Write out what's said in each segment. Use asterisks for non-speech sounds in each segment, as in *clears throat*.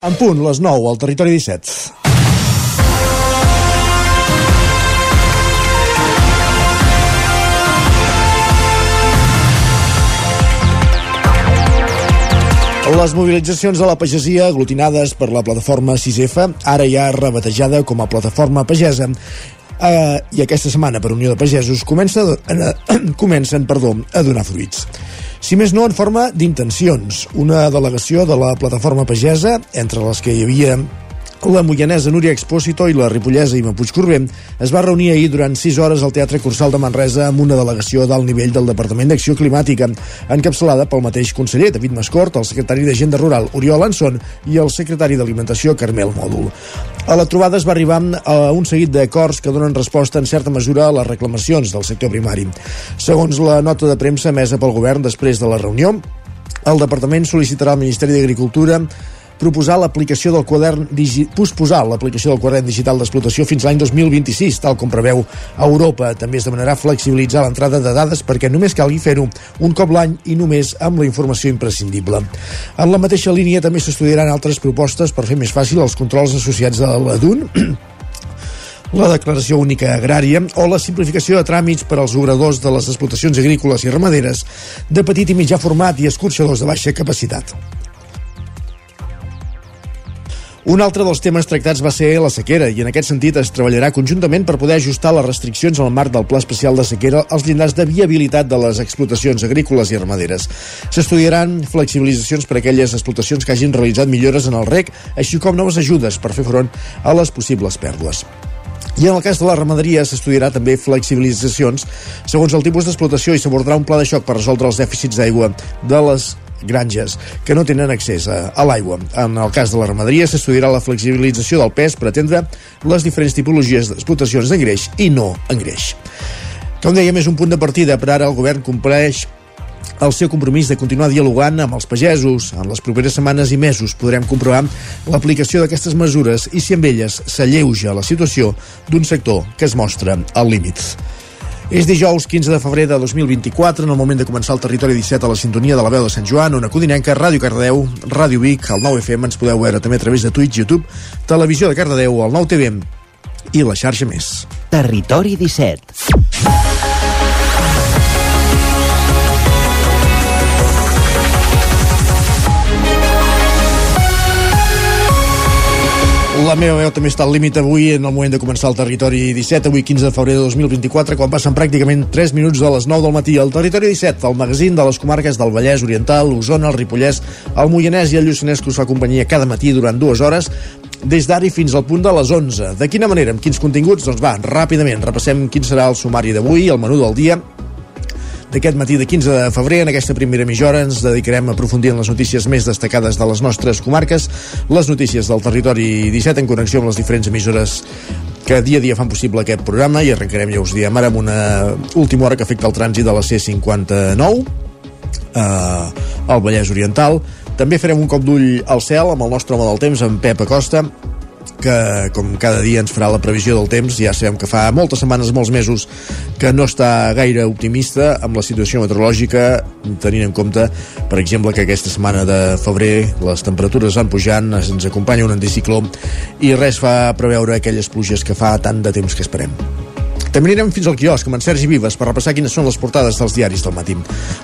En punt, les 9, al territori 17. Les mobilitzacions de la pagesia aglutinades per la plataforma 6F, ara ja rebatejada com a plataforma pagesa, eh, i aquesta setmana per Unió de Pagesos comença, eh, *clears throat* comencen perdó, a donar fruits. Si més no, en forma d'intencions. Una delegació de la plataforma pagesa, entre les que hi havia la moianesa Núria Expósito i la ripollesa Ima Puigcorbent es va reunir ahir durant 6 hores al Teatre Cursal de Manresa amb una delegació d'alt nivell del Departament d'Acció Climàtica, encapçalada pel mateix conseller David Mascort, el secretari d'Agenda Rural Oriol Anson i el secretari d'Alimentació Carmel Mòdul. A la trobada es va arribar a un seguit d'acords que donen resposta en certa mesura a les reclamacions del sector primari. Segons la nota de premsa emesa pel govern després de la reunió, el departament sol·licitarà al Ministeri d'Agricultura proposar l'aplicació del quadern digi... posposar l'aplicació del quadern digital d'explotació fins l'any 2026, tal com preveu Europa. També es demanarà flexibilitzar l'entrada de dades perquè només calgui fer-ho un cop l'any i només amb la informació imprescindible. En la mateixa línia també s'estudiaran altres propostes per fer més fàcil els controls associats a l'ADUN *clears throat* la declaració única agrària o la simplificació de tràmits per als obradors de les explotacions agrícoles i ramaderes de petit i mitjà format i escorxadors de baixa capacitat. Un altre dels temes tractats va ser la sequera i en aquest sentit es treballarà conjuntament per poder ajustar les restriccions al marc del Pla Especial de Sequera als llindars de viabilitat de les explotacions agrícoles i ramaderes. S'estudiaran flexibilitzacions per a aquelles explotacions que hagin realitzat millores en el rec, així com noves ajudes per fer front a les possibles pèrdues. I en el cas de la ramaderia s'estudiarà també flexibilitzacions segons el tipus d'explotació i s'abordarà un pla de xoc per resoldre els dèficits d'aigua de les granges que no tenen accés a, a l'aigua. En el cas de la ramaderia s'estudiarà la flexibilització del pes per atendre les diferents tipologies d'explotacions d'engreix i no engreix. Com dèiem, és un punt de partida, per ara el govern compleix el seu compromís de continuar dialogant amb els pagesos. En les properes setmanes i mesos podrem comprovar l'aplicació d'aquestes mesures i si amb elles s'alleuja la situació d'un sector que es mostra al límit. És dijous 15 de febrer de 2024, en el moment de començar el territori 17 a la sintonia de la veu de Sant Joan, una Codinenca, Ràdio Cardedeu, Ràdio Vic, el 9 FM, ens podeu veure també a través de Twitch, YouTube, Televisió de Cardedeu, el 9 TV i la xarxa més. Territori 17. La meva veu també està al límit avui en el moment de començar el Territori 17, avui 15 de febrer de 2024, quan passen pràcticament 3 minuts de les 9 del matí. El Territori 17, el magazín de les comarques del Vallès Oriental, l'Osona, el Ripollès, el Moianès i el Lluçanès que us fa companyia cada matí durant dues hores, des d'ara fins al punt de les 11. De quina manera, amb quins continguts? Doncs va, ràpidament, repassem quin serà el sumari d'avui, el menú del dia, d'aquest matí de 15 de febrer. En aquesta primera mitja hora ens dedicarem a aprofundir en les notícies més destacades de les nostres comarques, les notícies del territori 17 en connexió amb les diferents emissores que dia a dia fan possible aquest programa i arrencarem, ja us diem, ara amb una última hora que afecta el trànsit de la C59 eh, al Vallès Oriental. També farem un cop d'ull al cel amb el nostre home del temps, en Pep Acosta, que com cada dia ens farà la previsió del temps. Ja sabem que fa moltes setmanes, molts mesos que no està gaire optimista amb la situació meteorològica tenint en compte, per exemple que aquesta setmana de febrer les temperatures van pujant, ens acompanya un anticicló i res fa preveure aquelles pluges que fa tant de temps que esperem també anirem fins al quiosc amb en Sergi Vives per repassar quines són les portades dels diaris del matí.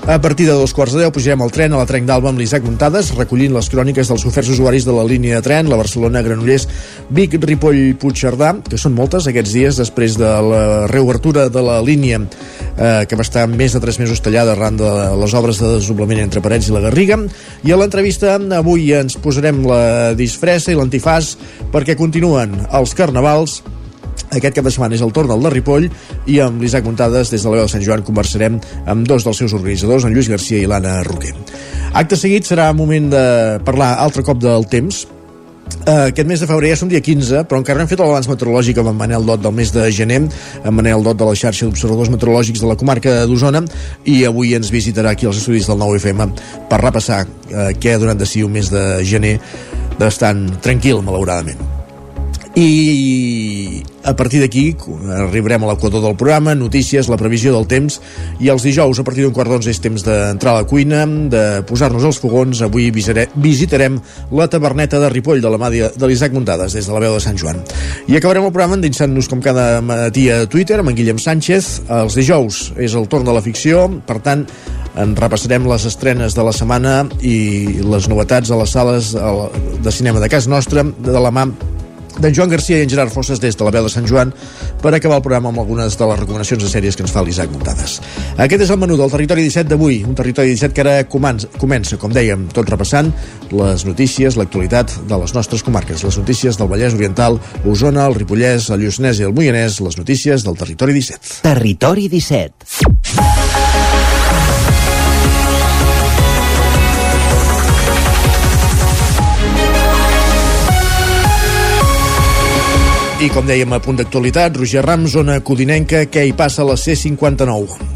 A partir de dos quarts de deu pujarem al tren a la Trenc d'Alba amb l'Isaac Muntades, recollint les cròniques dels oferts usuaris de la línia de tren, la Barcelona-Granollers, Vic, Ripoll, Puigcerdà, que són moltes aquests dies després de la reobertura de la línia eh, que va estar més de tres mesos tallada arran de les obres de desdoblament entre Parets i la Garriga. I a l'entrevista avui ens posarem la disfressa i l'antifàs perquè continuen els carnavals aquest cap de setmana és el torn del de Ripoll i amb l'Isaac Montades des de la veu de Sant Joan conversarem amb dos dels seus organitzadors, en Lluís Garcia i l'Anna Roquer. Acte seguit serà moment de parlar altre cop del temps, Uh, aquest mes de febrer ja som dia 15, però encara hem fet el meteorològic amb en Manel Dot del mes de gener, en Manel Dot de la xarxa d'observadors meteorològics de la comarca d'Osona, i avui ens visitarà aquí als estudis del 9FM per repassar uh, què ha donat de si un mes de gener bastant tranquil, malauradament. I a partir d'aquí arribarem a l'equador del programa, notícies, la previsió del temps i els dijous a partir d'un quart d'onze és temps d'entrar a la cuina, de posar-nos als fogons. Avui visitarem la taberneta de Ripoll de la mà de l'Isaac Muntades des de la veu de Sant Joan. I acabarem el programa endinsant-nos com cada matí a Twitter amb en Guillem Sánchez. Els dijous és el torn de la ficció, per tant en repassarem les estrenes de la setmana i les novetats a les sales de cinema de casa nostra de la mà d'en Joan Garcia i en Gerard Fosses des de la de Sant Joan per acabar el programa amb algunes de les recomanacions de sèries que ens fa l'Isaac Montades. Aquest és el menú del Territori 17 d'avui, un Territori 17 que ara comença, com dèiem, tot repassant les notícies, l'actualitat de les nostres comarques, les notícies del Vallès Oriental, l'Osona, el Ripollès, el Lluçanès i el Moianès, les notícies del Territori 17. Territori 17. I com dèiem a punt d'actualitat, Roger Ram, zona codinenca, què hi passa a la C59?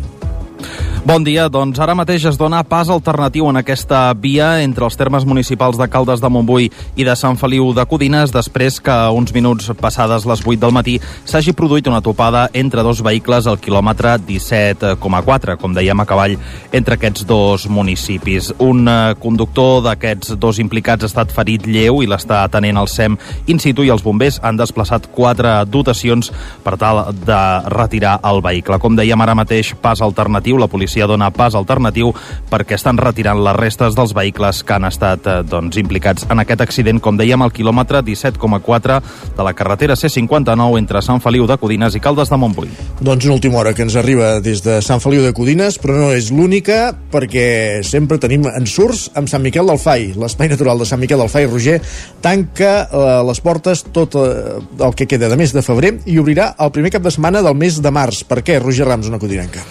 Bon dia, doncs ara mateix es dona pas alternatiu en aquesta via entre els termes municipals de Caldes de Montbui i de Sant Feliu de Codines després que uns minuts passades les 8 del matí s'hagi produït una topada entre dos vehicles al quilòmetre 17,4, com dèiem a cavall, entre aquests dos municipis. Un eh, conductor d'aquests dos implicats ha estat ferit lleu i l'està atenent al SEM in situ i els bombers han desplaçat quatre dotacions per tal de retirar el vehicle. Com dèiem ara mateix, pas alternatiu, la policia policia dona pas alternatiu perquè estan retirant les restes dels vehicles que han estat eh, doncs, implicats en aquest accident, com dèiem, al quilòmetre 17,4 de la carretera C59 entre Sant Feliu de Codines i Caldes de Montbui. Doncs una última hora que ens arriba des de Sant Feliu de Codines, però no és l'única perquè sempre tenim ensurts amb Sant Miquel del Fai. L'espai natural de Sant Miquel del Fai, Roger, tanca eh, les portes tot eh, el que queda de mes de febrer i obrirà el primer cap de setmana del mes de març. Per què, Roger Rams, una codinenca?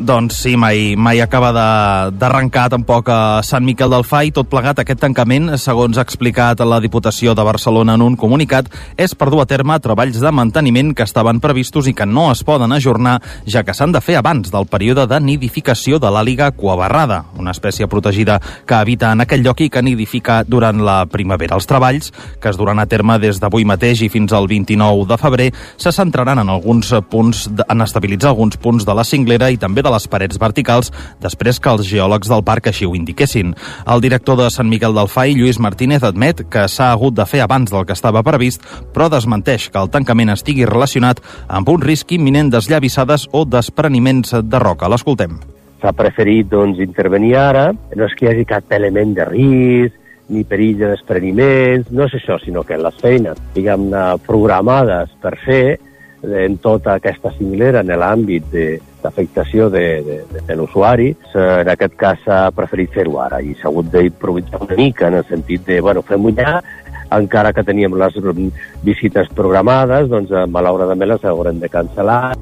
Doncs sí, mai, mai acaba d'arrencar tampoc a Sant Miquel del Fai. Tot plegat, aquest tancament, segons ha explicat la Diputació de Barcelona en un comunicat, és per dur a terme treballs de manteniment que estaven previstos i que no es poden ajornar, ja que s'han de fer abans del període de nidificació de l'àliga cuabarrada, una espècie protegida que habita en aquell lloc i que nidifica durant la primavera. Els treballs, que es duran a terme des d'avui mateix i fins al 29 de febrer, se centraran en alguns punts, en estabilitzar alguns punts de la cinglera i també de de les parets verticals després que els geòlegs del parc així ho indiquessin. El director de Sant Miquel del Fai, Lluís Martínez, admet que s'ha hagut de fer abans del que estava previst, però desmenteix que el tancament estigui relacionat amb un risc imminent d'esllavissades o despreniments de roca. L'escoltem. S'ha preferit doncs, intervenir ara, no és que hi hagi cap element de risc, ni perill de despreniments, no és això, sinó que les feines, diguem-ne, programades per fer en tota aquesta similera en l'àmbit d'afectació de, de, de, de l'usuari, en aquest cas s'ha preferit fer-ho ara i s'ha hagut d'improvisar una mica en el sentit de, bueno, fem-ho ja, encara que teníem les visites programades, doncs eh, malauradament les haurem de cancel·lar.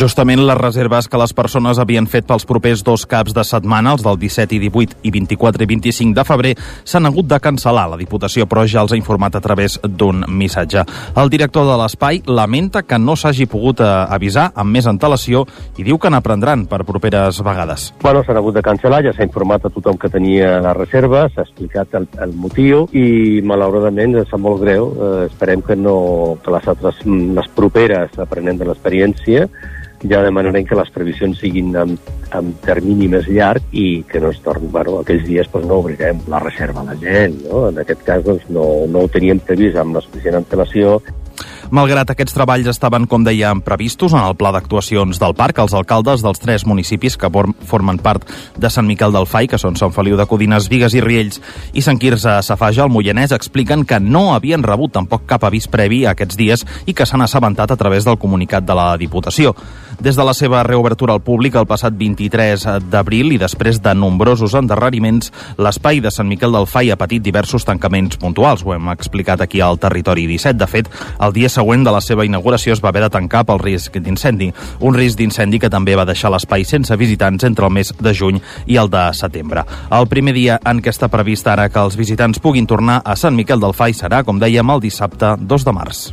Justament les reserves que les persones havien fet pels propers dos caps de setmana, els del 17 i 18 i 24 i 25 de febrer, s'han hagut de cancel·lar. La Diputació, però, ja els ha informat a través d'un missatge. El director de l'espai lamenta que no s'hagi pogut eh, avisar amb més antelació i diu que n'aprendran per properes vegades. Bueno, s'han hagut de cancel·lar, ja s'ha informat a tothom que tenia la reserva, s'ha explicat el, el motiu i, malauradament, és molt greu. Eh, esperem que, no, que les altres, les properes, aprenent de l'experiència, ja demanarem que les previsions siguin amb, amb termini més llarg i que no es torni, bueno, aquells dies doncs, no obrirem la reserva a la gent, no? En aquest cas doncs, no, no ho teníem previst amb la suficient antelació Malgrat aquests treballs estaven, com dèiem, previstos en el pla d'actuacions del parc, els alcaldes dels tres municipis que formen part de Sant Miquel del Fai, que són Sant Feliu de Codines, Vigues i Riells, i Sant Quirze Safaja, al Moianès, expliquen que no havien rebut tampoc cap avís previ aquests dies i que s'han assabentat a través del comunicat de la Diputació. Des de la seva reobertura al públic el passat 23 d'abril i després de nombrosos endarreriments, l'espai de Sant Miquel del Fai ha patit diversos tancaments puntuals. Ho hem explicat aquí al Territori 17. De fet, el dia següent de la seva inauguració es va haver de tancar pel risc d'incendi. Un risc d'incendi que també va deixar l'espai sense visitants entre el mes de juny i el de setembre. El primer dia en què està previst ara que els visitants puguin tornar a Sant Miquel del Fai serà, com dèiem, el dissabte 2 de març.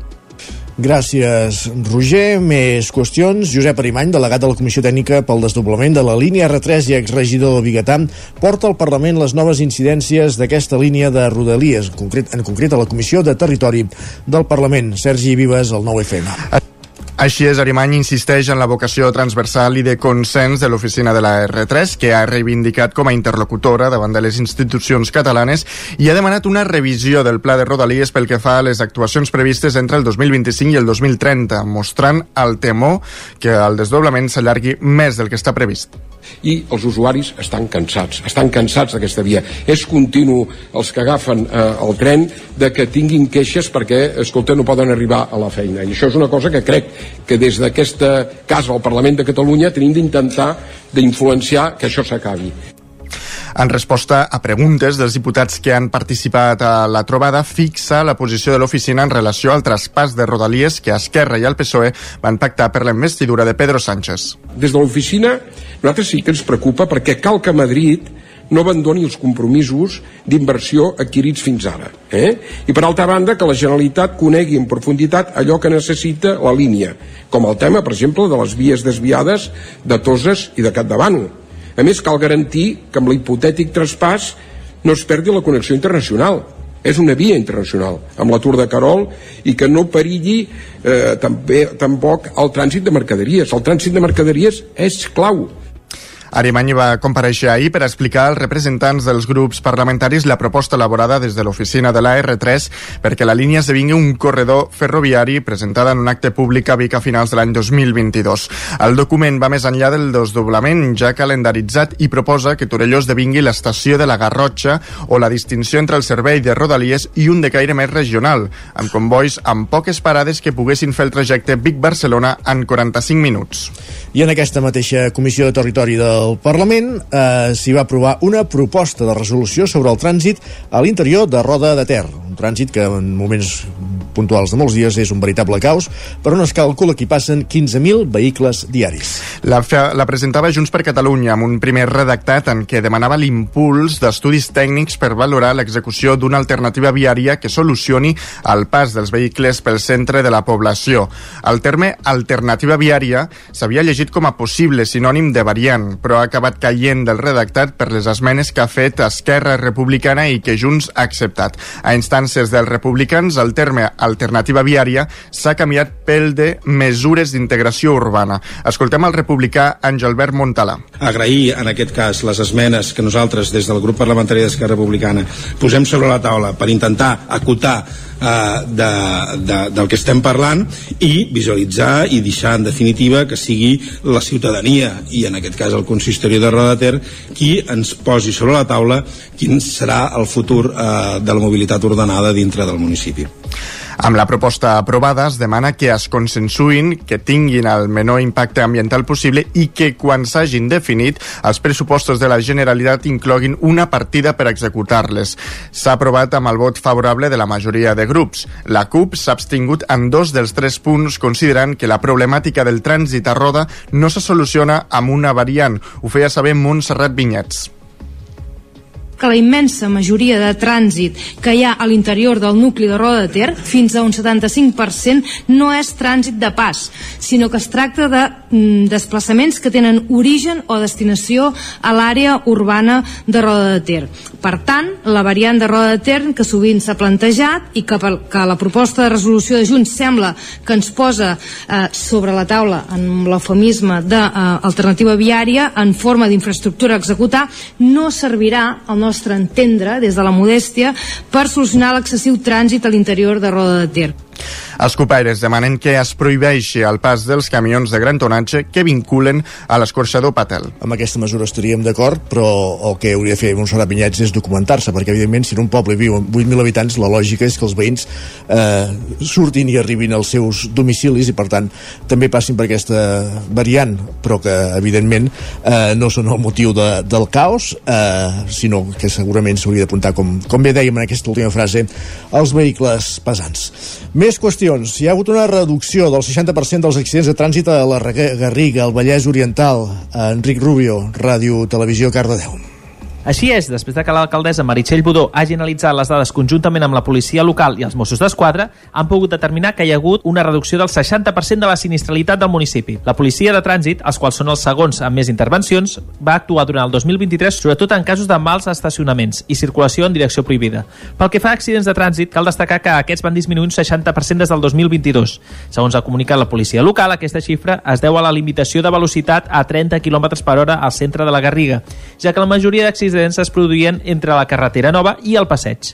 Gràcies, Roger. Més qüestions. Josep Arimany, delegat de la Comissió Tècnica pel desdoblament de la línia R3 i exregidor de Bigatà, porta al Parlament les noves incidències d'aquesta línia de Rodalies, en concret, en concret a la Comissió de Territori del Parlament. Sergi Vives, el 9FM. Així és, Arimany insisteix en la vocació transversal i de consens de l'oficina de la R3, que ha reivindicat com a interlocutora davant de les institucions catalanes i ha demanat una revisió del pla de Rodalies pel que fa a les actuacions previstes entre el 2025 i el 2030, mostrant el temor que el desdoblament s'allargui més del que està previst i els usuaris estan cansats, estan cansats d'aquesta via. És continu els que agafen eh, el tren de que tinguin queixes perquè, escolta, no poden arribar a la feina. I això és una cosa que crec que des d'aquesta casa al Parlament de Catalunya tenim d'intentar d'influenciar que això s'acabi. En resposta a preguntes dels diputats que han participat a la trobada, fixa la posició de l'oficina en relació al traspàs de Rodalies que Esquerra i el PSOE van pactar per la investidura de Pedro Sánchez. Des de l'oficina, nosaltres sí que ens preocupa perquè cal que Madrid no abandoni els compromisos d'inversió adquirits fins ara. Eh? I per altra banda, que la Generalitat conegui en profunditat allò que necessita la línia, com el tema, per exemple, de les vies desviades de Toses i de Capdavant, a més, cal garantir que amb l'hipotètic traspàs no es perdi la connexió internacional. És una via internacional, amb l'atur de Carol, i que no perilli eh, també, tampoc el trànsit de mercaderies. El trànsit de mercaderies és clau Arimany va compareixer ahir per explicar als representants dels grups parlamentaris la proposta elaborada des de l'oficina de la R3 perquè la línia esdevingui un corredor ferroviari presentada en un acte públic a Vic a finals de l'any 2022. El document va més enllà del desdoblament ja calendaritzat i proposa que Torelló esdevingui l'estació de la Garrotxa o la distinció entre el servei de Rodalies i un de caire més regional, amb convois amb poques parades que poguessin fer el trajecte Vic-Barcelona en 45 minuts. I en aquesta mateixa Comissió de Territori del Parlament eh, s'hi va aprovar una proposta de resolució sobre el trànsit a l'interior de Roda de Ter, un trànsit que en moments puntuals de molts dies és un veritable caos, per on es calcula que hi passen 15.000 vehicles diaris. La, la presentava Junts per Catalunya amb un primer redactat en què demanava l'impuls d'estudis tècnics per valorar l'execució d'una alternativa viària que solucioni el pas dels vehicles pel centre de la població. El terme alternativa viària s'havia llegit com a possible sinònim de variant, però ha acabat caient del redactat per les esmenes que ha fet Esquerra Republicana i que Junts ha acceptat. A instàncies dels republicans, el terme alternativa viària s'ha canviat pel de mesures d'integració urbana. Escoltem el republicà Àngelbert Montalà. Agrair en aquest cas les esmenes que nosaltres des del grup parlamentari d'Esquerra Republicana posem sobre la taula per intentar acotar eh, de, de, del que estem parlant i visualitzar i deixar en definitiva que sigui la ciutadania i en aquest cas el consistori de Rodater qui ens posi sobre la taula quin serà el futur eh, de la mobilitat ordenada dintre del municipi. Amb la proposta aprovada es demana que es consensuïn, que tinguin el menor impacte ambiental possible i que quan s'hagin definit els pressupostos de la Generalitat incloguin una partida per executar-les. S'ha aprovat amb el vot favorable de la majoria de grups. La CUP s'ha abstingut en dos dels tres punts considerant que la problemàtica del trànsit a roda no se soluciona amb una variant. Ho feia saber Montserrat Vinyets que la immensa majoria de trànsit que hi ha a l'interior del nucli de Roda de Ter, fins a un 75%, no és trànsit de pas, sinó que es tracta de mm, desplaçaments que tenen origen o destinació a l'àrea urbana de Roda de Ter. Per tant, la variant de Roda de Ter, que sovint s'ha plantejat i que, que la proposta de resolució de Junts sembla que ens posa eh, sobre la taula en l'eufemisme d'alternativa eh, viària en forma d'infraestructura a executar, no servirà al nostre nostre entendre, des de la modèstia, per solucionar l'excessiu trànsit a l'interior de Roda de Ter. Els copaires demanen que es prohibeixi el pas dels camions de gran tonatge que vinculen a l'escorxador Patel. Amb aquesta mesura estaríem d'acord, però el que hauria de fer Montserrat Vinyets és documentar-se, perquè evidentment si en un poble viuen 8.000 habitants, la lògica és que els veïns eh, surtin i arribin als seus domicilis i per tant també passin per aquesta variant, però que evidentment eh, no són el motiu de, del caos, eh, sinó que segurament s'hauria d'apuntar, com, com bé dèiem en aquesta última frase, els vehicles pesants. Més qüestions. Hi ha hagut una reducció del 60% dels accidents de trànsit a la Garriga, al Vallès Oriental. Enric Rubio, Ràdio Televisió, Cardedeu. Així és, després de que l'alcaldessa Meritxell Budó hagi analitzat les dades conjuntament amb la policia local i els Mossos d'Esquadra, han pogut determinar que hi ha hagut una reducció del 60% de la sinistralitat del municipi. La policia de trànsit, els quals són els segons amb més intervencions, va actuar durant el 2023 sobretot en casos de mals estacionaments i circulació en direcció prohibida. Pel que fa a accidents de trànsit, cal destacar que aquests van disminuir un 60% des del 2022. Segons ha comunicat la policia local, aquesta xifra es deu a la limitació de velocitat a 30 km per hora al centre de la Garriga, ja que la majoria d'accidents accidents es produïen entre la carretera nova i el passeig.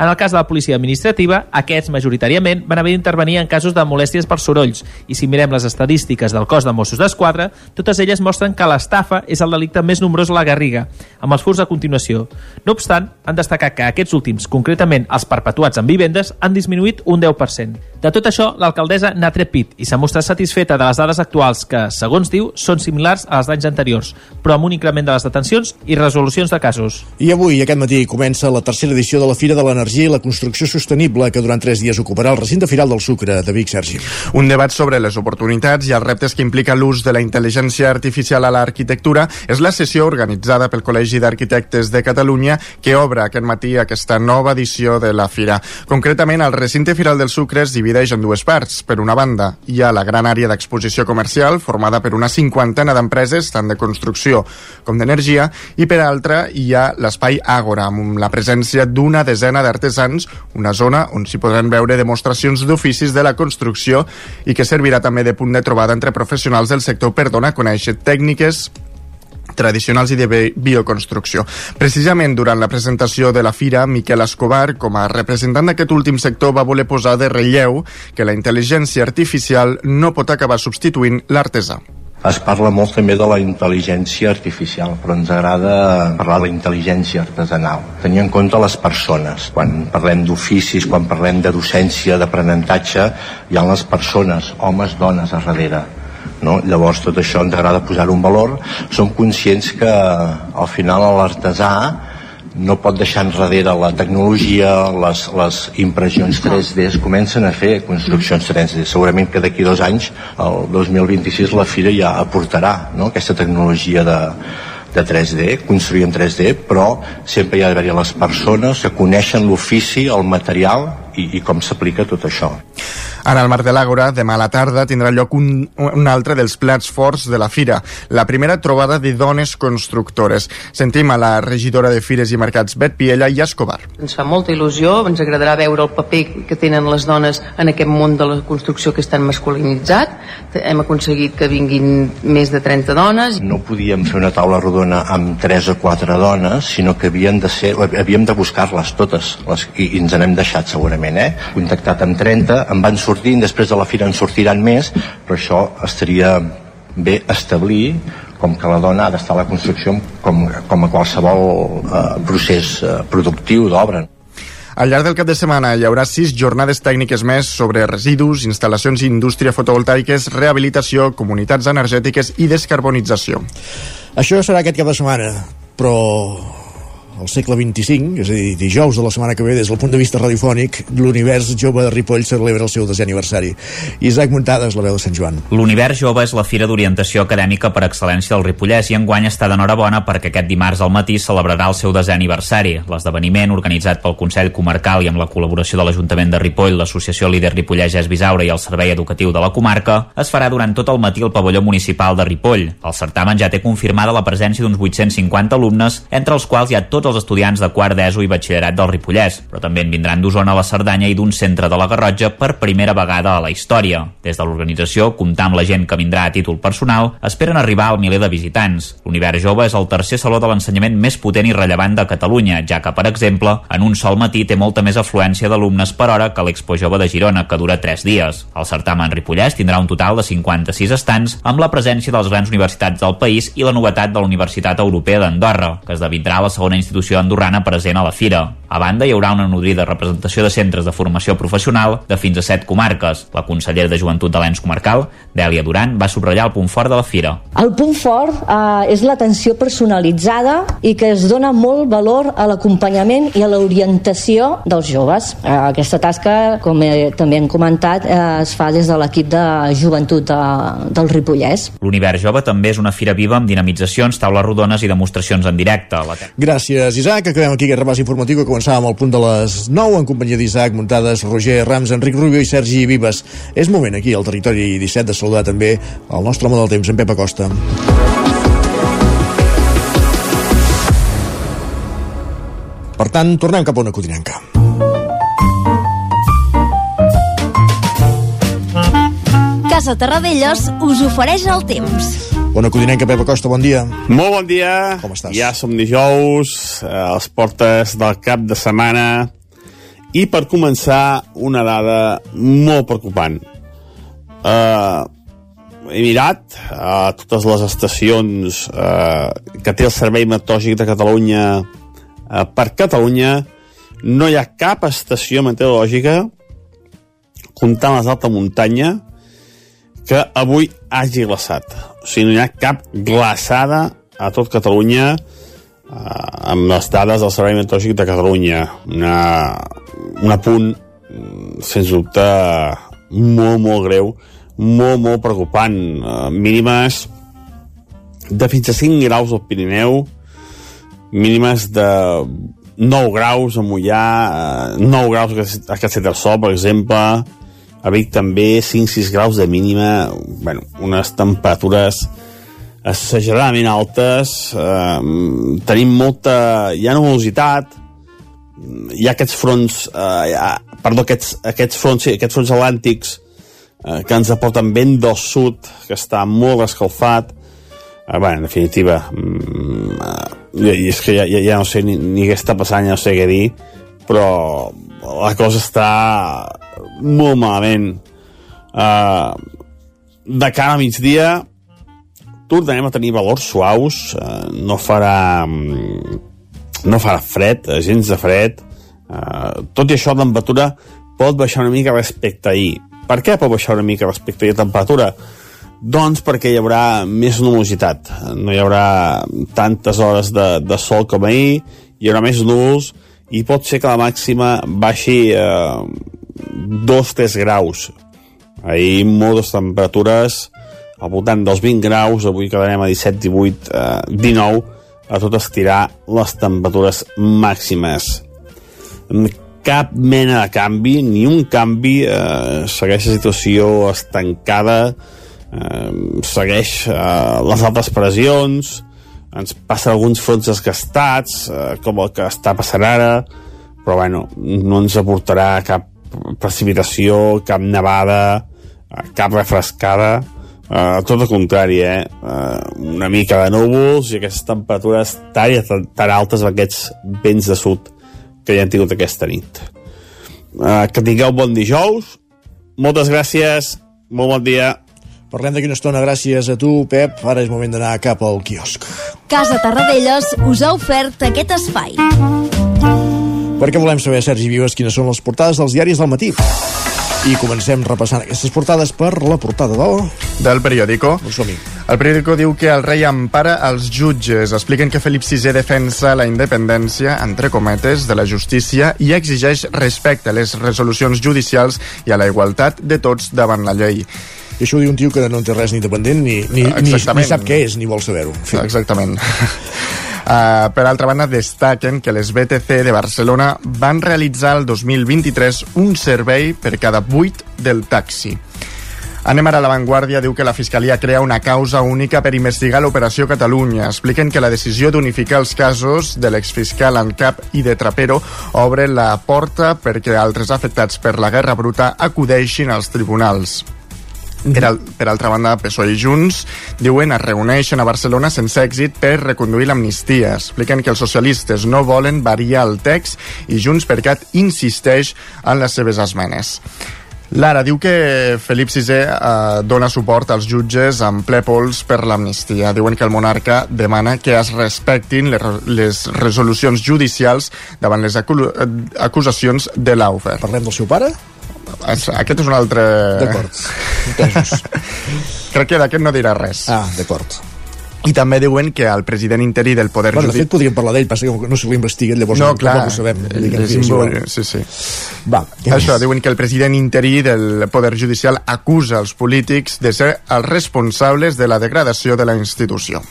En el cas de la policia administrativa, aquests majoritàriament van haver d'intervenir en casos de molèsties per sorolls i si mirem les estadístiques del cos de Mossos d'Esquadra, totes elles mostren que l'estafa és el delicte més nombrós a la Garriga, amb els furs a continuació. No obstant, han destacat que aquests últims, concretament els perpetuats en vivendes, han disminuït un 10%. De tot això, l'alcaldessa n'ha tret pit i s'ha mostrat satisfeta de les dades actuals que, segons diu, són similars als d'anys anteriors, però amb un increment de les detencions i resolucions de casos. I avui, aquest matí, comença la tercera edició de la Fira de l'Energia l'energia i la construcció sostenible que durant tres dies ocuparà el recinte firal del Sucre de Vic, Sergi. Un debat sobre les oportunitats i els reptes que implica l'ús de la intel·ligència artificial a l'arquitectura és la sessió organitzada pel Col·legi d'Arquitectes de Catalunya que obre aquest matí aquesta nova edició de la Fira. Concretament, el recinte firal del Sucre es divideix en dues parts. Per una banda, hi ha la gran àrea d'exposició comercial formada per una cinquantena d'empreses, tant de construcció com d'energia, i per altra hi ha l'espai Àgora, amb la presència d'una desena d'artistes artesans, una zona on s'hi podran veure demostracions d'oficis de la construcció i que servirà també de punt de trobada entre professionals del sector per donar a conèixer tècniques tradicionals i de bioconstrucció. Precisament durant la presentació de la fira, Miquel Escobar, com a representant d'aquest últim sector, va voler posar de relleu que la intel·ligència artificial no pot acabar substituint l'artesà. Es parla molt també de la intel·ligència artificial, però ens agrada parlar de la intel·ligència artesanal. Tenir en compte les persones. Quan parlem d'oficis, quan parlem de docència, d'aprenentatge, hi ha les persones, homes, dones a darrere. No? Llavors tot això ens agrada posar un valor. Som conscients que al final l'artesà no pot deixar enrere la tecnologia, les, les impressions 3D, es comencen a fer construccions 3D. Segurament que d'aquí dos anys, el 2026, la Fira ja aportarà no? aquesta tecnologia de, de 3D, construir en 3D, però sempre hi ha d'haver-hi les persones que coneixen l'ofici, el material i, i com s'aplica tot això. Ara al Mar de l'Àgora, demà a la tarda, tindrà lloc un, un altre dels plats forts de la fira, la primera trobada de dones constructores. Sentim a la regidora de Fires i Mercats, Bet Piella i Escobar. Ens fa molta il·lusió, ens agradarà veure el paper que tenen les dones en aquest món de la construcció que és tan masculinitzat. Hem aconseguit que vinguin més de 30 dones. No podíem fer una taula rodona amb 3 o 4 dones, sinó que havien de ser, havíem de buscar-les totes, les, i, i ens n'hem deixat segurament, eh? Contactat amb 30, en van sortint, després de la fira en sortiran més, però això estaria bé establir com que la dona ha d'estar a la construcció com, com a qualsevol eh, procés eh, productiu d'obra. Al llarg del cap de setmana hi haurà sis jornades tècniques més sobre residus, instal·lacions i indústria fotovoltaiques, rehabilitació, comunitats energètiques i descarbonització. Això serà aquest cap de setmana, però al segle XXV, és a dir, dijous de la setmana que ve, des del punt de vista radiofònic, l'univers jove de Ripoll celebra el seu desè aniversari. Isaac Muntades, la veu de Sant Joan. L'univers jove és la fira d'orientació acadèmica per excel·lència del Ripollès i enguany està d'enhorabona perquè aquest dimarts al matí celebrarà el seu desè aniversari. L'esdeveniment, organitzat pel Consell Comarcal i amb la col·laboració de l'Ajuntament de Ripoll, l'Associació Líder Ripollès És Bisaure i el Servei Educatiu de la comarca, es farà durant tot el matí al pavelló municipal de Ripoll. El certamen ja té confirmada la presència d'uns 850 alumnes, entre els quals hi ha tots estudiants de quart d'ESO i batxillerat del Ripollès, però també en vindran d'Osona, la Cerdanya i d'un centre de la Garrotxa per primera vegada a la història. Des de l'organització, comptar amb la gent que vindrà a títol personal, esperen arribar al miler de visitants. L'Univers Jove és el tercer saló de l'ensenyament més potent i rellevant de Catalunya, ja que, per exemple, en un sol matí té molta més afluència d'alumnes per hora que l'Expo Jove de Girona, que dura 3 dies. El certamen Ripollès tindrà un total de 56 estants, amb la presència de les grans universitats del país i la novetat de la Universitat Europea d'Andorra, que esdevindrà la segona institució andorrana present a la fira. A banda, hi haurà una nodrida representació de centres de formació professional de fins a set comarques. La consellera de Joventut de l'Ens Comarcal, Dèlia Duran, va subratllar el punt fort de la fira. El punt fort eh, és l'atenció personalitzada i que es dona molt valor a l'acompanyament i a l'orientació dels joves. Eh, aquesta tasca, com he, també hem comentat, eh, es fa des de l'equip de joventut de, del Ripollès. L'Univers Jove també és una fira viva amb dinamitzacions, taules rodones i demostracions en directe. La Gràcies, Isaac. Acabem aquí aquest repàs informatiu que començàvem al punt de les 9 en companyia d'Isaac Muntades, Roger Rams, Enric Rubio i Sergi Vives. És moment aquí al territori 17 de saludar també el nostre home del temps, en Pep Acosta. Per tant, tornem cap a una codinenca. Casa Terradellos us ofereix el temps. Bona codinenca, Pep Acosta, bon dia. Molt bon dia. Com estàs? Ja som dijous, eh, a les portes del cap de setmana, i per començar, una dada molt preocupant. Uh, he mirat a totes les estacions uh, que té el Servei Meteorològic de Catalunya uh, per Catalunya, no hi ha cap estació meteorològica comptant les d'alta muntanya que avui hagi glaçat. O sigui, no hi ha cap glaçada a tot Catalunya eh, amb les dades del Servei Meteorològic de Catalunya. Una, un apunt, mm, sens dubte, molt, molt greu, molt, molt preocupant. Eh, mínimes de fins a 5 graus al Pirineu, mínimes de 9 graus a Mollà, eh, 9 graus a Castellterçol, per exemple, a Vic també 5-6 graus de mínima, bueno, unes temperatures exageradament altes, eh, tenim molta... hi ha nubositat, hi ha aquests fronts, eh, ha, perdó, aquests, aquests fronts, sí, aquests fronts atlàntics eh, que ens aporten vent del sud, que està molt escalfat, eh, bé, en definitiva, mm, eh, i és que ja, ja, ja no sé ni, ni què està passant, ja no sé què dir, però la cosa està molt malament. Uh, de cara a migdia tornarem a tenir valors suaus, uh, no farà no farà fred, gens de fred, uh, tot i això la pot baixar una mica respecte a ahir. Per què pot baixar una mica respecte a la temperatura? Doncs perquè hi haurà més numositat, no hi haurà tantes hores de, de sol com ahir, hi haurà més núvols i pot ser que la màxima baixi eh, 2-3 graus. Ahir moltes temperatures al voltant dels 20 graus, avui quedarem a 17, 18, eh, 19, a tot estirar les temperatures màximes. Cap mena de canvi, ni un canvi, eh, segueix la situació estancada, eh, segueix eh, les altres pressions, ens passen alguns fronts desgastats, eh, com el que està passant ara, però bueno, no ens aportarà cap precipitació, cap nevada, eh, cap refrescada, eh, tot el contrari, eh? eh? Una mica de núvols i aquestes temperatures tan, tan altes amb aquests vents de sud que ja han tingut aquesta nit. Eh, que tingueu bon dijous, moltes gràcies, molt bon dia. Parlem d'aquí una estona gràcies a tu, Pep. Ara és moment d'anar cap al quiosc. Casa Tarradellas us ha ofert aquest espai. Perquè volem saber, Sergi Vives, quines són les portades dels diaris del matí. I comencem repassant aquestes portades per la portada del... Del periòdico. Doncs el periòdico diu que el rei empara els jutges. Expliquen que Felip VI defensa la independència, entre cometes, de la justícia i exigeix respecte a les resolucions judicials i a la igualtat de tots davant la llei. I això ho diu un tio que no té res independent ni, ni, ni, ni sap què és ni vol saber-ho. Exactament. *laughs* Uh, per altra banda, destaquen que les BTC de Barcelona van realitzar el 2023 un servei per cada 8 del taxi. Anem ara a l'avantguàrdia, diu que la Fiscalia crea una causa única per investigar l'Operació Catalunya. Expliquen que la decisió d'unificar els casos de l'exfiscal cap i de Trapero obre la porta perquè altres afectats per la guerra bruta acudeixin als tribunals. Per, al, per altra banda, PSOE i Junts diuen es reuneixen a Barcelona sense èxit per reconduir l'amnistia. Expliquen que els socialistes no volen variar el text i Junts per Cat insisteix en les seves esmenes. Lara diu que Felip VI eh, dona suport als jutges amb ple pols per l'amnistia. Diuen que el monarca demana que es respectin les, les resolucions judicials davant les acu acusacions de l'Aufer. Parlem del seu pare? Aquest és un altre... D'acord, entesos. *laughs* Crec que d'aquest no dirà res. Ah, d'acord. I també diuen que el president interí del Poder bueno, de fet, podríem parlar d'ell, passa que no se l'investiguen, llavors No, clar, tampoc ho sabem. És és igual. sí, sí. Va, Això, més? diuen que el president interí del Poder Judicial acusa els polítics de ser els responsables de la degradació de la institució.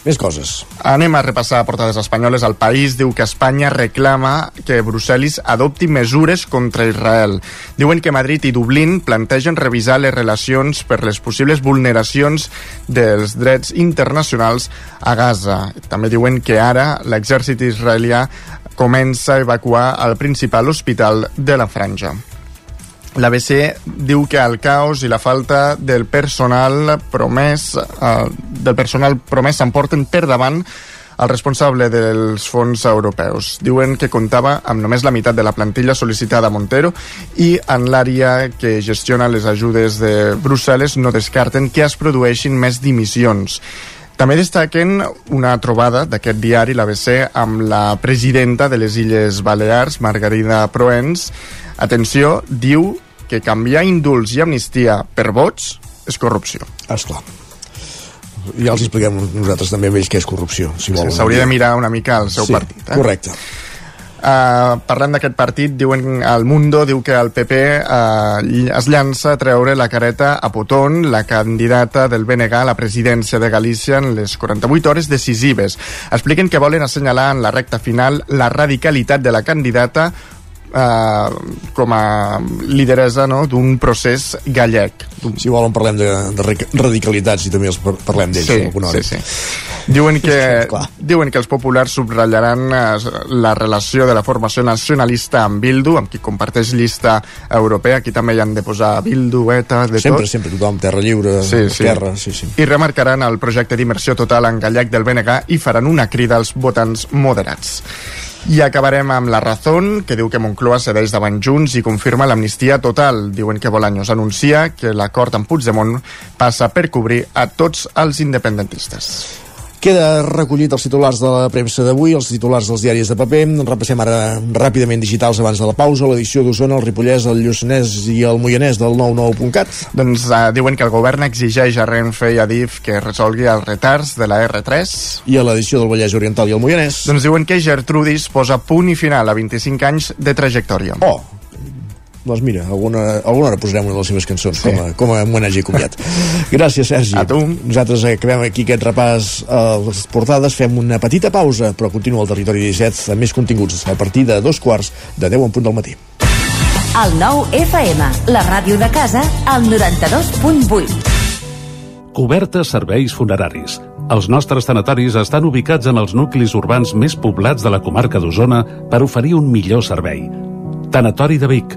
Més coses. Anem a repassar portades espanyoles. El País diu que Espanya reclama que Brussel·lis adopti mesures contra Israel. Diuen que Madrid i Dublín plantegen revisar les relacions per les possibles vulneracions dels drets internacionals a Gaza. També diuen que ara l'exèrcit israelià comença a evacuar el principal hospital de la franja. L'ABC diu que el caos i la falta del personal promès eh, del personal promès s'emporten per davant el responsable dels fons europeus. Diuen que comptava amb només la meitat de la plantilla sol·licitada a Montero i en l'àrea que gestiona les ajudes de Brussel·les no descarten que es produeixin més dimissions. També destaquen una trobada d'aquest diari, l'ABC, amb la presidenta de les Illes Balears, Margarida Proens. Atenció, diu que canviar indults i amnistia per vots és corrupció. Esclar. Ja els expliquem nosaltres també a ells què és corrupció, si volen. S'hauria de mirar una mica el seu sí, partit. Eh? Correcte. Uh, parlant d'aquest partit, diuen el Mundo diu que el PP uh, es llança a treure la careta a Potón, la candidata del BNG a la presidència de Galícia en les 48 hores decisives. Expliquen que volen assenyalar en la recta final la radicalitat de la candidata eh, com a lideresa no, d'un procés gallec. Si volen parlem de, de radicalitats i també els par- parlem d'ells Sí, alguna hora. sí, sí. Diuen *laughs* que, diuen que els populars subratllaran eh, la relació de la formació nacionalista amb Bildu, amb qui comparteix llista europea. Aquí també hi han de posar Bildu, ETA, de Sempre, tot. sempre, tothom, terra lliure, Sí, sí. esquerra, sí, sí. I remarcaran el projecte d'immersió total en gallec del BNG i faran una crida als votants moderats. I acabarem amb la Razón, que diu que Moncloa cedeix davant Junts i confirma l'amnistia total. Diuen que Bolaños anuncia que l'acord amb Puigdemont passa per cobrir a tots els independentistes. Queda recollit els titulars de la premsa d'avui, els titulars dels diaris de paper. Repassem ara ràpidament digitals abans de la pausa, l'edició d'Osona, el Ripollès, el Lluçanès i el Moianès del 99.cat. Doncs uh, diuen que el govern exigeix a Renfe i a DIF que resolgui els retards de la R3. I a l'edició del Vallès Oriental i el Moianès. Doncs diuen que Gertrudis posa punt i final a 25 anys de trajectòria. Oh, doncs mira, alguna, alguna hora posarem una de les seves cançons sí. com, a, com a homenatge i comiat. Gràcies, Sergi. A tu. Nosaltres acabem aquí aquest repàs a les portades, fem una petita pausa, però continua el Territori 17 amb més continguts a partir de dos quarts de 10 en punt del matí. El nou FM, la ràdio de casa, al 92.8. Cobertes serveis funeraris. Els nostres tanatoris estan ubicats en els nuclis urbans més poblats de la comarca d'Osona per oferir un millor servei. Tanatori de Vic,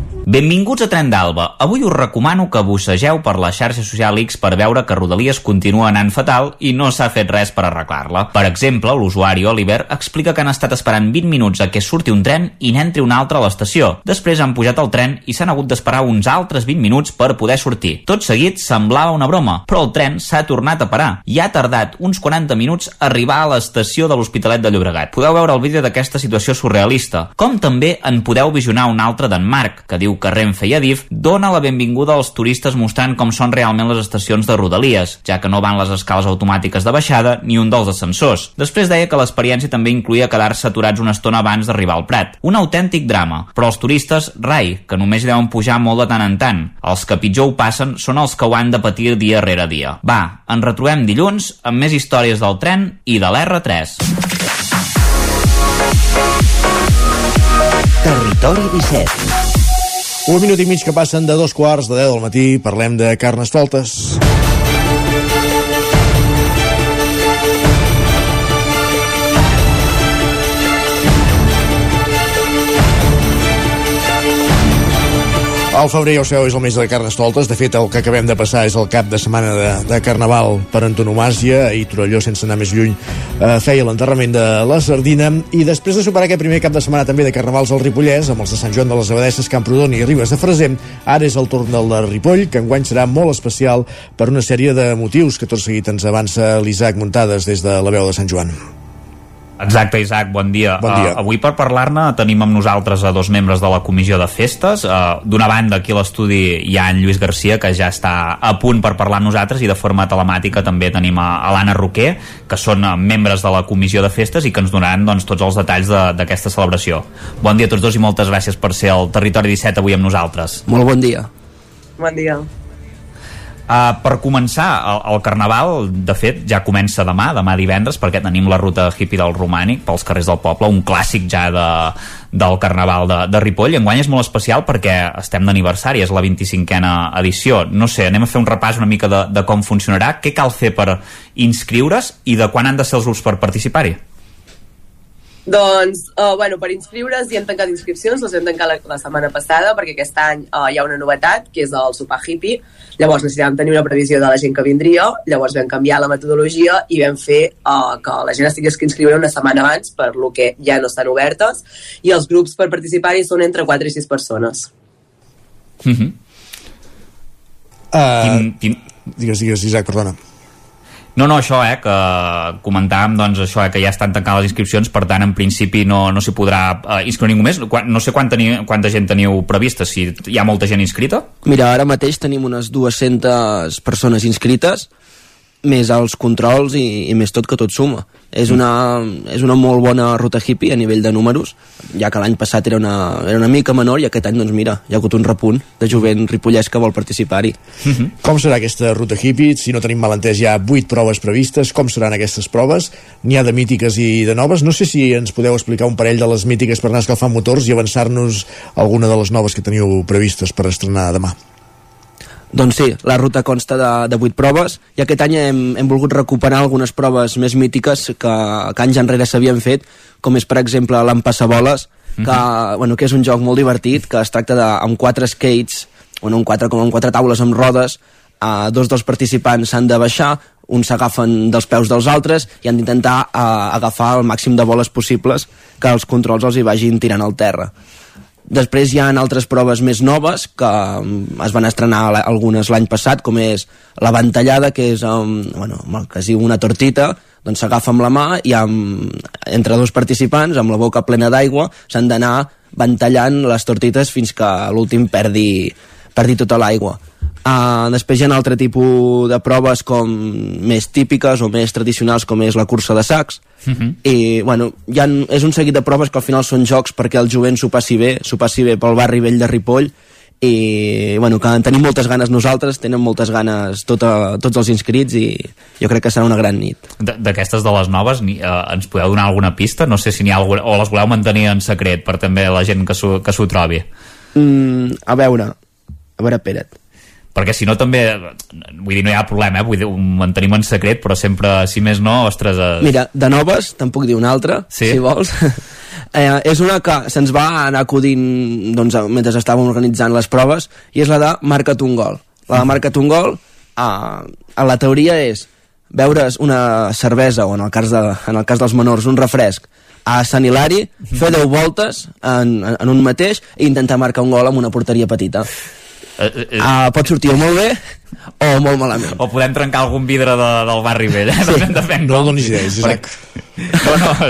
Benvinguts a Tren d'Alba. Avui us recomano que bussegeu per la xarxa social X per veure que Rodalies continua anant fatal i no s'ha fet res per arreglar-la. Per exemple, l'usuari Oliver explica que han estat esperant 20 minuts a que surti un tren i n'entri un altre a l'estació. Després han pujat al tren i s'han hagut d'esperar uns altres 20 minuts per poder sortir. Tot seguit semblava una broma, però el tren s'ha tornat a parar i ha tardat uns 40 minuts a arribar a l'estació de l'Hospitalet de Llobregat. Podeu veure el vídeo d'aquesta situació surrealista, com també en podeu visionar un altre d'en Marc, que diu que Renfe i Adif dona la benvinguda als turistes mostrant com són realment les estacions de Rodalies, ja que no van les escales automàtiques de baixada ni un dels ascensors. Després deia que l'experiència també incluïa quedar-se aturats una estona abans d'arribar al Prat. Un autèntic drama, però els turistes, rai, que només deuen pujar molt de tant en tant. Els que pitjor ho passen són els que ho han de patir dia rere dia. Va, ens retrobem dilluns amb més històries del tren i de l'R3. Territori 17. Un minut i mig que passen de dos quarts de 10 del matí, parlem de carnestoltes. El febrer, ja ho sabeu, és el mes de carnestoltes. De fet, el que acabem de passar és el cap de setmana de, de Carnaval per antonomàsia i Torelló, sense anar més lluny, eh, feia l'enterrament de la Sardina. I després de superar aquest primer cap de setmana també de Carnavals al Ripollès, amb els de Sant Joan de les Abadesses, Camprodon i Ribes de Freser, ara és el torn del de Ripoll, que enguany serà molt especial per una sèrie de motius que tot seguit ens avança l'Isaac Muntades des de la veu de Sant Joan. Exacte, Isaac, bon dia. Bon dia. Uh, avui per parlar-ne tenim amb nosaltres a dos membres de la comissió de festes. Uh, D'una banda, aquí a l'estudi hi ha en Lluís Garcia, que ja està a punt per parlar amb nosaltres, i de forma telemàtica també tenim a, a l'Anna Roquer, que són uh, membres de la comissió de festes i que ens donaran doncs, tots els detalls de- d'aquesta de, celebració. Bon dia a tots dos i moltes gràcies per ser al Territori 17 avui amb nosaltres. Molt bon dia. Bon dia. Uh, per començar, el, el Carnaval, de fet, ja comença demà, demà divendres, perquè tenim la ruta hippie del Romànic pels carrers del poble, un clàssic ja de, del Carnaval de, de Ripoll. Enguany és molt especial perquè estem d'aniversari, és la 25a edició. No sé, anem a fer un repàs una mica de, de com funcionarà, què cal fer per inscriure's i de quan han de ser els grups per participar-hi. Doncs, uh, bueno, per inscriure's ja hem tancat inscripcions, les vam tancar la, la setmana passada perquè aquest any uh, hi ha una novetat, que és el sopar hippie. Llavors necessitàvem tenir una previsió de la gent que vindria, llavors vam canviar la metodologia i vam fer uh, que la gent estigués que inscriure una setmana abans per lo que ja no estan obertes i els grups per participar-hi són entre 4 i 6 persones. Mm -hmm. Uh, quin, quin... Digues, digues, Isaac, perdona. No, no, això, eh, que comentàvem, doncs, això, eh, que ja estan tancant les inscripcions, per tant, en principi no, no s'hi podrà eh, inscriure ningú més. Quan, no sé quant teniu, quanta gent teniu prevista, si hi ha molta gent inscrita. Mira, ara mateix tenim unes 200 persones inscrites més els controls i, i més tot que tot suma. És una, és una molt bona ruta hippie a nivell de números, ja que l'any passat era una, era una mica menor i aquest any, doncs mira, hi ha hagut un repunt de jovent ripollès que vol participar-hi. Com serà aquesta ruta hippie? Si no tenim malentès, hi ha 8 proves previstes. Com seran aquestes proves? N'hi ha de mítiques i de noves. No sé si ens podeu explicar un parell de les mítiques per anar escalfant motors i avançar-nos alguna de les noves que teniu previstes per estrenar demà. Doncs sí, la ruta consta de, de 8 proves i aquest any hem, hem volgut recuperar algunes proves més mítiques que, que anys enrere s'havien fet, com és per exemple l'Empassaboles, que, mm -hmm. bueno, que és un joc molt divertit, que es tracta de, amb quatre skates, bueno, amb quatre, com amb quatre taules amb rodes, eh, dos dels participants s'han de baixar, uns s'agafen dels peus dels altres i han d'intentar eh, agafar el màxim de boles possibles que els controls els hi vagin tirant al terra. Després hi ha altres proves més noves que um, es van estrenar algunes l'any passat, com és la ventallada, que és um, bueno, el que es diu una tortita, doncs s'agafa amb la mà i amb, entre dos participants, amb la boca plena d'aigua, s'han d'anar ventallant les tortites fins que l'últim perdi, perdi tota l'aigua. Uh, després hi ha un altre tipus de proves com més típiques o més tradicionals com és la cursa de sacs i bueno, hi ha, és un seguit de proves que al final són jocs perquè el jovent s'ho passi bé s'ho passi bé pel barri vell de Ripoll i bueno, que en tenim moltes ganes nosaltres tenen moltes ganes tota, tots els inscrits i jo crec que serà una gran nit D'aquestes de les noves, ni, eh, ens podeu donar alguna pista? No sé si n'hi ha alguna... O les voleu mantenir en secret per també la gent que s'ho trobi. mm, a veure a veure, espera't Perquè si no també... Vull dir, no hi ha problema, eh? Vull dir, ho mantenim en secret, però sempre, si més no, ostres... Eh... Mira, de noves, te'n puc dir una altra, Sí? si vols. *laughs* eh, és una que se'ns va anar acudint doncs, mentre estàvem organitzant les proves, i és la de marca't un gol. La de marca't un gol, eh, a la teoria és beure's una cervesa, o en el cas, de, en el cas dels menors, un refresc, a Sant Hilari, fer 10 voltes en, en un mateix i intentar marcar un gol amb una porteria petita. Uh, pot sortir o molt bé o molt malament. O podem trencar algun vidre de, del barri vell, eh? Sí. Depèn, no donis idees, Isaac. No, no,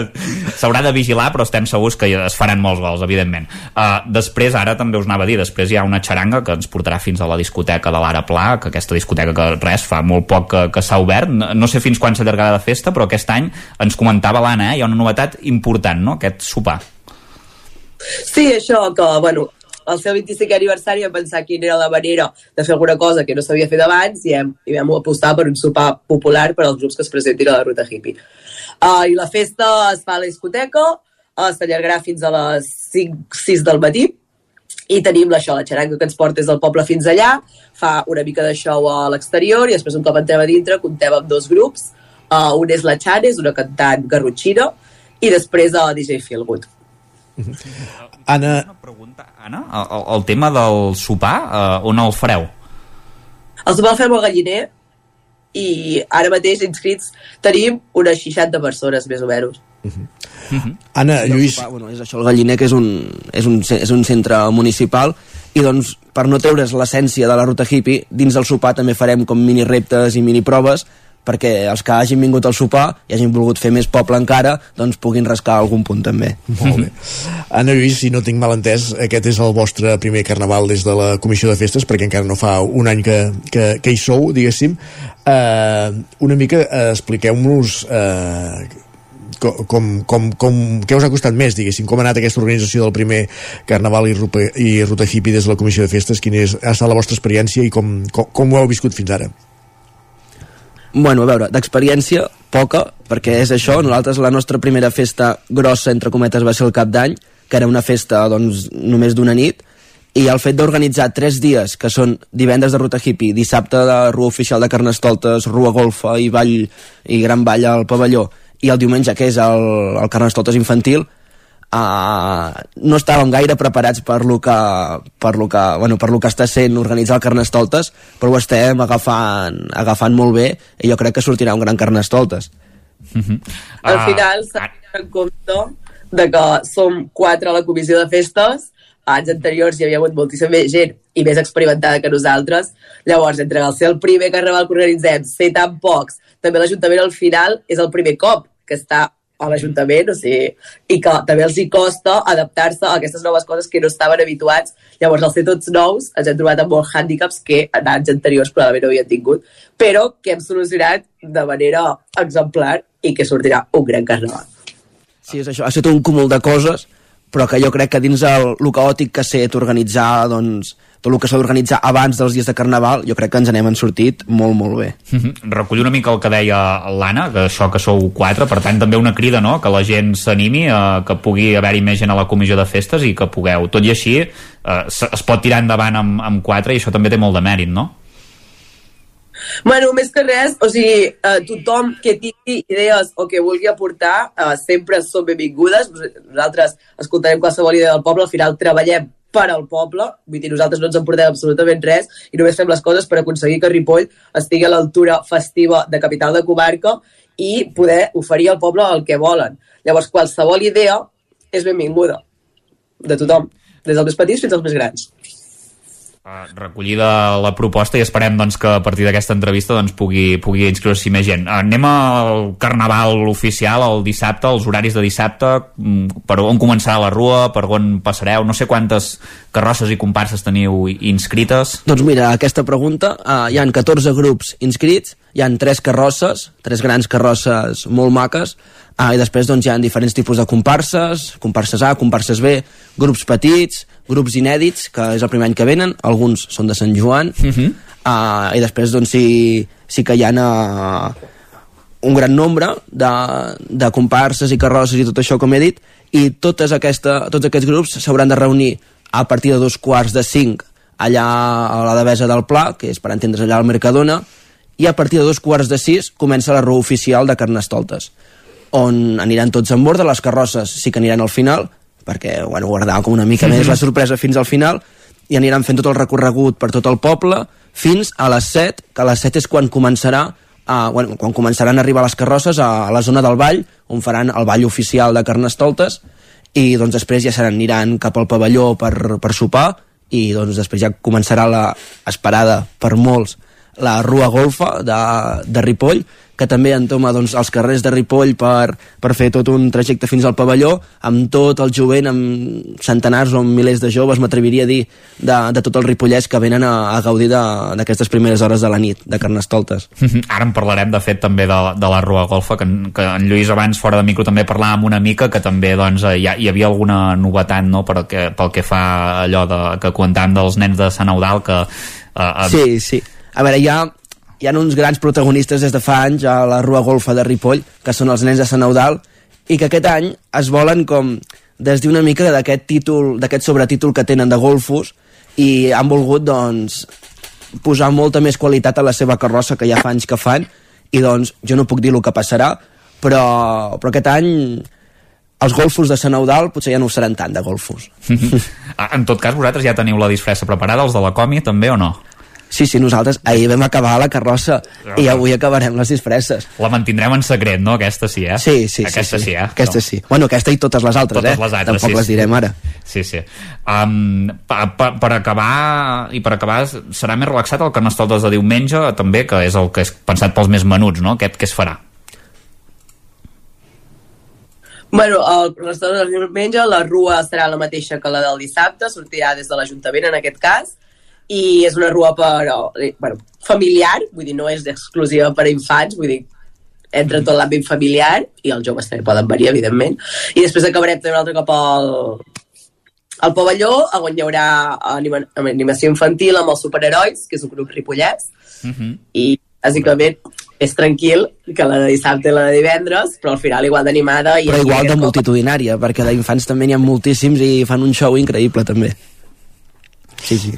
s'haurà de vigilar, però estem segurs que es faran molts gols, evidentment. Uh, després, ara també us anava a dir, després hi ha una xaranga que ens portarà fins a la discoteca de l'Ara Pla, que aquesta discoteca que res, fa molt poc que, que s'ha obert. No, no sé fins quan s'allargarà la festa, però aquest any ens comentava l'Anna, eh? hi ha una novetat important, no?, aquest sopar. Sí, això, que, bueno, el seu 25è aniversari vam pensar quina era la manera de fer alguna cosa que no s'havia fet abans i, hem, i vam apostar per un sopar popular per als grups que es presentin a la ruta hippie. Uh, I la festa es fa a la discoteca, uh, s'allargarà fins a les 5-6 del matí i tenim això, la xaranga que ens porta des del poble fins allà, fa una mica de show a l'exterior i després un cop entrem a dintre comptem amb dos grups, uh, un és la Chanes, una cantant garrotxina, i després a uh, DJ Feelgood. Anna... Anna, el, el, tema del sopar, uh, on el fareu? El sopar el fem al galliner i ara mateix inscrits tenim unes 60 persones, més o menys. Anna, I el Lluís... Sopar, bueno, és això, el Galliner, que és un, és un, és un centre municipal, i doncs, per no treure's l'essència de la ruta hippie, dins del sopar també farem com mini reptes i mini proves, perquè els que hagin vingut al sopar i hagin volgut fer més poble encara, doncs puguin rascar algun punt també. Molt bé. Anna Lluís, si no tinc mal entès, aquest és el vostre primer carnaval des de la Comissió de Festes, perquè encara no fa un any que, que, que hi sou, diguéssim. Uh, una mica uh, expliqueu-nos uh, com, com, com, què us ha costat més, diguéssim, com ha anat aquesta organització del primer Carnaval i, Rupa, i Ruta Hippie des de la Comissió de Festes, quina és, ha estat la vostra experiència i com, com, com ho heu viscut fins ara? Bueno, a veure, d'experiència, poca, perquè és això, nosaltres la nostra primera festa grossa, entre cometes, va ser el cap d'any, que era una festa, doncs, només d'una nit, i el fet d'organitzar tres dies, que són divendres de ruta hippie, dissabte de rua oficial de Carnestoltes, rua golfa i ball i gran ball al pavelló, i el diumenge, que és el, el Carnestoltes infantil, uh, no estàvem gaire preparats per lo que, per lo que, bueno, per lo que està sent organitzar el Carnestoltes, però ho estem agafant, agafant molt bé i jo crec que sortirà un gran Carnestoltes. Al final s'ha de en compte de que som quatre a la comissió de festes, anys anteriors hi havia hagut moltíssima més gent i més experimentada que nosaltres. Llavors, entre el ser el primer carnaval que organitzem, ser tan pocs, també l'Ajuntament al final és el primer cop que està a l'Ajuntament, o sigui, i que també els hi costa adaptar-se a aquestes noves coses que no estaven habituats. Llavors, al ser tots nous, ens hem trobat amb molts hàndicaps que en anys anteriors probablement no havien tingut, però que hem solucionat de manera exemplar i que sortirà un gran carnaval. Sí, és això, ha estat un cúmul de coses, però que jo crec que dins el, el caòtic que ha organitzar doncs, tot el que s'ha d'organitzar abans dels dies de Carnaval, jo crec que ens n'hem en sortit molt, molt bé. Mm -hmm. Recollir una mica el que deia l'Anna, que això que sou quatre, per tant també una crida, no?, que la gent s'animi, eh, que pugui haver-hi més gent a la comissió de festes i que pugueu. Tot i així, eh, es pot tirar endavant amb, amb quatre i això també té molt de mèrit, no? Bueno, més que res, o sigui, eh, tothom que tingui idees o que vulgui aportar eh, sempre són benvingudes. Nosaltres escoltarem qualsevol idea del poble, al final treballem per al poble, vull dir, nosaltres no ens emportem absolutament res i només fem les coses per aconseguir que Ripoll estigui a l'altura festiva de capital de comarca i poder oferir al poble el que volen. Llavors, qualsevol idea és benvinguda de tothom, des dels més petits fins als més grans recollida la proposta i esperem doncs, que a partir d'aquesta entrevista doncs, pugui, pugui inscriure-s'hi més gent. Uh, anem al carnaval oficial el dissabte, els horaris de dissabte, mm, per on començarà la rua, per on passareu, no sé quantes carrosses i comparses teniu inscrites. Doncs mira, aquesta pregunta, uh, hi han 14 grups inscrits, hi han tres carrosses, tres grans carrosses molt maques, Ah, I després doncs, hi ha diferents tipus de comparses, comparses A, comparses B, grups petits, grups inèdits, que és el primer any que venen, alguns són de Sant Joan, uh -huh. uh, i després doncs, sí, sí que hi ha uh, un gran nombre de, de comparses i carrosses i tot això, com he dit, i totes aquesta, tots aquests grups s'hauran de reunir a partir de dos quarts de cinc allà a la Devesa del Pla, que és per entendre's allà al Mercadona, i a partir de dos quarts de sis comença la rua oficial de Carnestoltes on aniran tots en bord, les carrosses sí que aniran al final, perquè bueno, guardàvem com una mica més la sorpresa fins al final, i aniran fent tot el recorregut per tot el poble fins a les 7, que a les 7 és quan començarà a, bueno, quan començaran a arribar les carrosses a, a la zona del ball, on faran el ball oficial de Carnestoltes, i doncs després ja s'aniran cap al pavelló per, per sopar, i doncs després ja començarà la esperada per molts la Rua Golfa de, de Ripoll, que també entoma doncs, els carrers de Ripoll per, per fer tot un trajecte fins al pavelló, amb tot el jovent, amb centenars o milers de joves, m'atreviria a dir, de, de tot el Ripollès que venen a, a gaudir d'aquestes primeres hores de la nit, de Carnestoltes. *laughs* Ara en parlarem, de fet, també de, de la Rua Golfa, que, que en Lluís abans, fora de micro, també parlàvem una mica, que també doncs, hi, ha, hi havia alguna novetat no?, pel, que, pel que fa allò de, que comentàvem dels nens de Sant Eudal, que... Uh, sí, sí. A veure, hi ha, hi ha uns grans protagonistes des de fa anys a la Rua Golfa de Ripoll, que són els nens de Sant Eudal, i que aquest any es volen com des d'una mica d'aquest títol, d'aquest sobretítol que tenen de golfos, i han volgut, doncs, posar molta més qualitat a la seva carrossa que ja fa anys que fan, i doncs jo no puc dir el que passarà, però, però aquest any els golfos de Sant Eudal potser ja no ho seran tant de golfos. *laughs* en tot cas, vosaltres ja teniu la disfressa preparada, els de la Comi també o no? Sí, sí, nosaltres ahir vam acabar la carrossa no, i avui acabarem les disfresses. La mantindrem en secret, no? Aquesta sí, eh? Sí, sí, aquesta sí. sí, sí eh? Aquesta no. sí. Bueno, aquesta i totes les altres, totes eh? Les altres, Tampoc sí, les direm ara. Sí, sí. Um, pa, pa, per acabar, i per acabar, serà més relaxat el Carnestoltes de diumenge, també, que és el que és pensat pels més menuts, no? Aquest què es farà? Bueno, el restaurant de diumenge, la rua serà la mateixa que la del dissabte, sortirà des de l'Ajuntament en aquest cas, i és una rua per, eh, bueno, familiar, vull dir, no és exclusiva per a infants, vull dir, entra tot l'àmbit familiar i els joves també poden venir, evidentment. I després acabarem també un altre cop al, al pavelló, on hi haurà anima, animació infantil amb els superherois, que és un grup ripollès, uh Mhm. -huh. i bàsicament és tranquil que la de dissabte i la de divendres, però al final igual d'animada. Però igual de multitudinària, perquè d'infants també n'hi ha moltíssims i fan un show increïble també. Sí, sí.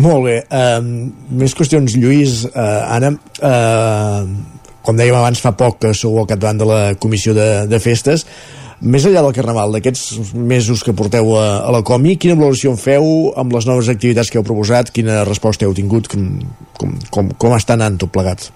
Molt bé. Uh, més qüestions, Lluís, uh, Anna. Uh, com dèiem abans, fa poc que sou al capdavant de la comissió de, de festes. Més enllà del Carnaval, d'aquests mesos que porteu a, a la Comi, quina valoració en feu amb les noves activitats que heu proposat? Quina resposta heu tingut? Com, com, com, com està anant tot plegat?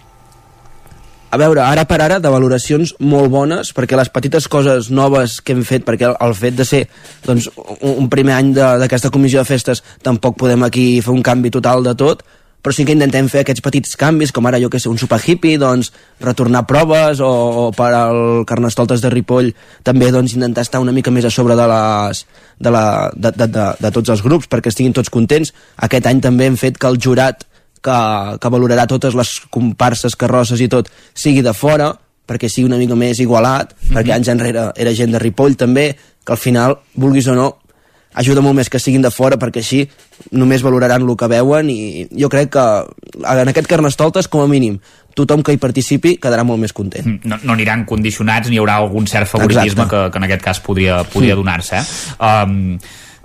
A veure, ara per ara, de valoracions molt bones, perquè les petites coses noves que hem fet, perquè el, el fet de ser doncs, un, primer any d'aquesta comissió de festes tampoc podem aquí fer un canvi total de tot, però sí que intentem fer aquests petits canvis, com ara jo que sé, un super hippie, doncs retornar proves, o, o per al Carnestoltes de Ripoll també doncs intentar estar una mica més a sobre de les de, la, de, de, de, de tots els grups perquè estiguin tots contents. Aquest any també hem fet que el jurat que, que valorarà totes les comparses, carrosses i tot, sigui de fora, perquè sigui una mica més igualat, mm -hmm. perquè anys enrere era gent de Ripoll també, que al final, vulguis o no, ajuda molt més que siguin de fora perquè així només valoraran el que veuen i jo crec que en aquest Carnestoltes com a mínim tothom que hi participi quedarà molt més content. Mm, No, no aniran condicionats ni hi haurà algun cert favoritisme que, que en aquest cas podria, podria Sí. donar-se. Eh? Um,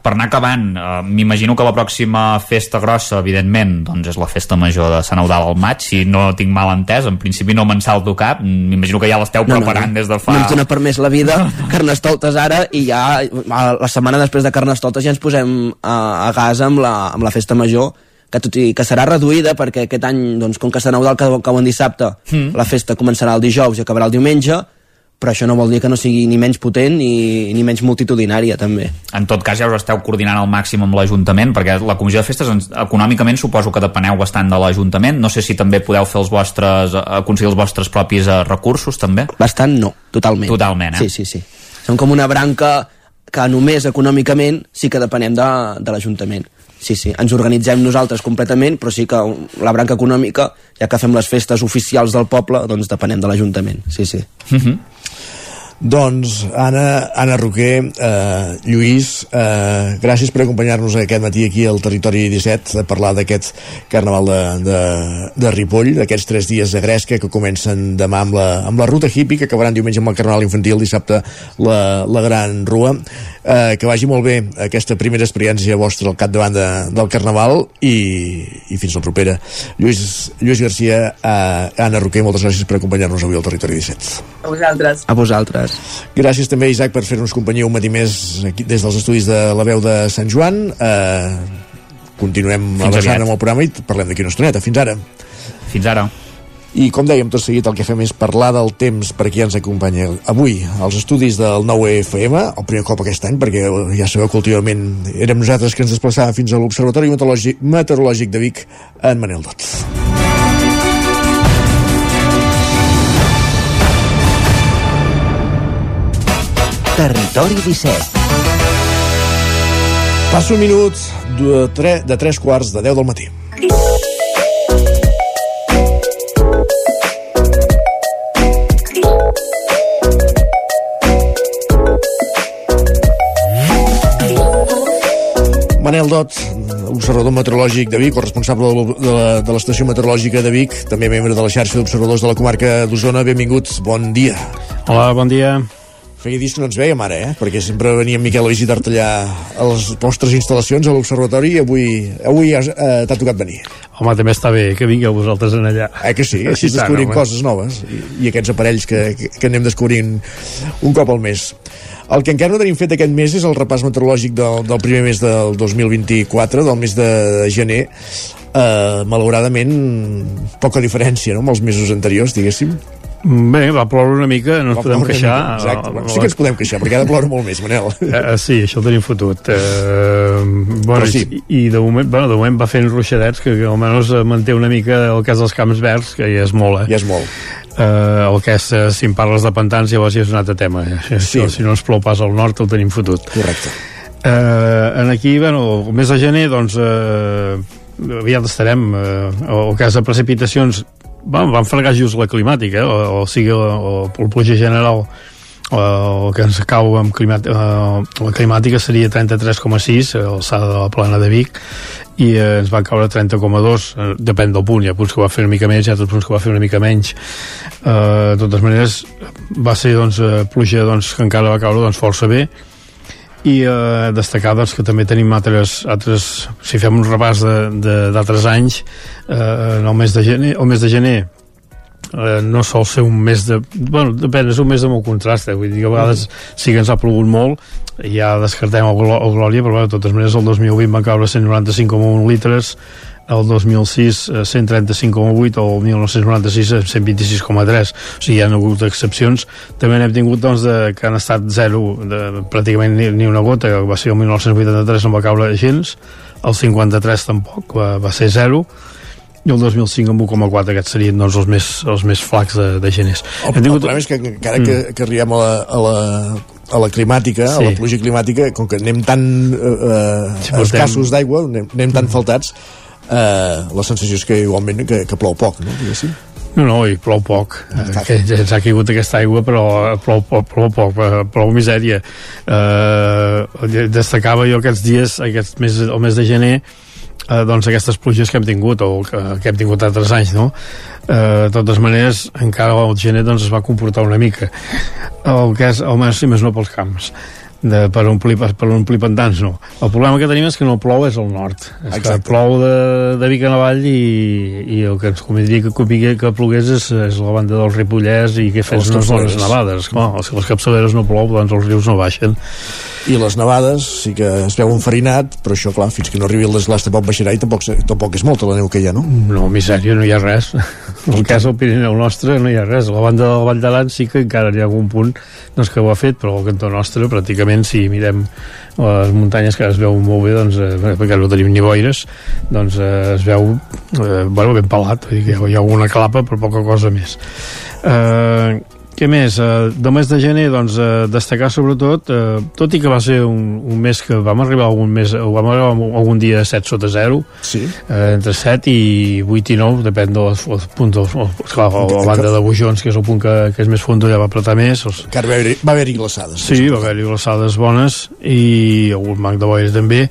per anar acabant, uh, m'imagino que la pròxima festa grossa, evidentment, doncs és la festa major de Sant Eudal al maig, si no tinc mal entès, en principi no me'n salto cap, m'imagino que ja l'esteu preparant des de fa... No ens dona per més la vida. Carnestoltes ara i ja la setmana després de Carnestoltes ja ens posem a, a gas amb la, amb la festa major que tot i que serà reduïda perquè aquest any, doncs, com que Sant Eudal cau, cau en dissabte, Mm. la festa començarà el dijous i acabarà el diumenge, però això no vol dir que no sigui ni menys potent ni, ni menys multitudinària, també. En tot cas, ja us esteu coordinant al màxim amb l'Ajuntament, perquè la Comissió de Festes, econòmicament, suposo que depeneu bastant de l'Ajuntament. No sé si també podeu fer els vostres, eh, aconseguir els vostres propis eh, recursos, també. Bastant no, totalment. Totalment, eh? Sí, sí, sí. Som com una branca que només econòmicament sí que depenem de, de l'Ajuntament. Sí, sí, ens organitzem nosaltres completament, però sí que la branca econòmica, ja que fem les festes oficials del poble, doncs depenem de l'Ajuntament, sí, sí. Doncs, Anna, Anna Roquer, eh, Lluís, eh, gràcies per acompanyar-nos aquest matí aquí al Territori 17 a parlar d'aquest Carnaval de, de, de Ripoll, d'aquests tres dies de Gresca que comencen demà amb la, amb la ruta hippie, que acabaran diumenge amb el Carnaval infantil, dissabte la, la Gran Rua. Eh, que vagi molt bé aquesta primera experiència vostra al capdavant de, del Carnaval i, i fins la propera. Lluís, Lluís Garcia, eh, Anna Roquer, moltes gràcies per acompanyar-nos avui al Territori 17. A vosaltres. A vosaltres. Gràcies també, Isaac, per fer-nos companyia un matí més aquí, des dels estudis de la veu de Sant Joan. Eh, continuem Fins avançant aviat. amb el programa i parlem d'aquí una estoneta. Fins ara. Fins ara. I com dèiem, tot seguit el que fem és parlar del temps per qui ens acompanya avui als estudis del 9FM, el primer cop aquest any, perquè ja sabeu que últimament érem nosaltres que ens desplaçàvem fins a l'Observatori Meteorològic, Meteorològic de Vic, en Manel Dot. Territori 17. Passa un minut de, tre, de tres quarts de 10 del matí. Manel Dot, observador meteorològic de Vic, o responsable de la- de l'estació meteorològica de Vic, també membre de la xarxa d'observadors de la comarca d'Osona. Benvinguts, bon dia. Hola, bon dia. Feia dies que no ens veiem ara, eh? Perquè sempre venia en Miquel a visitar-te allà a les vostres instal·lacions, a l'observatori, i avui, avui has- eh, t'ha tocat venir. Home, també està bé que vingueu vosaltres en allà. Eh que sí? Així tant, descobrim home. coses noves i, i aquests aparells que, que, que anem descobrint un cop al mes. El que encara no tenim fet aquest mes és el repàs meteorològic del, del primer mes del 2024, del mes de gener. Uh, malauradament, poca diferència no? amb els mesos anteriors, diguéssim. Bé, va ploure una mica, no ens Va podem ploure una queixar. Exacte. Bueno, sí que ens podem queixar, perquè ha de ploure molt més, Manel. *laughs* Eh, sí, això ho tenim fotut. Eh, bueno, Però sí. i, I de moment, bueno, de moment va fent ruixadets que, que almenys manté una mica el cas dels camps verds, que ja és molt, eh? Ja és molt. Eh, el que és, si em parles de pantans, llavors ja és un altre tema. Sí. Si no ens plou pas al nord, el tenim fotut. Correcte. Eh, en aquí, bueno, el mes de gener, doncs, eh, aviat estarem, eh, el cas de precipitacions, van, van fregar just la climàtica, eh, o, o sigui, o, o el pluja general, o el que ens cau amb climat, eh, la climàtica seria 33,6 a l'alçada de la plana de Vic i eh, ens va caure 30,2 eh, depèn del punt, hi ha punts que va fer una mica més hi ha altres punts que va fer una mica menys. Eh, de totes maneres va ser doncs, eh, pluja doncs, que encara va caure doncs, força bé i eh, destacar doncs, que també tenim altres, altres si fem un repàs d'altres anys eh, en el mes de gener, el mes de gener eh, no sol ser un mes de... Bueno, depèn, és un mes de molt contrast, eh? vull dir a vegades sí que ens ha plogut molt, ja descartem el, el Glòria, però bueno, de totes maneres el 2020 van caure 195,1 litres, el 2006 eh, 135,8 o el 1996 eh, 126,3 o sigui hi ha hagut excepcions. També n'hem tingut doncs de, que han estat zero de, pràcticament ni, ni una gota que va ser el 1983 no va caure gens. El 53 tampoc va, va ser zero. I el 2005 amb 1,4 aquests serien doncs, els, més, els més flacs de, de geners. El, el problema és que encara que, que arribem a la, a la a la climàtica, sí. a la pluja climàtica, com que anem tan eh, eh, portem- escassos d'aigua, anem, anem tan faltats, eh, la sensació és que igualment que, que plou poc, no? Diguéssim. No, no, i plou poc. Que ens ha caigut aquesta aigua, però plou, plou, plou poc, eh, plou misèria. Eh, destacava jo aquests dies, aquest mes, el mes de gener, eh, doncs aquestes pluges que hem tingut o que, que hem tingut altres anys no? eh, de totes maneres encara el gener doncs, es va comportar una mica el que és, almenys si més no pels camps de, per, omplir, per, omplir pantans no. el problema que tenim és que no plou és al nord és que Exacte. plou de, de Vic en avall i, i el que ens convindria que, que, que plogués és, és la banda del Ripollès i que fes unes bones nevades clar, si les capçaleres no plou doncs els rius no baixen I les nevades sí que es veu enfarinat, però això, clar, fins que no arribi el desglàs tampoc baixarà i tampoc, tampoc és molta la neu que hi ha, no? No, misèria, no hi ha res. *laughs* El cas del Pirineu nostre no hi ha res. A la banda del Vall d'Aran sí que encara hi ha algun punt doncs, que ho ha fet, però al cantó nostre pràcticament si mirem les muntanyes que es veu molt bé, doncs, eh, perquè no tenim ni boires, doncs eh, es veu eh, bueno, ben pelat, vull dir que hi ha alguna clapa però poca cosa més. Eh, què més? Eh, del mes de gener, doncs, eh, destacar sobretot, eh, tot i que va ser un, un mes que vam arribar algun mes, vam arribar algun dia a 7 sota 0, sí. entre 7 i 8 i 9, depèn dels, dels punts, dels, clar, la, la banda de Bujons, que és el punt que, que és més fondo, ja va apretar més. Els... Va haver-hi haver glaçades. Sí, va haver-hi glaçades bones i algun banc de boires també,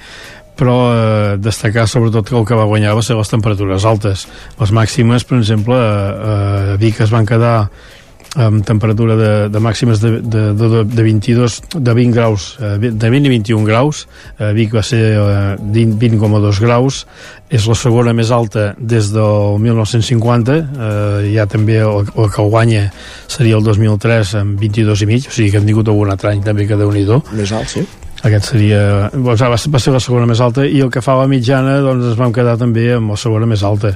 però eh, destacar sobretot que el que va guanyar va ser les temperatures altes. Les màximes, per exemple, eh, a Vic es van quedar amb temperatura de, de màximes de, de, de, de 22 de 20 graus, eh, de 20 i 21 graus. Eh, Vic va ser eh, 20 20,2 graus. És la segona més alta des del 1950 eh, ja també el, el que el guanya seria el 2003 amb 22 i mig. O sigui que hem tingut algun altre any també que déu nhi Més alt, sí. aquest seria, doncs, va, ser, va ser la segona més alta. I el que fa la mitjana doncs ens vam quedar també amb la segona més alta.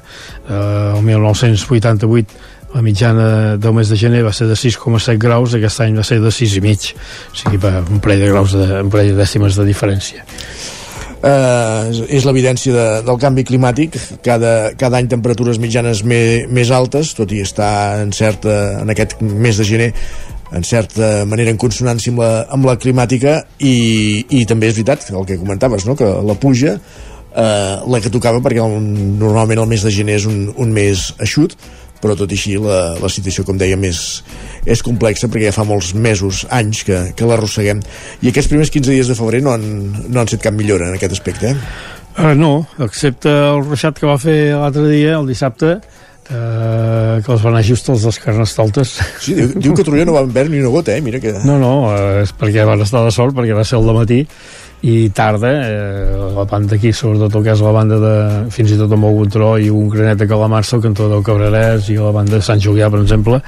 Eh, el 1988 la mitjana del mes de gener va ser de 6,7 graus, aquest any va ser de 6 i mig, o sigui, va, un parell de graus de, un parell de dècimes de diferència. és- és l'evidència de, del canvi climàtic cada, cada any temperatures mitjanes me, més altes tot i estar en certa en aquest mes de gener en certa manera en consonància amb la, amb la climàtica i, i també és veritat el que comentaves, no? que la puja eh, la que tocava perquè el, normalment el mes de gener és un, un mes eixut però tot i així la, la situació, com dèiem, és, és complexa perquè ja fa molts mesos, anys que, que l'arrosseguem. I aquests primers 15 dies de febrer no han, no han set cap millora en aquest aspecte, eh? Uh, no, excepte el ruixat que va fer l'altre dia, el dissabte, eh, que els van just els dels carnestoltes. Sí, diu, diu que a Torelló no van veure ni una gota, eh? Mira que... No, no, eh, és perquè van estar de sort, perquè va ser el matí i tarda, eh, la banda aquí, sobretot el que és la banda de, fins i tot amb algun tro i un granet de calamarsa, el cantó del Cabrerès i la banda de Sant Julià, per exemple,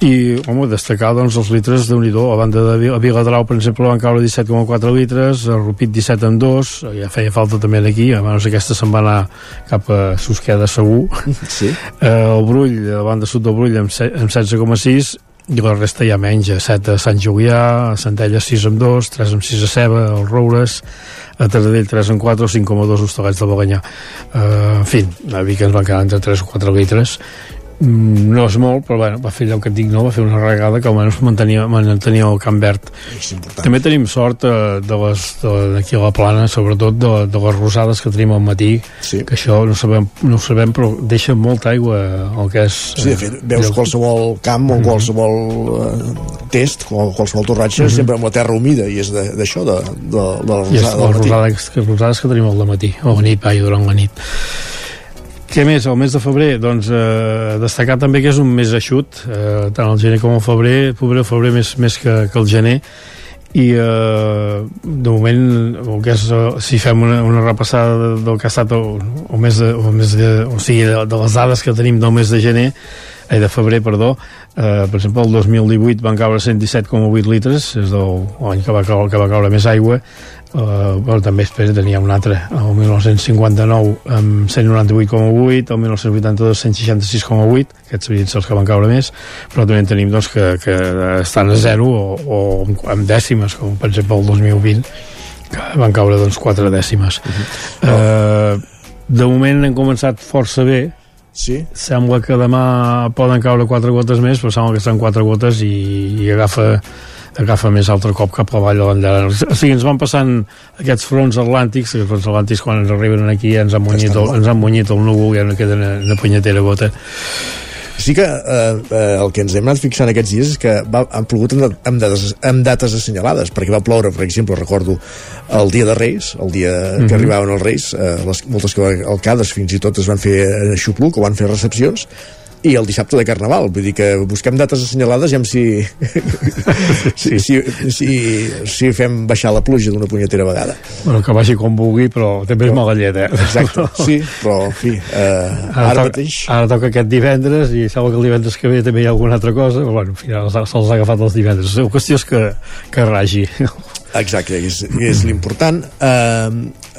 i, home, destacar, doncs, els litres de nhi la banda de a Viladrau, per exemple, van caure 17,4 litres, a Rupit 17 en 2, ja feia falta també aquí, a menys aquesta se'n va anar cap a Susqueda segur, sí. eh, el Brull, la banda sud del Brull amb, amb 16,6 i la resta ja menys, a 7 a Sant Julià a Centella 6 amb 2 3 amb 6 a Ceba, els Roures a Taradell 3 amb 4, 5,2 hostalets de Balanyà uh, en fi, a Vic ens van quedar entre 3 o 4 litres no és molt, però bueno, va fer allò que et dic, no? va fer una regada que almenys mantenia, mantenia el camp verd. També tenim sort eh, de les, de, aquí a la plana, sobretot de, de les rosades que tenim al matí, sí. que això no sabem, no ho sabem, però deixa molta aigua el que és... Sí, de fet, veus lloc- qualsevol camp o qualsevol eh, test, o qualsevol torratge, Mhm. sempre amb la terra humida, i és de- d'això, de, de, de la I és rosada les rosades, que, tenim al matí, o a la nit, vai, durant la nit. Què més? El mes de febrer, doncs, eh, destacar també que és un mes eixut, eh, tant el gener com el febrer, febrer, el febrer més, més que, que el gener, i eh, de moment que és, eh, si fem una, una repassada de- del que ha estat el, el mes, de, el mes de, o sigui, de, de les dades que tenim del mes de gener eh, de febrer, perdó eh, per exemple el 2018 van caure 117,8 litres és l'any que, va caure, que va caure més aigua Uh, però també després tenia un altre el 1959 amb 198,8 el 1982 166,8 aquests serien els que van caure més però també en tenim doncs, que, que estan a zero o, o amb dècimes com per exemple el 2020 que van caure doncs 4 dècimes uh -huh. uh, de moment hem començat força bé Sí. Sembla que demà poden caure quatre gotes més, però sembla que estan quatre gotes i, i agafa agafa més altre cop cap avall a l'enllà. O sigui, ens van passant aquests fronts atlàntics, els fronts atlàntics quan ens arriben aquí ja ens han munyit el, ens han munyit el núvol, ja no queda una, una punyetera gota. Sí que eh, eh, el que ens hem anat fixant aquests dies és que va, han plogut amb, amb, dates, amb dates assenyalades, perquè va ploure, per exemple, recordo el dia de Reis, el dia mm -hmm. que arribaven els Reis, eh, les, moltes alcaldes fins i tot es van fer a Xupluc o van fer recepcions, i el dissabte de Carnaval, vull dir que busquem dates assenyalades i amb si, *laughs* si, si, si, si fem baixar la pluja d'una punyetera vegada. Bueno, que vagi com vulgui, però també és mala llet, eh? Exacte, *laughs* sí, però, en fi, eh, ara, ara, toca, mateix... Ara toca aquest divendres i sembla que el divendres que ve també hi ha alguna altra cosa, però bueno, al final se'ls ha agafat els divendres. La qüestió és que, que ragi. Exacte, és, és l'important. Eh,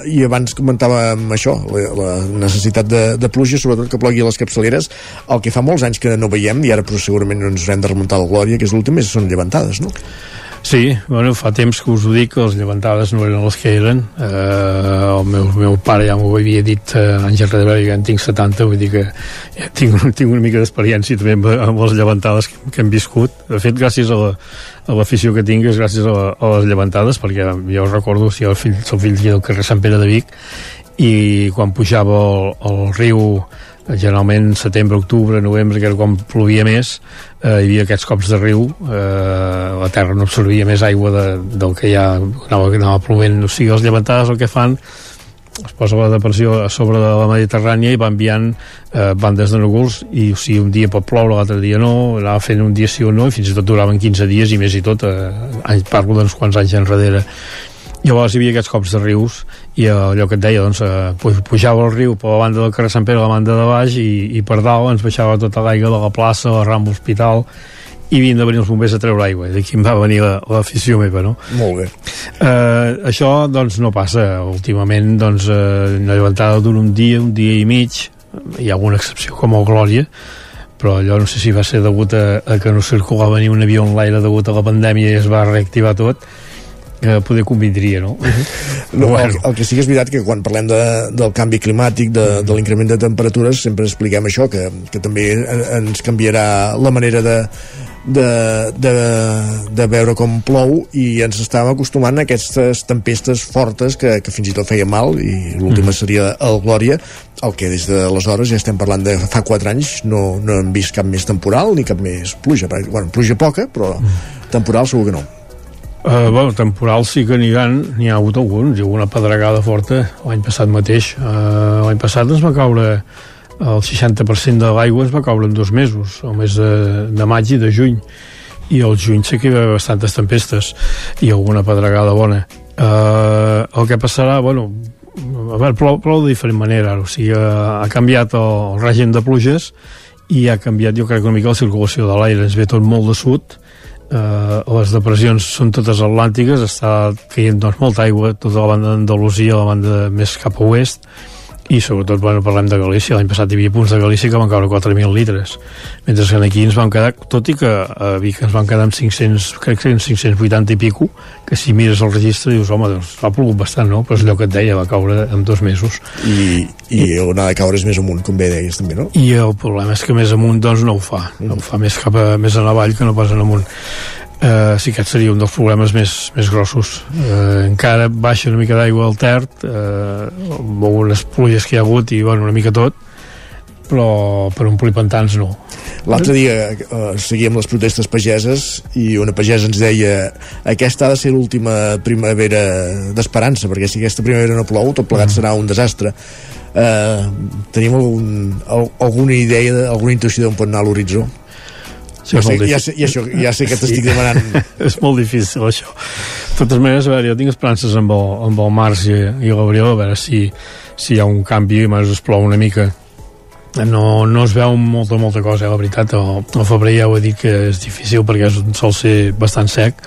I abans comentàvem això, la, la necessitat de, de pluja, sobretot que plogui a les capçaleres, el que fa molts anys que no veiem, i ara però segurament no ens hem de remuntar la glòria, que és l'últim, són llevantades, no? Sí, bueno, fa temps que us ho dic, les llevantades no eren les que eren. Eh, el meu, meu pare ja m'ho havia dit eh, anys enrere, ja en tinc 70, vull dir que ja *laughs* tinc, tinc una mica d'experiència també amb, amb les llevantades que, que hem viscut. De fet, gràcies a la, a l'afició que tinc és gràcies a, a les llevantades, perquè jo recordo, si jo fill, soc fill del carrer Sant Pere de Vic, i quan pujava el, el riu generalment setembre, octubre, novembre, que era quan plovia més, eh, hi havia aquests cops de riu, eh, la terra no absorbia més aigua de, del que ja anava, anava plovent. O sigui, les llevantades el que fan es posa la depressió a sobre de la Mediterrània i va enviant eh, bandes de núvols i o sigui, un dia pot ploure, l'altre dia no anava fent un dia sí o no i fins i tot duraven 15 dies i més i tot, eh, parlo d'uns quants anys enrere llavors hi havia aquests cops de rius i allò que et deia, doncs, eh, pujava el riu per la banda del carrer Sant Pere a la banda de baix i, i per dalt ens baixava tota l'aigua de la plaça, la Rambla Hospital i havien de venir els bombers a treure aigua. I d'aquí em va venir l'afició la, meva no? molt bé. Eh, això doncs no passa. Últimament doncs eh, una llevantada d'un un dia, un dia i mig. Hi ha alguna excepció com el Glòria però allò no sé si va ser degut a, a que no circulava ni un avió en l'aire degut a la pandèmia i es va reactivar tot que poder convindria, no? no bueno. el, el que sí que és veritat que quan parlem de, del canvi climàtic, de, de l'increment de temperatures, sempre expliquem això, que, que també ens canviarà la manera de, de, de, de veure com plou i ens estàvem acostumant a aquestes tempestes fortes que, que fins i tot feien mal i l'última mm. seria el Glòria el que des d'aleshores ja estem parlant de fa 4 anys no, no hem vist cap més temporal ni cap més pluja, bueno, pluja poca però mm. temporal segur que no Uh, bueno, temporals sí que ha, n'hi ha hagut alguns, hi ha una pedregada forta l'any passat mateix. Uh, l'any passat ens va caure el 60% de l'aigua es va caure en dos mesos, el mes de, de maig i de juny. I al juny sí que hi va bastantes tempestes i alguna pedregada bona. Uh, el que passarà bueno, a veure, plou, plou de diferent manera. O sigui, ha canviat el, el règim de pluges i ha canviat jo crec una mica la circulació de l'aire. Ens ve tot molt de sud eh, les depressions són totes atlàntiques, està caient doncs, molta aigua tota la banda d'Andalusia, la banda més cap a oest, i sobretot, bueno, parlem de Galícia. L'any passat hi havia punts de Galícia que van caure 4.000 litres. Mentre que aquí ens van quedar tot i que a Vic ens van quedar amb 500 crec que 580 i pico que si mires el registre dius, home, doncs ha plogut bastant, no? però és allò que et deia, va caure en dos mesos. I, i on ha de caure és més amunt, com bé deies també, no? i el problema és que més amunt doncs no ho fa, no ho fa més cap a, més en avall que no pas en amunt eh, sí que seria un dels problemes més, més grossos eh, encara baixa una mica d'aigua al Ter eh, amb algunes pluges que hi ha hagut i bueno, una mica tot però per omplir pantans no L'altre dia eh, seguíem les protestes pageses i una pagesa ens deia aquesta ha de ser l'última primavera d'esperança perquè si aquesta primavera no plou tot plegat mm. serà un desastre eh, tenim algun, alguna idea alguna intuïció d'on pot anar l'horitzó? Sí, ja, sé, ja, sé, ja, això, ja sé que t'estic sí. demanant. *laughs* És molt difícil això. De totes maneres, a veure, jo tinc esperances amb el, amb el Març i, i l'Abril a veure si, si hi ha un canvi i més es plou una mica. No, no es veu molta, molta cosa, eh, la veritat. El, el febrer ja ho he dit que és difícil perquè és, sol ser bastant sec.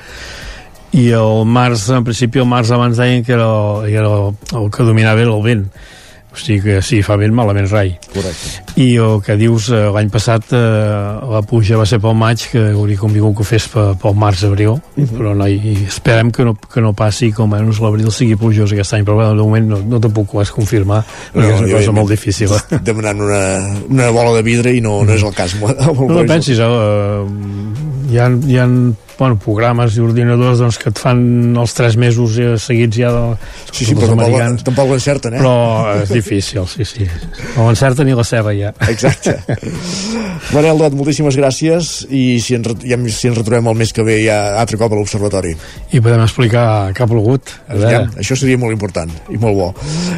I el març, en principi el març abans deien que era, era el, el que dominava era el vent o sigui que sí, fa vent malament rai. Correcte. I el que dius, eh, l'any passat eh, la pluja va ser pel maig, que hauria convingut que ho fes pel, març-abril, uh Mhm. -huh. però no, i esperem que no, que no passi com almenys l'abril sigui plujós aquest any, però bueno, de moment no, no te puc pas confirmar, perquè és una cosa molt difícil. eh? *laughs* Demanant una, una bola de vidre i no, no és el cas. *laughs* No, no pensis, eh, hi ha, hi ha bueno, programes i ordinadors doncs, que et fan els 3 mesos eh, seguits ja de, Sí, sí, però tampoc, americans. tampoc ho encerten, eh? Però és difícil, sí, sí. No encerta ni la ceba ja. Exacte. Manel Dot, moltíssimes gràcies i si ens, ja, si ens retrobem el mes que ve ja altre cop a l'Observatori. I podem explicar què ha plogut. Ja, això seria molt important i molt bo.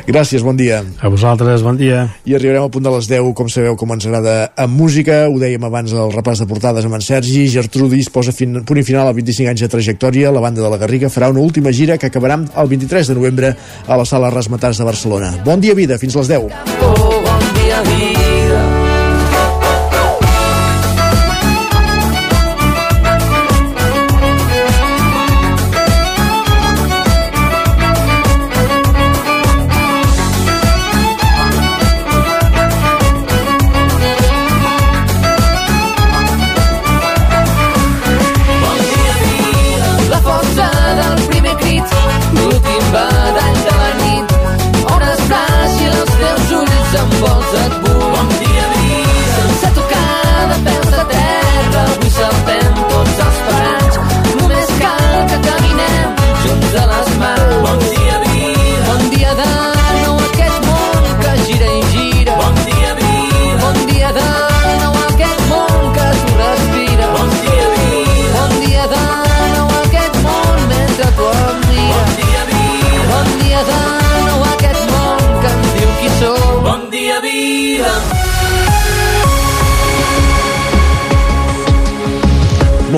Gràcies, bon dia. A vosaltres, bon dia. I arribarem al punt de les 10, com sabeu, com ens agrada amb música. Ho dèiem abans al repàs de portades amb en Sergi. Gertrudis posa fin, punt i final a 25 anys de trajectòria. La banda de la Garriga farà una última gira que acabarà el 23 de novembre a la sala Rasmatars de Barcelona. Bon dia, vida. Fins les 10. Oh,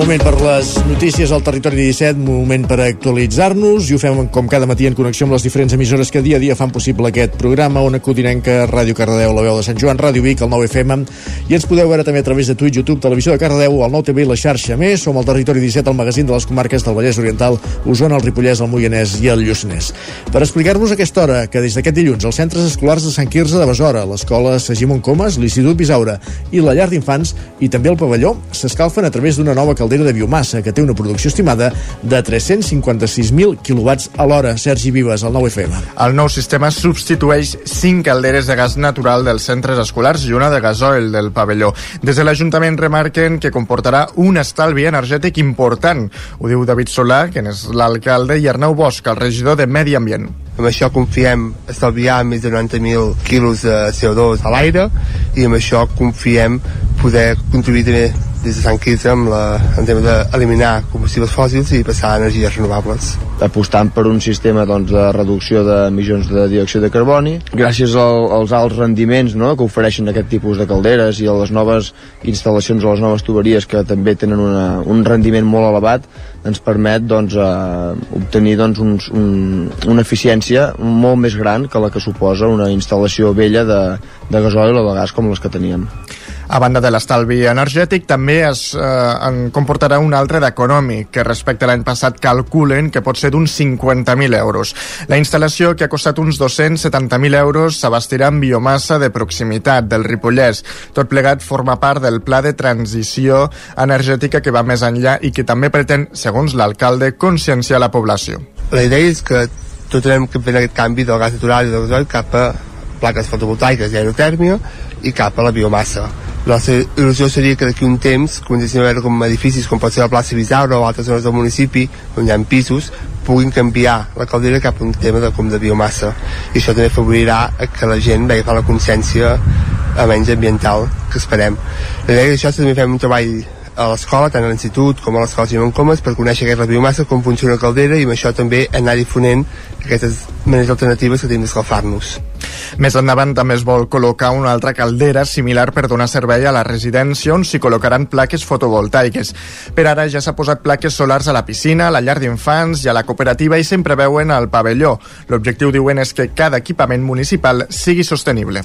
Moment per les notícies al Territori 17, moment per actualitzar-nos i ho fem com cada matí en connexió amb les diferents emissores que dia a dia fan possible aquest programa, Ona Codinenca, Ràdio Cardedeu, La Veu de Sant Joan, Ràdio Vic, el 9FM i ens podeu veure també a través de Twitch, YouTube, Televisió de Cardedeu, el 9TV i la xarxa més. Som al Territori 17, el magazín de les comarques del Vallès Oriental, Osona, el Ripollès, el Moianès i el Lluçanès. Per explicar-nos aquesta hora, que des d'aquest dilluns els centres escolars de Sant Quirze de Besora, l'escola Sagimon Comas, l'Institut Bisaura i la llar d'infants i també el pavelló s'escalfen a través d'una nova caldera de biomassa que té una producció estimada de 356.000 quilowatts a l'hora. Sergi Vives, al 9FM. El nou sistema substitueix 5 calderes de gas natural dels centres escolars i una de gasoil del pavelló. Des de l'Ajuntament remarquen que comportarà un estalvi energètic important. Ho diu David Solà, que és l'alcalde, i Arnau Bosch, el regidor de Medi Ambient. Amb això confiem estalviar més de 90.000 quilos de CO2 a l'aire i amb això confiem poder contribuir també des de Sant Quirze amb la, en tema d'eliminar combustibles fòssils i passar a energies renovables. apostant per un sistema doncs, de reducció d'emissions de diòxid de carboni gràcies al, als alts rendiments no, que ofereixen aquest tipus de calderes i a les noves instal·lacions o les noves tuberies que també tenen una, un rendiment molt elevat ens permet doncs, eh, obtenir doncs, uns, un, una eficiència molt més gran que la que suposa una instal·lació vella de, de gasoil o de gas com les que teníem. A banda de l'estalvi energètic, també es eh, en comportarà un altre d'econòmic, que respecte a l'any passat calculen que pot ser d'uns 50.000 euros. La instal·lació, que ha costat uns 270.000 euros, s'abastirà amb biomassa de proximitat del Ripollès. Tot plegat forma part del pla de transició energètica que va més enllà i que també pretén, segons l'alcalde, conscienciar la població. La idea és que tot hem que fer aquest canvi del gas natural i del gasoil cap a plaques fotovoltaiques d'aerotèrmia i cap a la biomassa. La nostra il·lusió seria que d'aquí un temps comencéssim a veure com edificis com pot ser la plaça Bisaura o altres zones del municipi on hi ha pisos puguin canviar la caldera cap a un tema de, com de biomassa i això també afavorirà a que la gent vegi la consciència a menys ambiental que esperem. La idea és que això també fem un treball a l'escola, tant a l'institut com a l'escola Simon Comas, per conèixer la biomassa, com funciona la caldera i amb això també anar difonent aquestes maneres alternatives que tenim d'escalfar-nos. Més endavant també es vol col·locar una altra caldera similar per donar servei a la residència on s'hi col·locaran plaques fotovoltaiques. Per ara ja s'ha posat plaques solars a la piscina, a la llar d'infants i a la cooperativa i sempre veuen al pavelló. L'objectiu, diuen, és que cada equipament municipal sigui sostenible.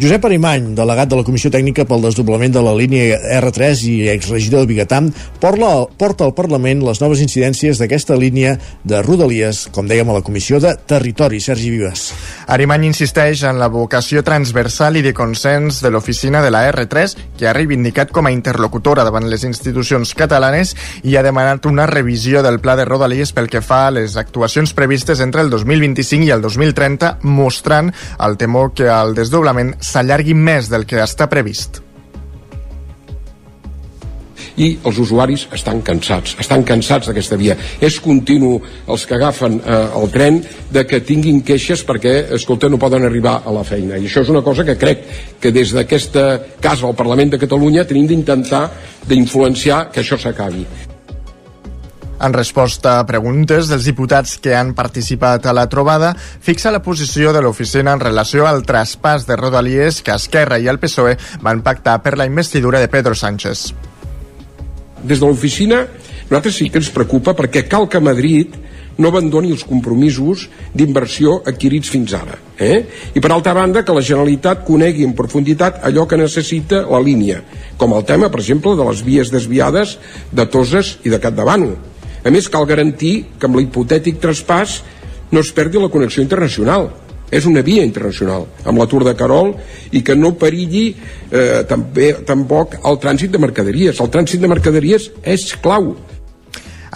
Josep Arimany, delegat de la Comissió Tècnica pel desdoblament de la línia R3 i exregidor de Bigatam, porta, porta al Parlament les noves incidències d'aquesta línia de Rodalies, com dèiem a la Comissió de Territori. Sergi Vives. Arimany insisteix en la vocació transversal i de consens de l'oficina de la R3, que ha reivindicat com a interlocutora davant les institucions catalanes i ha demanat una revisió del pla de Rodalies pel que fa a les actuacions previstes entre el 2025 i el 2030, mostrant el temor que el desdoblament s'allargui més del que està previst i els usuaris estan cansats, estan cansats d'aquesta via. És continu els que agafen eh, el tren de que tinguin queixes perquè, escolta, no poden arribar a la feina. I això és una cosa que crec que des d'aquesta casa al Parlament de Catalunya tenim d'intentar d'influenciar que això s'acabi. En resposta a preguntes dels diputats que han participat a la trobada, fixa la posició de l'oficina en relació al traspàs de Rodalies que Esquerra i el PSOE van pactar per la investidura de Pedro Sánchez des de l'oficina nosaltres sí que ens preocupa perquè cal que Madrid no abandoni els compromisos d'inversió adquirits fins ara. Eh? I per altra banda, que la Generalitat conegui en profunditat allò que necessita la línia, com el tema, per exemple, de les vies desviades de Toses i de Capdavant. A més, cal garantir que amb l'hipotètic traspàs no es perdi la connexió internacional és una via internacional amb l'atur de Carol i que no perilli eh, també, tampoc el trànsit de mercaderies. El trànsit de mercaderies és clau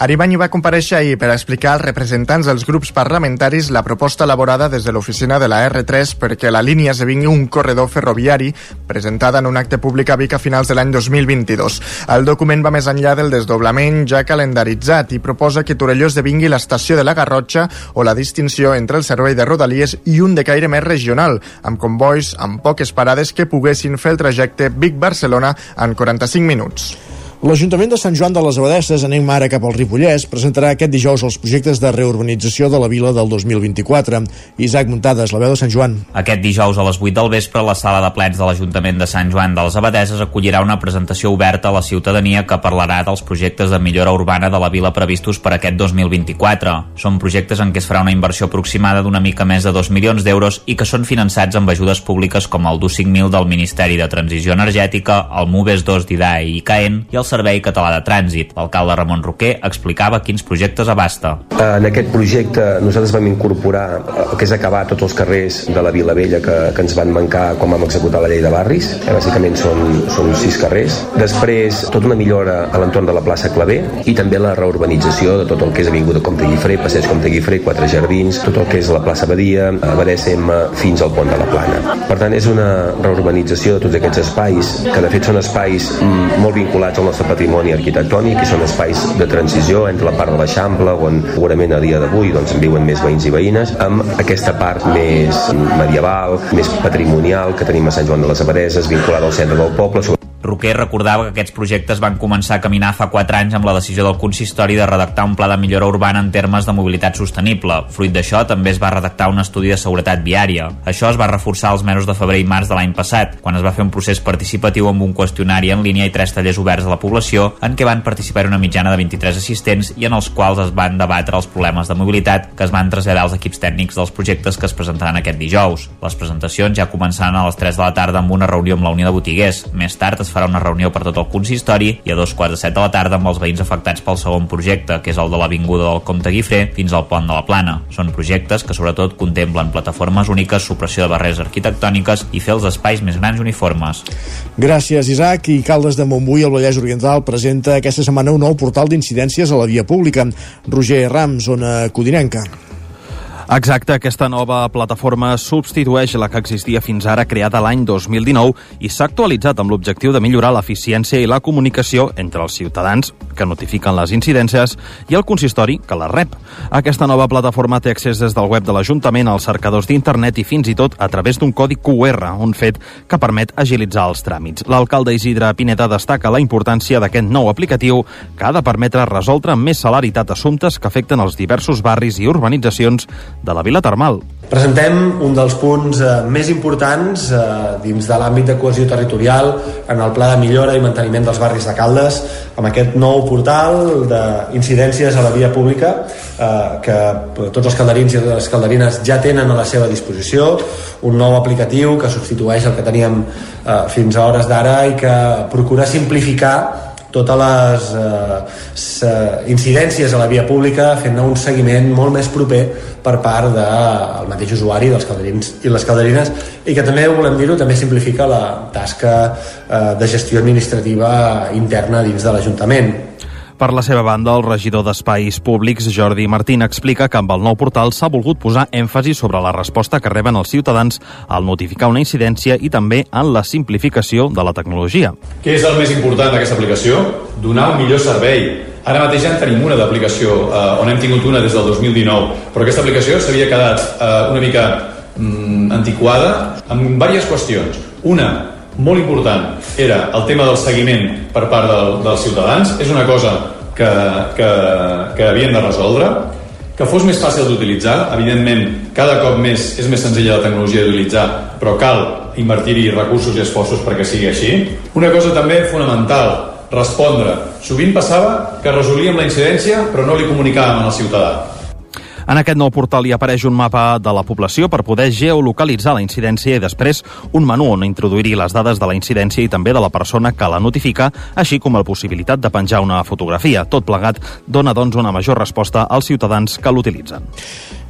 Aribany va compareixer ahir per explicar als representants dels grups parlamentaris la proposta elaborada des de l'oficina de la R3 perquè la línia esdevingui un corredor ferroviari presentada en un acte públic a Vic a finals de l'any 2022. El document va més enllà del desdoblament ja calendaritzat i proposa que Torelló esdevingui l'estació de la Garrotxa o la distinció entre el servei de Rodalies i un de caire més regional, amb convois amb poques parades que poguessin fer el trajecte Vic-Barcelona en 45 minuts. L'Ajuntament de Sant Joan de les Abadesses, anem ara cap al Ripollès, presentarà aquest dijous els projectes de reurbanització de la vila del 2024. Isaac Muntades, la veu de Sant Joan. Aquest dijous a les 8 del vespre, la sala de plens de l'Ajuntament de Sant Joan de les Abadeses acollirà una presentació oberta a la ciutadania que parlarà dels projectes de millora urbana de la vila previstos per aquest 2024. Són projectes en què es farà una inversió aproximada d'una mica més de 2 milions d'euros i que són finançats amb ajudes públiques com el DU 5.000 del Ministeri de Transició Energètica, el MUVES 2 d'IDAE i CAEN i el Servei Català de Trànsit. L'alcalde Ramon Roquer explicava quins projectes abasta. En aquest projecte nosaltres vam incorporar el que és acabar tots els carrers de la Vila Vella que, que ens van mancar quan vam executar la llei de barris. Eh, bàsicament són, són sis carrers. Després, tota una millora a l'entorn de la plaça Clavé i també la reurbanització de tot el que és Avinguda Comte Guifré, Passeig Comte Guifré, Quatre Jardins, tot el que és la plaça Badia, Badesem, fins al pont de la Plana. Per tant, és una reurbanització de tots aquests espais, que de fet són espais mm, molt vinculats al nostre nostre patrimoni arquitectònic i són espais de transició entre la part de l'Eixample on segurament a dia d'avui doncs, viuen més veïns i veïnes amb aquesta part més medieval, més patrimonial que tenim a Sant Joan de les Abadeses vinculada al centre del poble Roquer recordava que aquests projectes van començar a caminar fa 4 anys amb la decisió del consistori de redactar un pla de millora urbana en termes de mobilitat sostenible. Fruit d'això, també es va redactar un estudi de seguretat viària. Això es va reforçar els mesos de febrer i març de l'any passat, quan es va fer un procés participatiu amb un qüestionari en línia i tres tallers oberts a la població, en què van participar una mitjana de 23 assistents i en els quals es van debatre els problemes de mobilitat que es van traslladar als equips tècnics dels projectes que es presentaran aquest dijous. Les presentacions ja començaran a les 3 de la tarda amb una reunió amb la Unió de Botiguers. Més tard es farà una reunió per tot el consistori i a dos quarts de set de la tarda amb els veïns afectats pel segon projecte, que és el de l'Avinguda del Comte Guifré fins al Pont de la Plana. Són projectes que sobretot contemplen plataformes úniques, supressió de barreres arquitectòniques i fer els espais més grans uniformes. Gràcies, Isaac. I Caldes de Montbui, el Vallès Oriental, presenta aquesta setmana un nou portal d'incidències a la via pública. Roger Rams, zona Codinenca. Exacte, aquesta nova plataforma substitueix la que existia fins ara creada l'any 2019 i s'ha actualitzat amb l'objectiu de millorar l'eficiència i la comunicació entre els ciutadans que notifiquen les incidències i el consistori que les rep. Aquesta nova plataforma té accés des del web de l'Ajuntament als cercadors d'internet i fins i tot a través d'un codi QR, un fet que permet agilitzar els tràmits. L'alcalde Isidre Pineda destaca la importància d'aquest nou aplicatiu que ha de permetre resoldre amb més celeritat assumptes que afecten els diversos barris i urbanitzacions de la Vila Termal. Presentem un dels punts eh, més importants eh, dins de l'àmbit de cohesió territorial en el pla de millora i manteniment dels barris de Caldes amb aquest nou portal d'incidències a la via pública eh, que tots els calderins i les calderines ja tenen a la seva disposició un nou aplicatiu que substitueix el que teníem fins a hores d'ara i que procura simplificar totes les eh, incidències a la via pública fent-ne un seguiment molt més proper per part del mateix usuari dels calderins i les calderines i que també, volem dir-ho, també simplifica la tasca eh, de gestió administrativa interna dins de l'Ajuntament. Per la seva banda, el regidor d'Espais Públics, Jordi Martín, explica que amb el nou portal s'ha volgut posar èmfasi sobre la resposta que reben els ciutadans al notificar una incidència i també en la simplificació de la tecnologia. Què és el més important d'aquesta aplicació? Donar un millor servei. Ara mateix ja en tenim una d'aplicació, eh, on hem tingut una des del 2019, però aquesta aplicació s'havia quedat eh, una mica mm, antiquada amb diverses qüestions. Una, molt important era el tema del seguiment per part del, dels ciutadans. És una cosa que, que, que havien de resoldre que fos més fàcil d'utilitzar. Evidentment, cada cop més és més senzilla la tecnologia d'utilitzar, però cal invertir-hi recursos i esforços perquè sigui així. Una cosa també fonamental, respondre. Sovint passava que resolíem la incidència però no li comunicàvem al ciutadà. En aquest nou portal hi apareix un mapa de la població per poder geolocalitzar la incidència i després un menú on introduir-hi les dades de la incidència i també de la persona que la notifica, així com la possibilitat de penjar una fotografia. Tot plegat dona, doncs, una major resposta als ciutadans que l'utilitzen.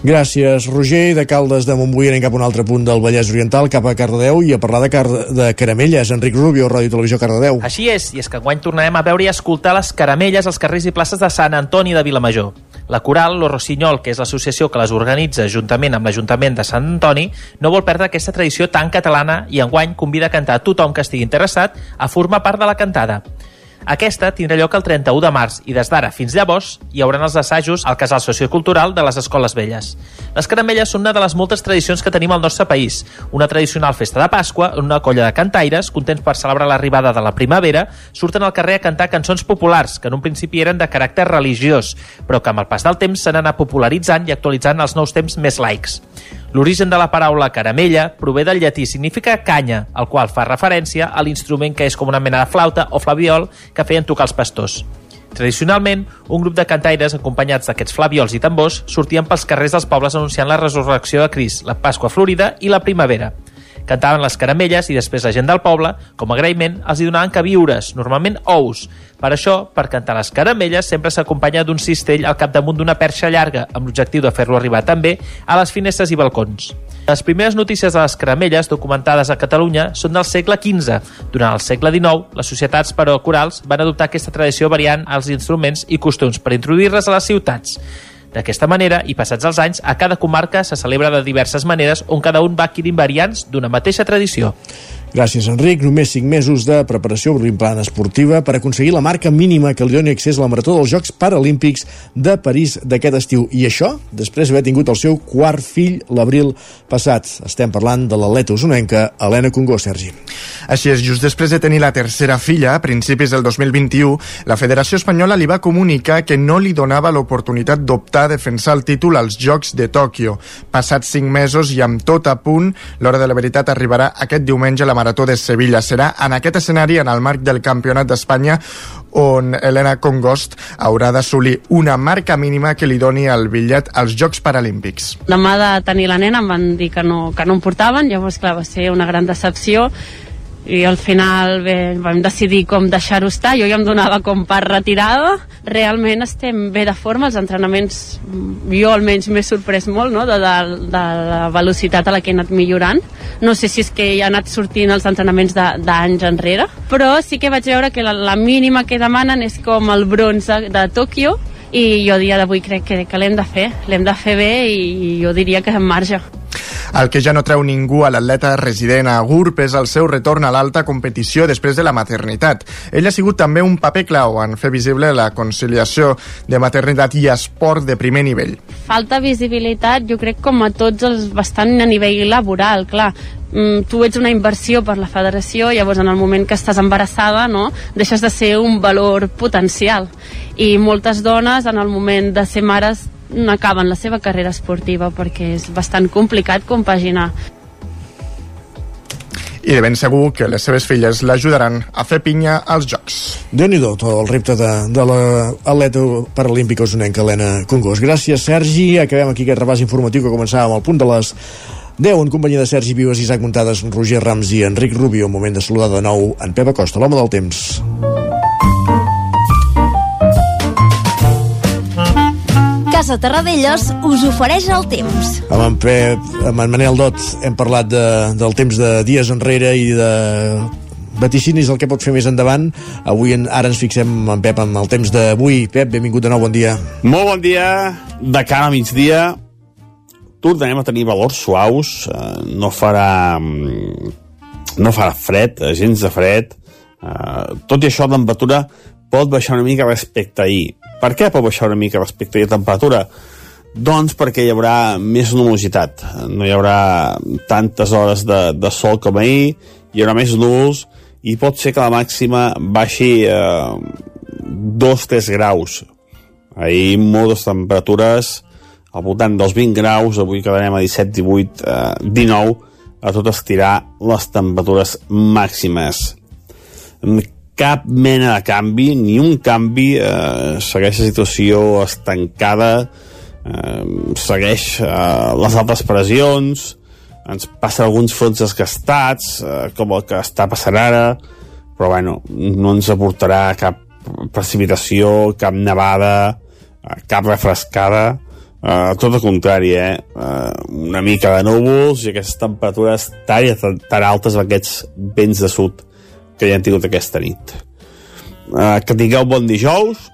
Gràcies, Roger. De Caldes de Montbui anem cap a un altre punt del Vallès Oriental, cap a Cardedeu, i a parlar de, car de caramelles. Enric Rubio, Ràdio i Televisió Cardedeu. Així és, i és que enguany tornarem a veure i escoltar les caramelles als carrers i places de Sant Antoni de Vilamajor. La coral Lo Rossinyol, que és l'associació que les organitza juntament amb l'Ajuntament de Sant Antoni, no vol perdre aquesta tradició tan catalana i enguany convida a cantar a tothom que estigui interessat a formar part de la cantada. Aquesta tindrà lloc el 31 de març i des d'ara fins llavors hi haurà els assajos al casal sociocultural de les Escoles Velles. Les caramelles són una de les moltes tradicions que tenim al nostre país. Una tradicional festa de Pasqua, una colla de cantaires, contents per celebrar l'arribada de la primavera, surten al carrer a cantar cançons populars, que en un principi eren de caràcter religiós, però que amb el pas del temps s'han anat popularitzant i actualitzant als nous temps més laics. L'origen de la paraula caramella prové del llatí, significa canya, el qual fa referència a l'instrument que és com una mena de flauta o flaviol que feien tocar els pastors. Tradicionalment, un grup de cantaires acompanyats d'aquests flaviols i tambors sortien pels carrers dels pobles anunciant la resurrecció de Crist, la Pasqua Florida i la primavera. Cantaven les caramelles i després la gent del poble, com a agraïment, els hi donaven queviures, normalment ous. Per això, per cantar les caramelles, sempre s'acompanya d'un cistell al capdamunt d'una perxa llarga, amb l'objectiu de fer-lo arribar també a les finestres i balcons. Les primeres notícies de les caramelles documentades a Catalunya són del segle XV. Durant el segle XIX, les societats però corals van adoptar aquesta tradició variant els instruments i costums per introduir-les a les ciutats. D'aquesta manera, i passats els anys, a cada comarca se celebra de diverses maneres on cada un va adquirint variants d'una mateixa tradició. Gràcies, Enric. Només 5 mesos de preparació plan esportiva per aconseguir la marca mínima que li doni accés a la Marató dels Jocs Paralímpics de París d'aquest estiu. I això després d'haver tingut el seu quart fill l'abril passat. Estem parlant de l'atleta usonenca Helena Congó, Sergi. Així és, just després de tenir la tercera filla, a principis del 2021, la Federació Espanyola li va comunicar que no li donava l'oportunitat d'optar a defensar el títol als Jocs de Tòquio. Passats 5 mesos i amb tot a punt, l'hora de la veritat arribarà aquest diumenge a la Marató de Sevilla. Serà en aquest escenari, en el marc del Campionat d'Espanya, on Helena Congost haurà d'assolir una marca mínima que li doni el bitllet als Jocs Paralímpics. Demà de tenir la nena em van dir que no, que no em portaven, llavors clar, va ser una gran decepció i al final bé, vam decidir com deixar-ho estar. Jo ja em donava com per retirada. Realment estem bé de forma. Els entrenaments, jo almenys m'he sorprès molt no? de, de, de la velocitat a la que he anat millorant. No sé si és que ha anat sortint els entrenaments d'anys enrere però sí que vaig veure que la, la mínima que demanen és com el bronze de Tòquio. I jo dia d'avui crec que, que l'hem de fer. L'hem de fer bé i jo diria que en marge el que ja no treu ningú a l'atleta resident a GURB és el seu retorn a l'alta competició després de la maternitat. Ell ha sigut també un paper clau en fer visible la conciliació de maternitat i esport de primer nivell. falta visibilitat jo crec com a tots els bastant a nivell laboral, clar mm, tu ets una inversió per la federació, llavors en el moment que estàs embarassada no, deixes de ser un valor potencial i moltes dones en el moment de ser mares acaben la seva carrera esportiva perquè és bastant complicat compaginar i de ben segur que les seves filles l'ajudaran a fer pinya als Jocs. déu nhi tot el repte de, de l'atleta paralímpica usonenca Helena Congós. Gràcies, Sergi. Acabem aquí aquest repàs informatiu que començàvem al punt de les 10 en companyia de Sergi Vives, Isaac Muntades, Roger Rams i Enric Rubio. Moment de saludar de nou en Pep Acosta, l'home del temps. Casa Terradellos us ofereix el temps. Amb en Pep, amb en Manel Dot hem parlat de, del temps de dies enrere i de vaticinis el que pot fer més endavant. Avui en, ara ens fixem en Pep amb el temps d'avui. Pep, benvingut de nou, bon dia. Molt bon dia. De cara a migdia tornarem a tenir valors suaus. Eh, no farà mm, no farà fred, gens de fred. Eh, tot i això, la temperatura pot baixar una mica respecte a ahir. Per què pot baixar una mica respecte a la temperatura? Doncs perquè hi haurà més nuvolositat. No hi haurà tantes hores de, de sol com ahir, hi haurà més núvols i pot ser que la màxima baixi eh, 2-3 graus. Ahir moltes temperatures al voltant dels 20 graus, avui quedarem a 17, 18, eh, 19, a tot estirar les temperatures màximes. Cap mena de canvi, ni un canvi, eh, segueix la situació estancada, eh, segueix eh, les altes pressions, ens passen alguns fronts desgastats, eh, com el que està passant ara, però bueno, no ens aportarà cap precipitació, cap nevada, eh, cap refrescada, Uh, tot el contrari, eh? Uh, una mica de núvols i aquestes temperatures tan, tan altes amb aquests vents de sud que ja han tingut aquesta nit. Uh, que tingueu bon dijous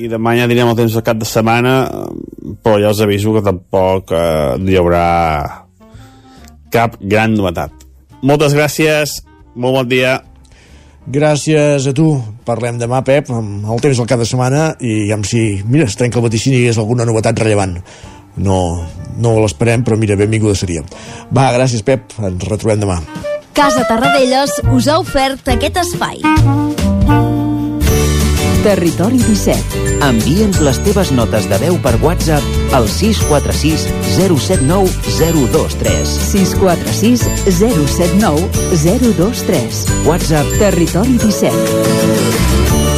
i demà ja direm el temps del cap de setmana però ja us aviso que tampoc uh, hi haurà cap gran novetat. Moltes gràcies, molt bon dia. Gràcies a tu. Parlem demà, Pep, amb el temps del cap de setmana i amb si, mira, es trenca el vaticini i és alguna novetat rellevant. No, no l'esperem, però mira, benvinguda seria. Va, gràcies, Pep. Ens retrobem demà. Casa Tarradellas us ha ofert aquest espai. Territori 17. Envia'ns les teves notes de veu per WhatsApp al 646 079 023. 646 079 023. WhatsApp Territori 17.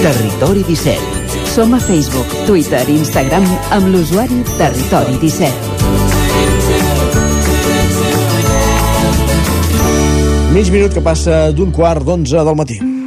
Territori 17. Som a Facebook, Twitter i Instagram amb l'usuari Territori 17. Mig minut que passa d'un quart d'onze del matí.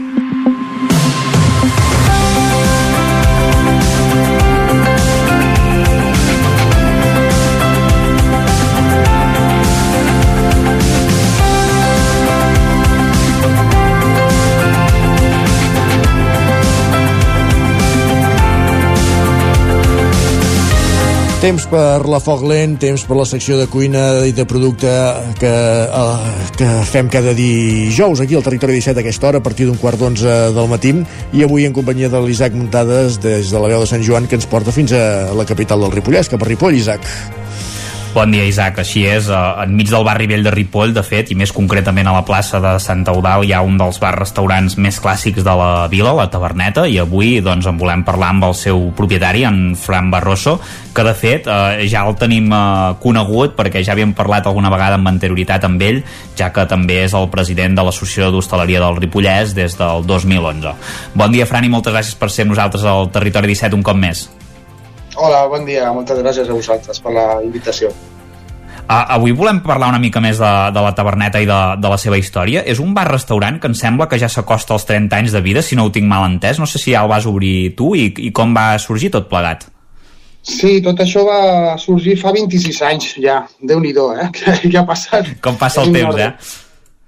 Temps per la foc lent, temps per la secció de cuina i de producte que, uh, que fem cada dijous aquí al Territori 17 a aquesta hora a partir d'un quart d'onze del matí i avui en companyia de l'Isaac Muntades des de la veu de Sant Joan que ens porta fins a la capital del Ripollès, cap a Ripoll, Isaac. Bon dia, Isaac. Així és, eh, enmig del barri vell de Ripoll, de fet, i més concretament a la plaça de Sant Eudal, hi ha un dels bars-restaurants més clàssics de la vila, la Taverneta, i avui doncs, en volem parlar amb el seu propietari, en Fran Barroso, que de fet eh, ja el tenim eh, conegut perquè ja havíem parlat alguna vegada amb anterioritat amb ell, ja que també és el president de l'Associació d'Hostaleria del Ripollès des del 2011. Bon dia, Fran, i moltes gràcies per ser amb nosaltres al Territori 17 un cop més. Hola, bon dia. Moltes gràcies a vosaltres per la invitació. Uh, avui volem parlar una mica més de, de la taverneta i de, de la seva història. És un bar-restaurant que em sembla que ja s'acosta als 30 anys de vida, si no ho tinc mal entès. No sé si ja el vas obrir tu i, i com va sorgir tot plegat. Sí, tot això va sorgir fa 26 anys ja. Déu-n'hi-do, eh? *laughs* Que, que ha passat. Com passa el temps, eh?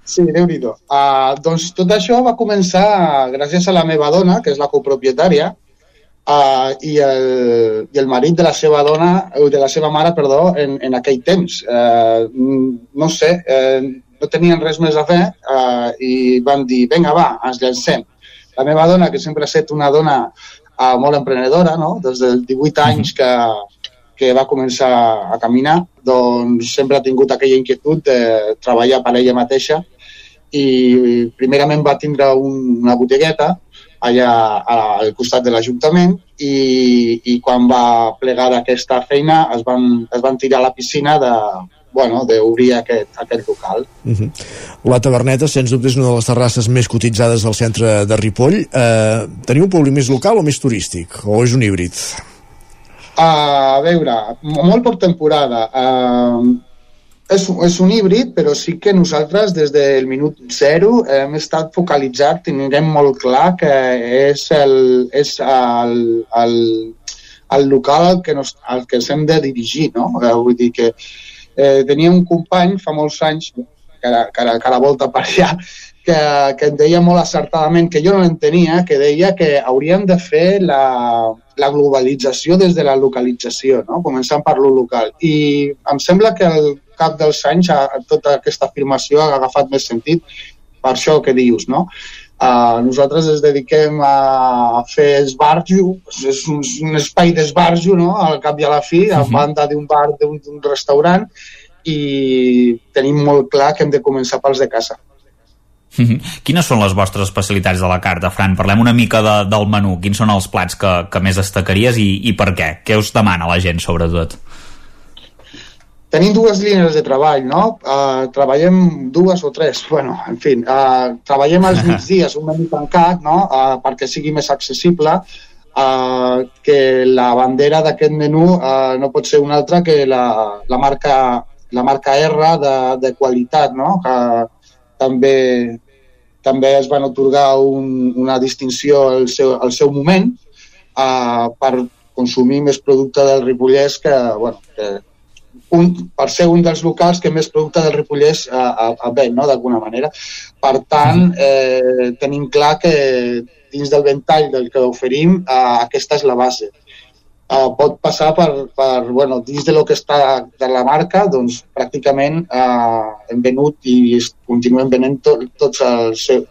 Sí, déu nhi uh, Doncs tot això va començar gràcies a la meva dona, que és la copropietària, uh, i, el, i el marit de la seva dona, eh, de la seva mare, perdó, en, en aquell temps. Uh, no sé, uh, no tenien res més a fer uh, i van dir, vinga, va, ens llancem. La meva dona, que sempre ha estat una dona uh, molt emprenedora, no? des dels 18 anys que, que va començar a caminar, doncs sempre ha tingut aquella inquietud de treballar per ella mateixa i primerament va tindre un, una botigueta allà al costat de l'Ajuntament i, i quan va plegar d'aquesta feina es van, es van tirar a la piscina de, bueno, d'obrir aquest, aquest local. Uh -huh. La Taverneta, sens dubte, és una de les terrasses més cotitzades del centre de Ripoll. Eh, teniu un públic més local o més turístic? O és un híbrid? A veure, molt per temporada. Uh, és, és un híbrid, però sí que nosaltres des del minut zero hem estat focalitzat, tinguem molt clar que és el, és el, el, el local al que, nos, al que ens hem de dirigir, no? Eh, Vull dir que eh, tenia un company fa molts anys, que ara, que ara, que ara volta per allà, que, que deia molt acertadament, que jo no l'entenia, que deia que hauríem de fer la, la globalització des de la localització, no? començant per lo local. I em sembla que al cap dels anys a, a tota aquesta afirmació ha agafat més sentit per això que dius, no? Uh, nosaltres ens dediquem a fer esbarjo, és un, un espai d'esbarjo, no?, al cap i a la fi, a banda d'un bar, d'un restaurant, i tenim molt clar que hem de començar pels de casa. Mhm. Quines són les vostres especialitats de la carta, Fran? Parlem una mica de, del menú. Quins són els plats que, que més destacaries i, i per què? Què us demana la gent, sobretot? Tenim dues línies de treball, no? Uh, treballem dues o tres, bueno, en fi, uh, treballem als *laughs* migdies un menú tancat, no?, uh, perquè sigui més accessible, uh, que la bandera d'aquest menú uh, no pot ser una altra que la, la, marca, la marca R de, de qualitat, no?, que també també es van otorgar un, una distinció al seu, al seu moment uh, per consumir més producte del Ripollès que, bueno, que un, per ser un dels locals que més producte del Ripollès a, a, a ven, no?, d'alguna manera. Per tant, eh, tenim clar que dins del ventall del que oferim, eh, aquesta és la base. Eh, pot passar per, per bueno, dins de lo que està de la marca, doncs pràcticament eh, hem venut i continuem venent tot, tots els seu,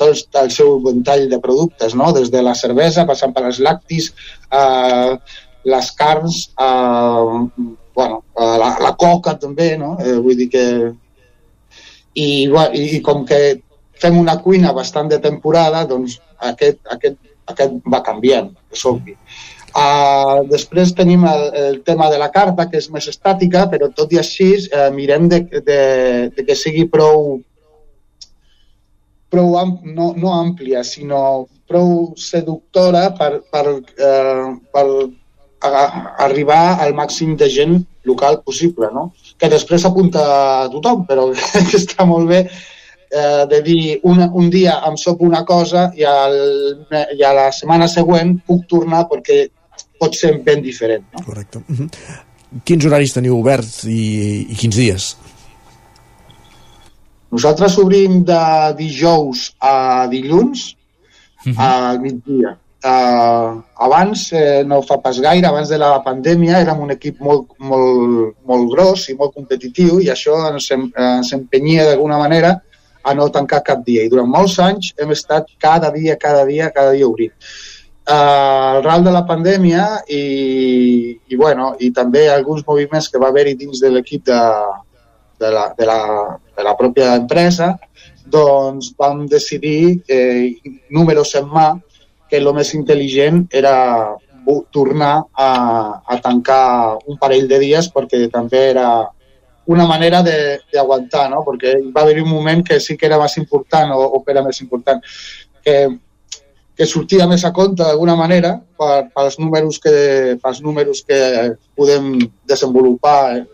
tot el seu ventall de productes, no? des de la cervesa, passant per els lactis, eh, les carns, eh, bueno, eh, la, la coca també, no? Eh, vull dir que... I, i, I com que fem una cuina bastant de temporada, doncs aquest, aquest, aquest va canviant, és obvi. Uh, després tenim el, el tema de la carta, que és més estàtica, però tot i així eh, mirem de, de, de que sigui prou prou am, no, no àmplia, sinó prou seductora per, per, eh, per a, arribar al màxim de gent local possible, no? Que després apunta a tothom, però que *laughs* està molt bé eh, de dir una, un dia em sopo una cosa i, al, i a la setmana següent puc tornar perquè pot ser ben diferent. No? Correcte. Mhm. Quins horaris teniu oberts i, i quins dies? Nosaltres obrim de dijous a dilluns al migdia. Uh, abans, eh, no fa pas gaire, abans de la pandèmia, érem un equip molt, molt, molt gros i molt competitiu i això ens, em, ens empenyia d'alguna manera a no tancar cap dia. I durant molts anys hem estat cada dia, cada dia, cada dia obrint. Uh, arran de la pandèmia i, i, bueno, i també alguns moviments que va haver-hi dins de l'equip de, de, la, de, la, de la pròpia empresa, doncs vam decidir, eh, números en mà, que el més intel·ligent era tornar a, a tancar un parell de dies perquè també era una manera d'aguantar, no? perquè va haver un moment que sí que era més important o, o era més important que, que sortia més a compte d'alguna manera per, pels, números que, pels números que podem desenvolupar eh,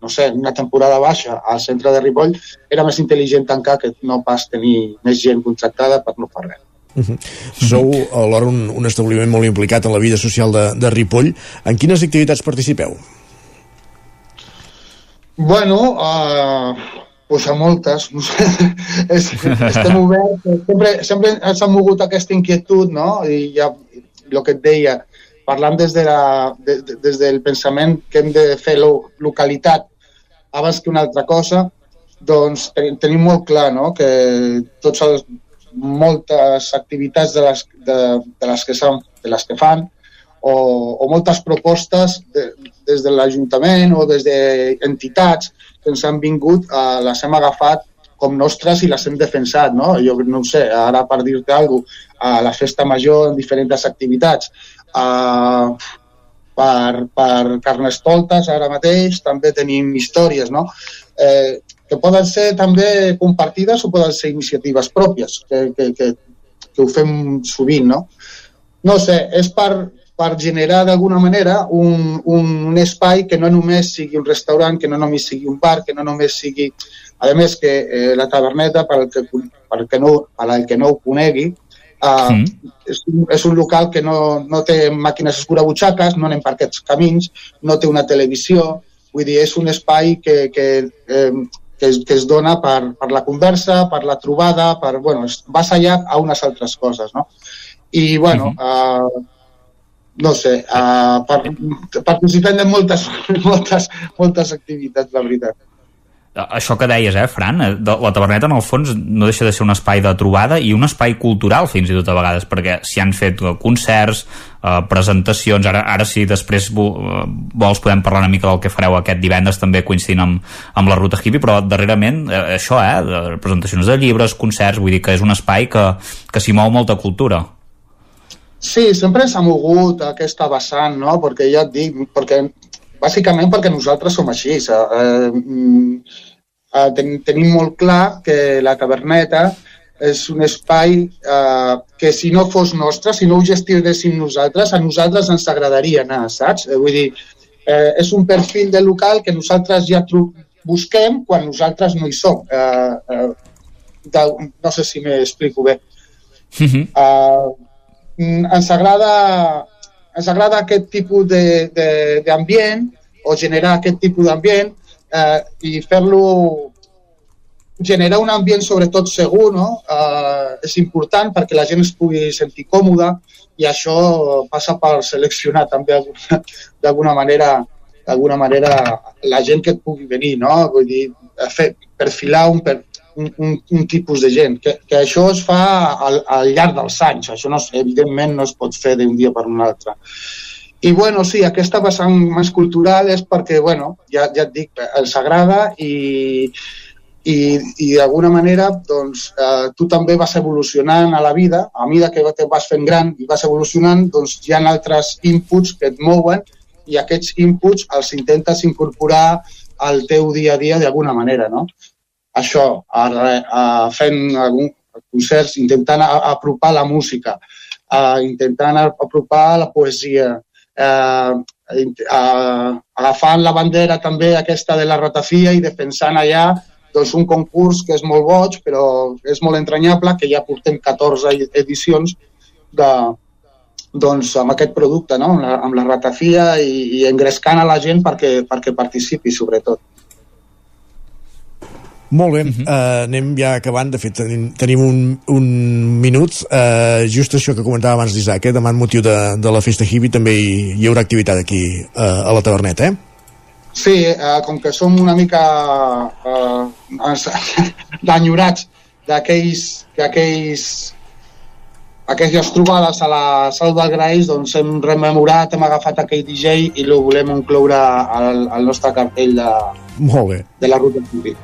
no sé, una temporada baixa al centre de Ripoll, era més intel·ligent tancar que no pas tenir més gent contractada per no fer res. Mhm. Sou alhora un, un establiment molt implicat en la vida social de, de Ripoll. En quines activitats participeu? Bueno, uh, pues a moltes. No sé, *laughs* es, estem *laughs* oberts. Sempre, sempre ens ha mogut aquesta inquietud, no? I ja, el que et deia, parlant des, de la, de, de, des del pensament que hem de fer lo, localitat abans que una altra cosa, doncs ten, tenim molt clar no? que tots els, moltes activitats de les, de, de les que, som, de les que fan o, o moltes propostes de, des de l'Ajuntament o des d'entitats que ens han vingut, eh, les hem agafat com nostres i les hem defensat, no? Jo no ho sé, ara per dir-te alguna cosa, a la festa major en diferents activitats, uh, per, per Carnestoltes ara mateix també tenim històries, no? Eh, que poden ser també compartides o poden ser iniciatives pròpies, que, que, que, que ho fem sovint, no? No sé, és per, per generar d'alguna manera un, un, un espai que no només sigui un restaurant, que no només sigui un bar, que no només sigui... A més que eh, la taverneta, per al que, per al que, no, per al que no ho conegui, Uh, mm. és, un, és un local que no, no té màquines escurabutxaques, no anem per aquests camins, no té una televisió, vull dir, és un espai que, que, eh, que, es, que es dona per, per la conversa, per la trobada, per, bueno, vas allà a unes altres coses, no? I, bueno, mm -hmm. uh, no sé, uh, per, participem de moltes, *laughs* moltes, moltes activitats, la veritat això que deies, eh, Fran, eh, la taverneta en el fons no deixa de ser un espai de trobada i un espai cultural fins i tot a vegades, perquè s'hi han fet eh, concerts, eh, presentacions, ara, ara si després eh, vols podem parlar una mica del que fareu aquest divendres també coincidint amb, amb la ruta hippie, però darrerament eh, això, eh, presentacions de llibres, concerts, vull dir que és un espai que, que s'hi mou molta cultura. Sí, sempre s'ha mogut aquesta vessant, no? Perquè ja et dic, perquè bàsicament perquè nosaltres som així. Eh, mm, eh, ten, tenim molt clar que la caverneta és un espai eh, que si no fos nostre, si no ho gestionéssim nosaltres, a nosaltres ens agradaria anar, saps? Eh, vull dir, eh, és un perfil de local que nosaltres ja busquem quan nosaltres no hi som. Eh, eh, de, no sé si m'explico bé. Uh -huh. eh, ens agrada ens agrada aquest tipus d'ambient o generar aquest tipus d'ambient eh, i fer-lo generar un ambient sobretot segur no? eh, és important perquè la gent es pugui sentir còmoda i això passa per seleccionar també d'alguna manera d'alguna manera la gent que et pugui venir, no? Vull dir, fer, perfilar un, per, un, un, un tipus de gent, que, que això es fa al, al llarg dels anys, això no, evidentment no es pot fer d'un dia per un altre. I bueno, sí, aquesta vessant més cultural és perquè, bueno, ja, ja et dic, els agrada i, i, i d'alguna manera doncs, eh, tu també vas evolucionant a la vida, a mesura que te vas fent gran i vas evolucionant, doncs hi ha altres inputs que et mouen i aquests inputs els intentes incorporar al teu dia a dia d'alguna manera, no? Això, a, a, fent algun concerts, intentant apropar la música, a, intentant apropar la poesia, eh, eh, agafant la bandera també aquesta de la ratafia i defensant allà doncs, un concurs que és molt boig, però és molt entranyable, que ja portem 14 edicions de, doncs, amb aquest producte, no? amb, la, amb la ratafia i, i engrescant a la gent perquè, perquè participi, sobretot. Molt bé, uh -huh. uh, anem ja acabant, de fet tenim, tenim un, un minut, uh, just això que comentava abans l'Isaac, eh? demà en motiu de, de la festa hippie també hi, hi haurà activitat aquí uh, a la taverneta, eh? Sí, uh, com que som una mica uh, d'enyorats *laughs* d'aquells aquells aquestes trobades a la Sal del Graix doncs hem rememorat, hem agafat aquell DJ i lo volem incloure al, al nostre cartell de, molt bé. De la ruta Tupi.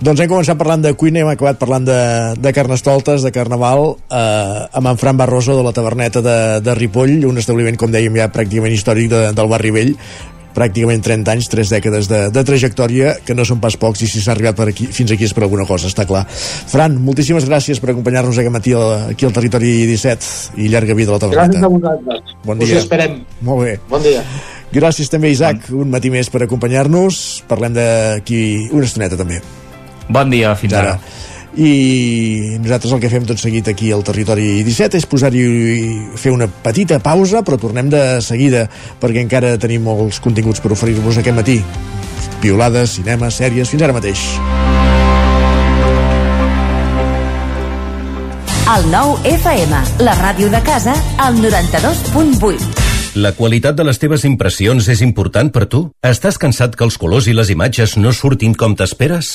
Doncs hem començat parlant de cuina i hem acabat parlant de, de carnestoltes, de carnaval, eh, amb en Fran Barroso de la taverneta de, de Ripoll, un establiment, com dèiem, ja pràcticament històric de, del barri vell, pràcticament 30 anys, 3 dècades de, de trajectòria, que no són pas pocs, i si s'ha arribat per aquí, fins aquí és per alguna cosa, està clar. Fran, moltíssimes gràcies per acompanyar-nos aquest matí aquí al Territori 17 i llarga vida a la taverneta. Gràcies a vosaltres. Bon dia. Us esperem. Molt bé. Bon dia. Gràcies també, Isaac, un matí més per acompanyar-nos. Parlem d'aquí una estoneta també. Bon dia, fins ara. ara. I nosaltres el que fem tot seguit aquí al Territori 17 és posar-hi fer una petita pausa, però tornem de seguida perquè encara tenim molts continguts per oferir-vos aquest matí. Piolades, cinema, sèries, fins ara mateix. El nou FM, la ràdio de casa, al 92.8. La qualitat de les teves impressions és important per tu? Estàs cansat que els colors i les imatges no surtin com t'esperes?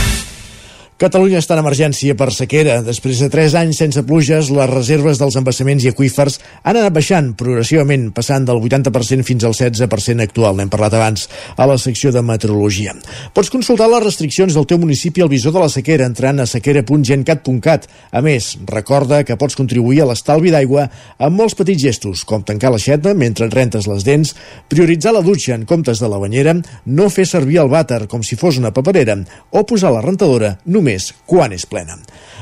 Catalunya està en emergència per sequera. Després de 3 anys sense pluges, les reserves dels embassaments i aqüífers han anat baixant progressivament, passant del 80% fins al 16% actual. N'hem parlat abans a la secció de meteorologia. Pots consultar les restriccions del teu municipi al visor de la sequera entrant a sequera.gencat.cat. A més, recorda que pots contribuir a l'estalvi d'aigua amb molts petits gestos, com tancar l'aixeta mentre et rentes les dents, prioritzar la dutxa en comptes de la banyera, no fer servir el vàter com si fos una paperera o posar la rentadora només quan és plena.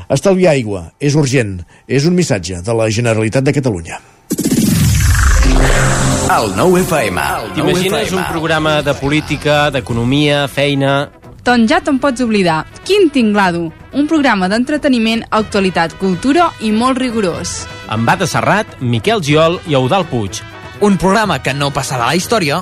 Estalviar aigua és urgent. És un missatge de la Generalitat de Catalunya. El nou FM. T'imagines un programa de política, d'economia, feina... Doncs ja te'n pots oblidar. Quin tinglado! Un programa d'entreteniment, actualitat, cultura i molt rigorós. Amb Bada Serrat, Miquel Giol i Eudal Puig. Un programa que no passarà a la història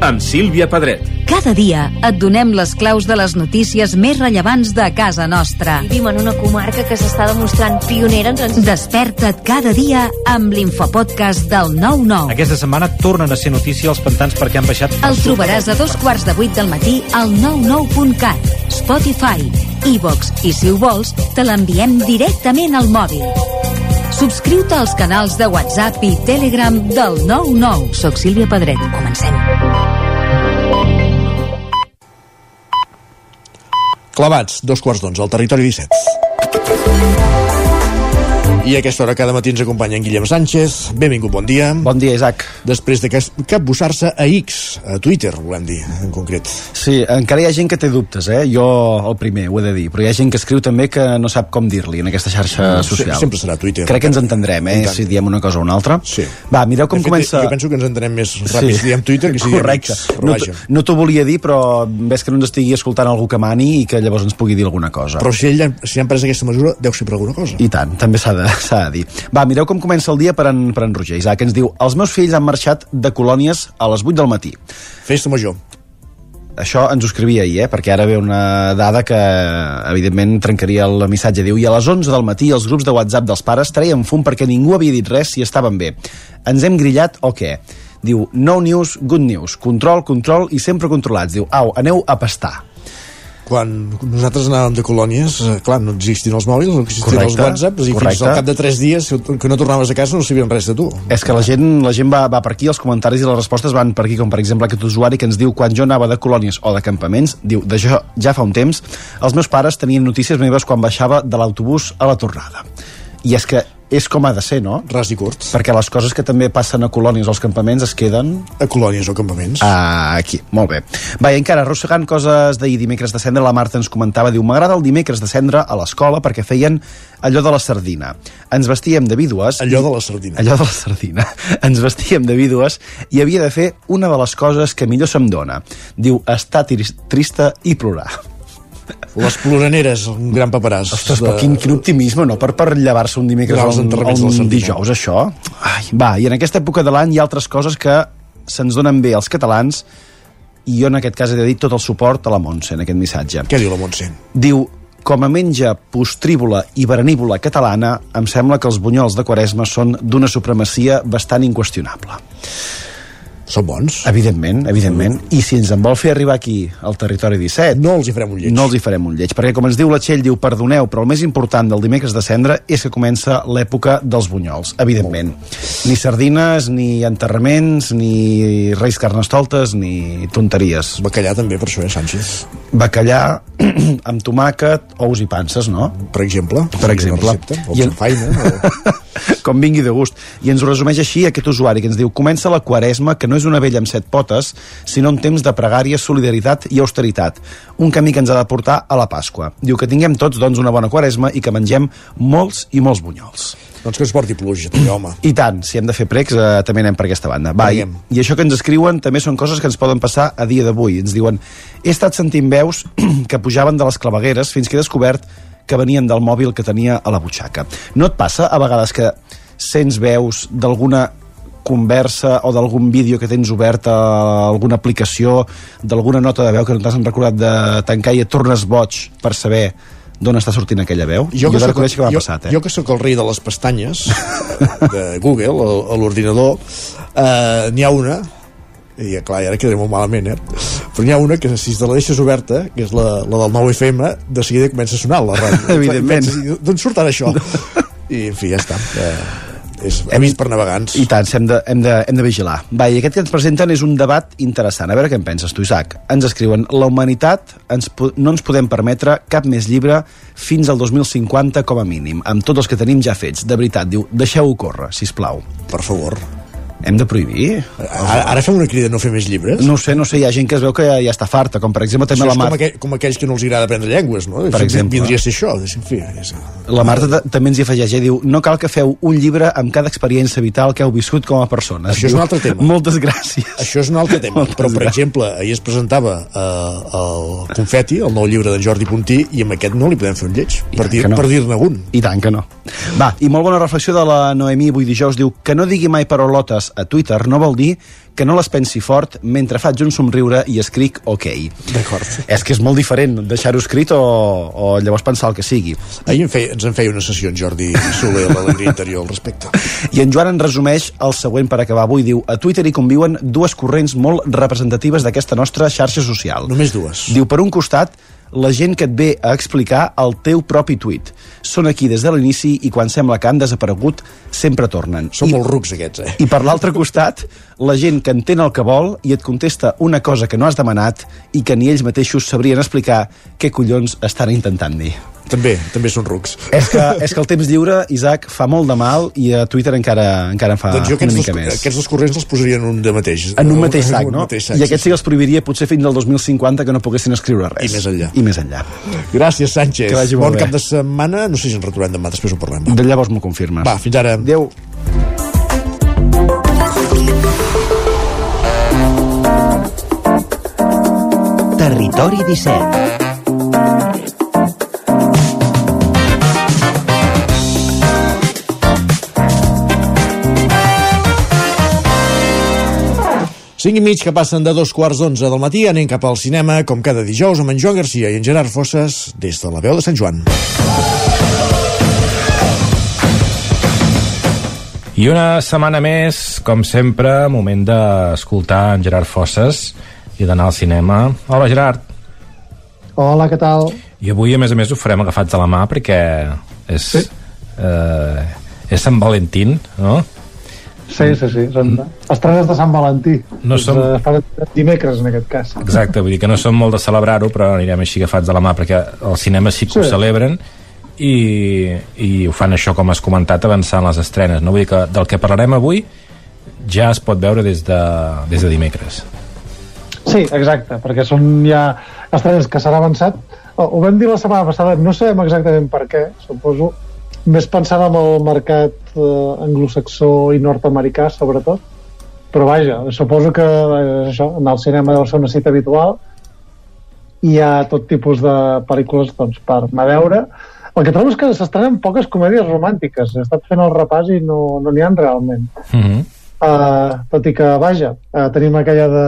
amb Sílvia Pedret. Cada dia et donem les claus de les notícies més rellevants de casa nostra. Vivim en una comarca que s'està demostrant pionera en transició. Desperta't cada dia amb l'infopodcast del 9-9. Aquesta setmana tornen a ser notícia els pantans perquè han baixat... El trobaràs a dos quarts de vuit del matí al 99.cat, Spotify, iVox i, si ho vols, te l'enviem directament al mòbil. Subscriu-te als canals de WhatsApp i Telegram del 99. Soc Sílvia Pedret. Comencem. Clavats, dos quarts d'onze, al territori 17. I a aquesta hora cada matí ens acompanya en Guillem Sánchez. Benvingut, bon dia. Bon dia, Isaac. Després de capbussar-se a X, a Twitter, volem dir, en concret. Sí, encara hi ha gent que té dubtes, eh? Jo el primer, ho he de dir, però hi ha gent que escriu també que no sap com dir-li en aquesta xarxa Se- social. sempre serà Twitter. Crec que ens entendrem, eh? Si diem una cosa o una altra. Sí. Va, mireu com fet, comença... Jo penso que ens entenem més ràpid si diem Twitter que si diem Correcte. X. Però No, no t'ho volia dir, però ves que no ens estigui escoltant algú que mani i que llavors ens pugui dir alguna cosa. Però si, ell, si han pres aquesta mesura, deu ser per alguna cosa. I tant, també s'ha de, s'ha de dir. Va, mireu com comença el dia per en, per en Roger Isaac, que ens diu els meus fills han marxat de colònies a les 8 del matí. Festa major. Això ens ho escrivia ahir, eh? perquè ara ve una dada que, evidentment, trencaria el missatge. Diu, i a les 11 del matí els grups de WhatsApp dels pares treien fum perquè ningú havia dit res si estaven bé. Ens hem grillat o què? Diu, no news, good news. Control, control i sempre controlats. Diu, au, aneu a pastar. Quan nosaltres anàvem de colònies, eh, clar, no existien els mòbils, no existien Correcte, els whatsapps, i fins correcte. al cap de 3 dies que no tornaves a casa no sabien res de tu. És que la gent, la gent va, va per aquí, els comentaris i les respostes van per aquí, com per exemple aquest usuari que ens diu quan jo anava de colònies o de campaments, diu, d'això ja fa un temps, els meus pares tenien notícies meves quan baixava de l'autobús a la tornada. I és que és com ha de ser, no? Ras i curt. Perquè les coses que també passen a colònies o als campaments es queden... A colònies o campaments. Ah, aquí, molt bé. Va, i encara, arrossegant coses d'ahir dimecres de cendre, la Marta ens comentava, diu, m'agrada el dimecres de cendre a l'escola perquè feien allò de la sardina. Ens vestíem de vídues... Allò de la sardina. Allò de la sardina. *laughs* Ens vestíem de vídues i havia de fer una de les coses que millor se'm dona. Diu, estar tris- trista i plorar. Les ploraneres, un gran paperàs. Ostres, però quin, quin optimisme, no? Per, per llevar-se un dimecres o un, de un dijous, això. Ai, va, i en aquesta època de l'any hi ha altres coses que se'ns donen bé als catalans i jo en aquest cas he de dir tot el suport a la Montse en aquest missatge. Què diu la Montse? Diu, com a menja postrívola i berenívola catalana, em sembla que els bunyols de Quaresma són d'una supremacia bastant inqüestionable. Són bons. Evidentment, evidentment. I si ens en vol fer arribar aquí, al territori 17... No els hi farem un lleig. No els hi farem un lleig, perquè com ens diu la Txell, diu, perdoneu, però el més important del dimecres de cendre és que comença l'època dels bunyols, evidentment. Ni sardines, ni enterraments, ni reis carnestoltes, ni tonteries. Bacallà també, per això, eh, Sánchez? Bacallà *clears throat* amb tomàquet, ous i panses, no? Per exemple. Per exemple. O I... feina. O... *laughs* com vingui de gust. I ens ho resumeix així aquest usuari que ens diu comença la quaresma, que no és una vella amb set potes, sinó un temps de pregària, solidaritat i austeritat. Un camí que ens ha de portar a la Pasqua. Diu que tinguem tots, doncs, una bona quaresma i que mengem molts i molts bunyols. Doncs que es porti pluja, també, home. I tant, si hem de fer pregs, eh, també anem per aquesta banda. Va, i. I això que ens escriuen també són coses que ens poden passar a dia d'avui. Ens diuen, he estat sentint veus *clears throat* que pujaven de les clavegueres fins que he descobert que venien del mòbil que tenia a la butxaca. No et passa a vegades que sents veus d'alguna conversa o d'algun vídeo que tens obert a alguna aplicació, d'alguna nota de veu que no t'has recordat de tancar i et tornes boig per saber d'on està sortint aquella veu? Jo, jo de reconèixer que m'ha jo, passat, eh? Jo que sóc el rei de les pestanyes *laughs* de Google, a, a l'ordinador, eh, n'hi ha una, i clar, ara quedaré molt malament, eh? Però n'hi ha una que si te la deixes oberta, que és la, la del 9FM, de seguida comença a sonar la ràdio. *laughs* Evidentment. D'on surt ara això? I, en fi, ja està. Eh, és, hem vist per navegants. I tant, hem de, hem de, hem de vigilar. Va, i aquest que ens presenten és un debat interessant. A veure què en penses tu, Isaac. Ens escriuen, la humanitat ens, no ens podem permetre cap més llibre fins al 2050 com a mínim, amb tots els que tenim ja fets. De veritat, diu, deixeu-ho córrer, si plau. Per favor. Hem de prohibir? Ara, ara fem una crida no fer més llibres? No sé, no sé, hi ha gent que es veu que ja, ja està farta, com per exemple també la és com, Marta. aquell, com aquells que no els agrada aprendre llengües, no? Per exemple. Vindria a ser això. Fi, és... La Marta ta- també ens hi afegeix, i diu, no cal que feu un llibre amb cada experiència vital que heu viscut com a persona. Això és un altre tema. Moltes gràcies. Això és un altre tema, *laughs* però per exemple, ahir es presentava eh, el Confeti, el nou llibre d'en Jordi Puntí, i amb aquest no li podem fer un lleig, per tant dir- que no. per dir-ne un. I tant que no. Va, i molt bona reflexió de la Noemí avui dijous. Diu que no digui mai parolotes a Twitter no vol dir que no les pensi fort mentre faig un somriure i escric ok. D'acord. És que és molt diferent deixar-ho escrit o, o llavors pensar el que sigui. Ahir en feia, ens en feia una sessió en Jordi Soler a l'Alegria Interior al respecte. I en Joan en resumeix el següent per acabar avui. Diu, a Twitter hi conviuen dues corrents molt representatives d'aquesta nostra xarxa social. Només dues. Diu, per un costat, la gent que et ve a explicar el teu propi tuit. Són aquí des de l'inici i quan sembla que han desaparegut, sempre tornen. Són I, molt rucs aquests, eh? I per l'altre costat, la gent que entén el que vol i et contesta una cosa que no has demanat i que ni ells mateixos sabrien explicar què collons estan intentant dir. També, també són rucs. És que, és que el temps lliure, Isaac, fa molt de mal i a Twitter encara, encara en fa doncs una mica dos, més. aquests dos corrents els posaria en un de mateix. En un mateix sac, no? mateix sac, I aquests sí que els prohibiria potser fins al 2050 que no poguessin escriure res. I més enllà. I més enllà. Gràcies, Sánchez. Que vagi molt bon bé. cap de setmana. No sé si ens retrobem demà, després ho parlem. Va, De llavors m'ho confirmes. va fins ara. Adéu. Territori 17 5 i mig que passen de dos quarts d'onze del matí anem cap al cinema, com cada dijous, amb en Joan Garcia i en Gerard Fosses, des de la veu de Sant Joan. I una setmana més, com sempre, moment d'escoltar en Gerard Fosses i d'anar al cinema. Hola, Gerard. Hola, què tal? I avui, a més a més, ho farem agafats de la mà perquè és, sí. eh, és Sant Valentín, no? Sí, sí, sí. Són estrenes de Sant Valentí. No som- eh, fan dimecres, en aquest cas. Exacte, vull dir que no som molt de celebrar-ho, però anirem així agafats de la mà perquè el cinema sí que sí. ho celebren i, i ho fan això, com has comentat, avançant les estrenes. No? Vull dir que del que parlarem avui ja es pot veure des de, des de dimecres. Sí, exacte, perquè són ja estrenes que s'han avançat. Oh, Ho vam dir la setmana passada, no sabem exactament per què, suposo, més pensant en el mercat eh, anglosaxó i nord-americà, sobretot, però vaja, suposo que eh, això, anar al cinema deu ser una cita habitual i hi ha tot tipus de pel·lícules doncs, per anar a veure. El que trobo és que s'estrenen poques comèdies romàntiques. He estat fent el repàs i no n'hi no ha realment. Mm -hmm. Uh, tot i que, vaja, uh, tenim aquella de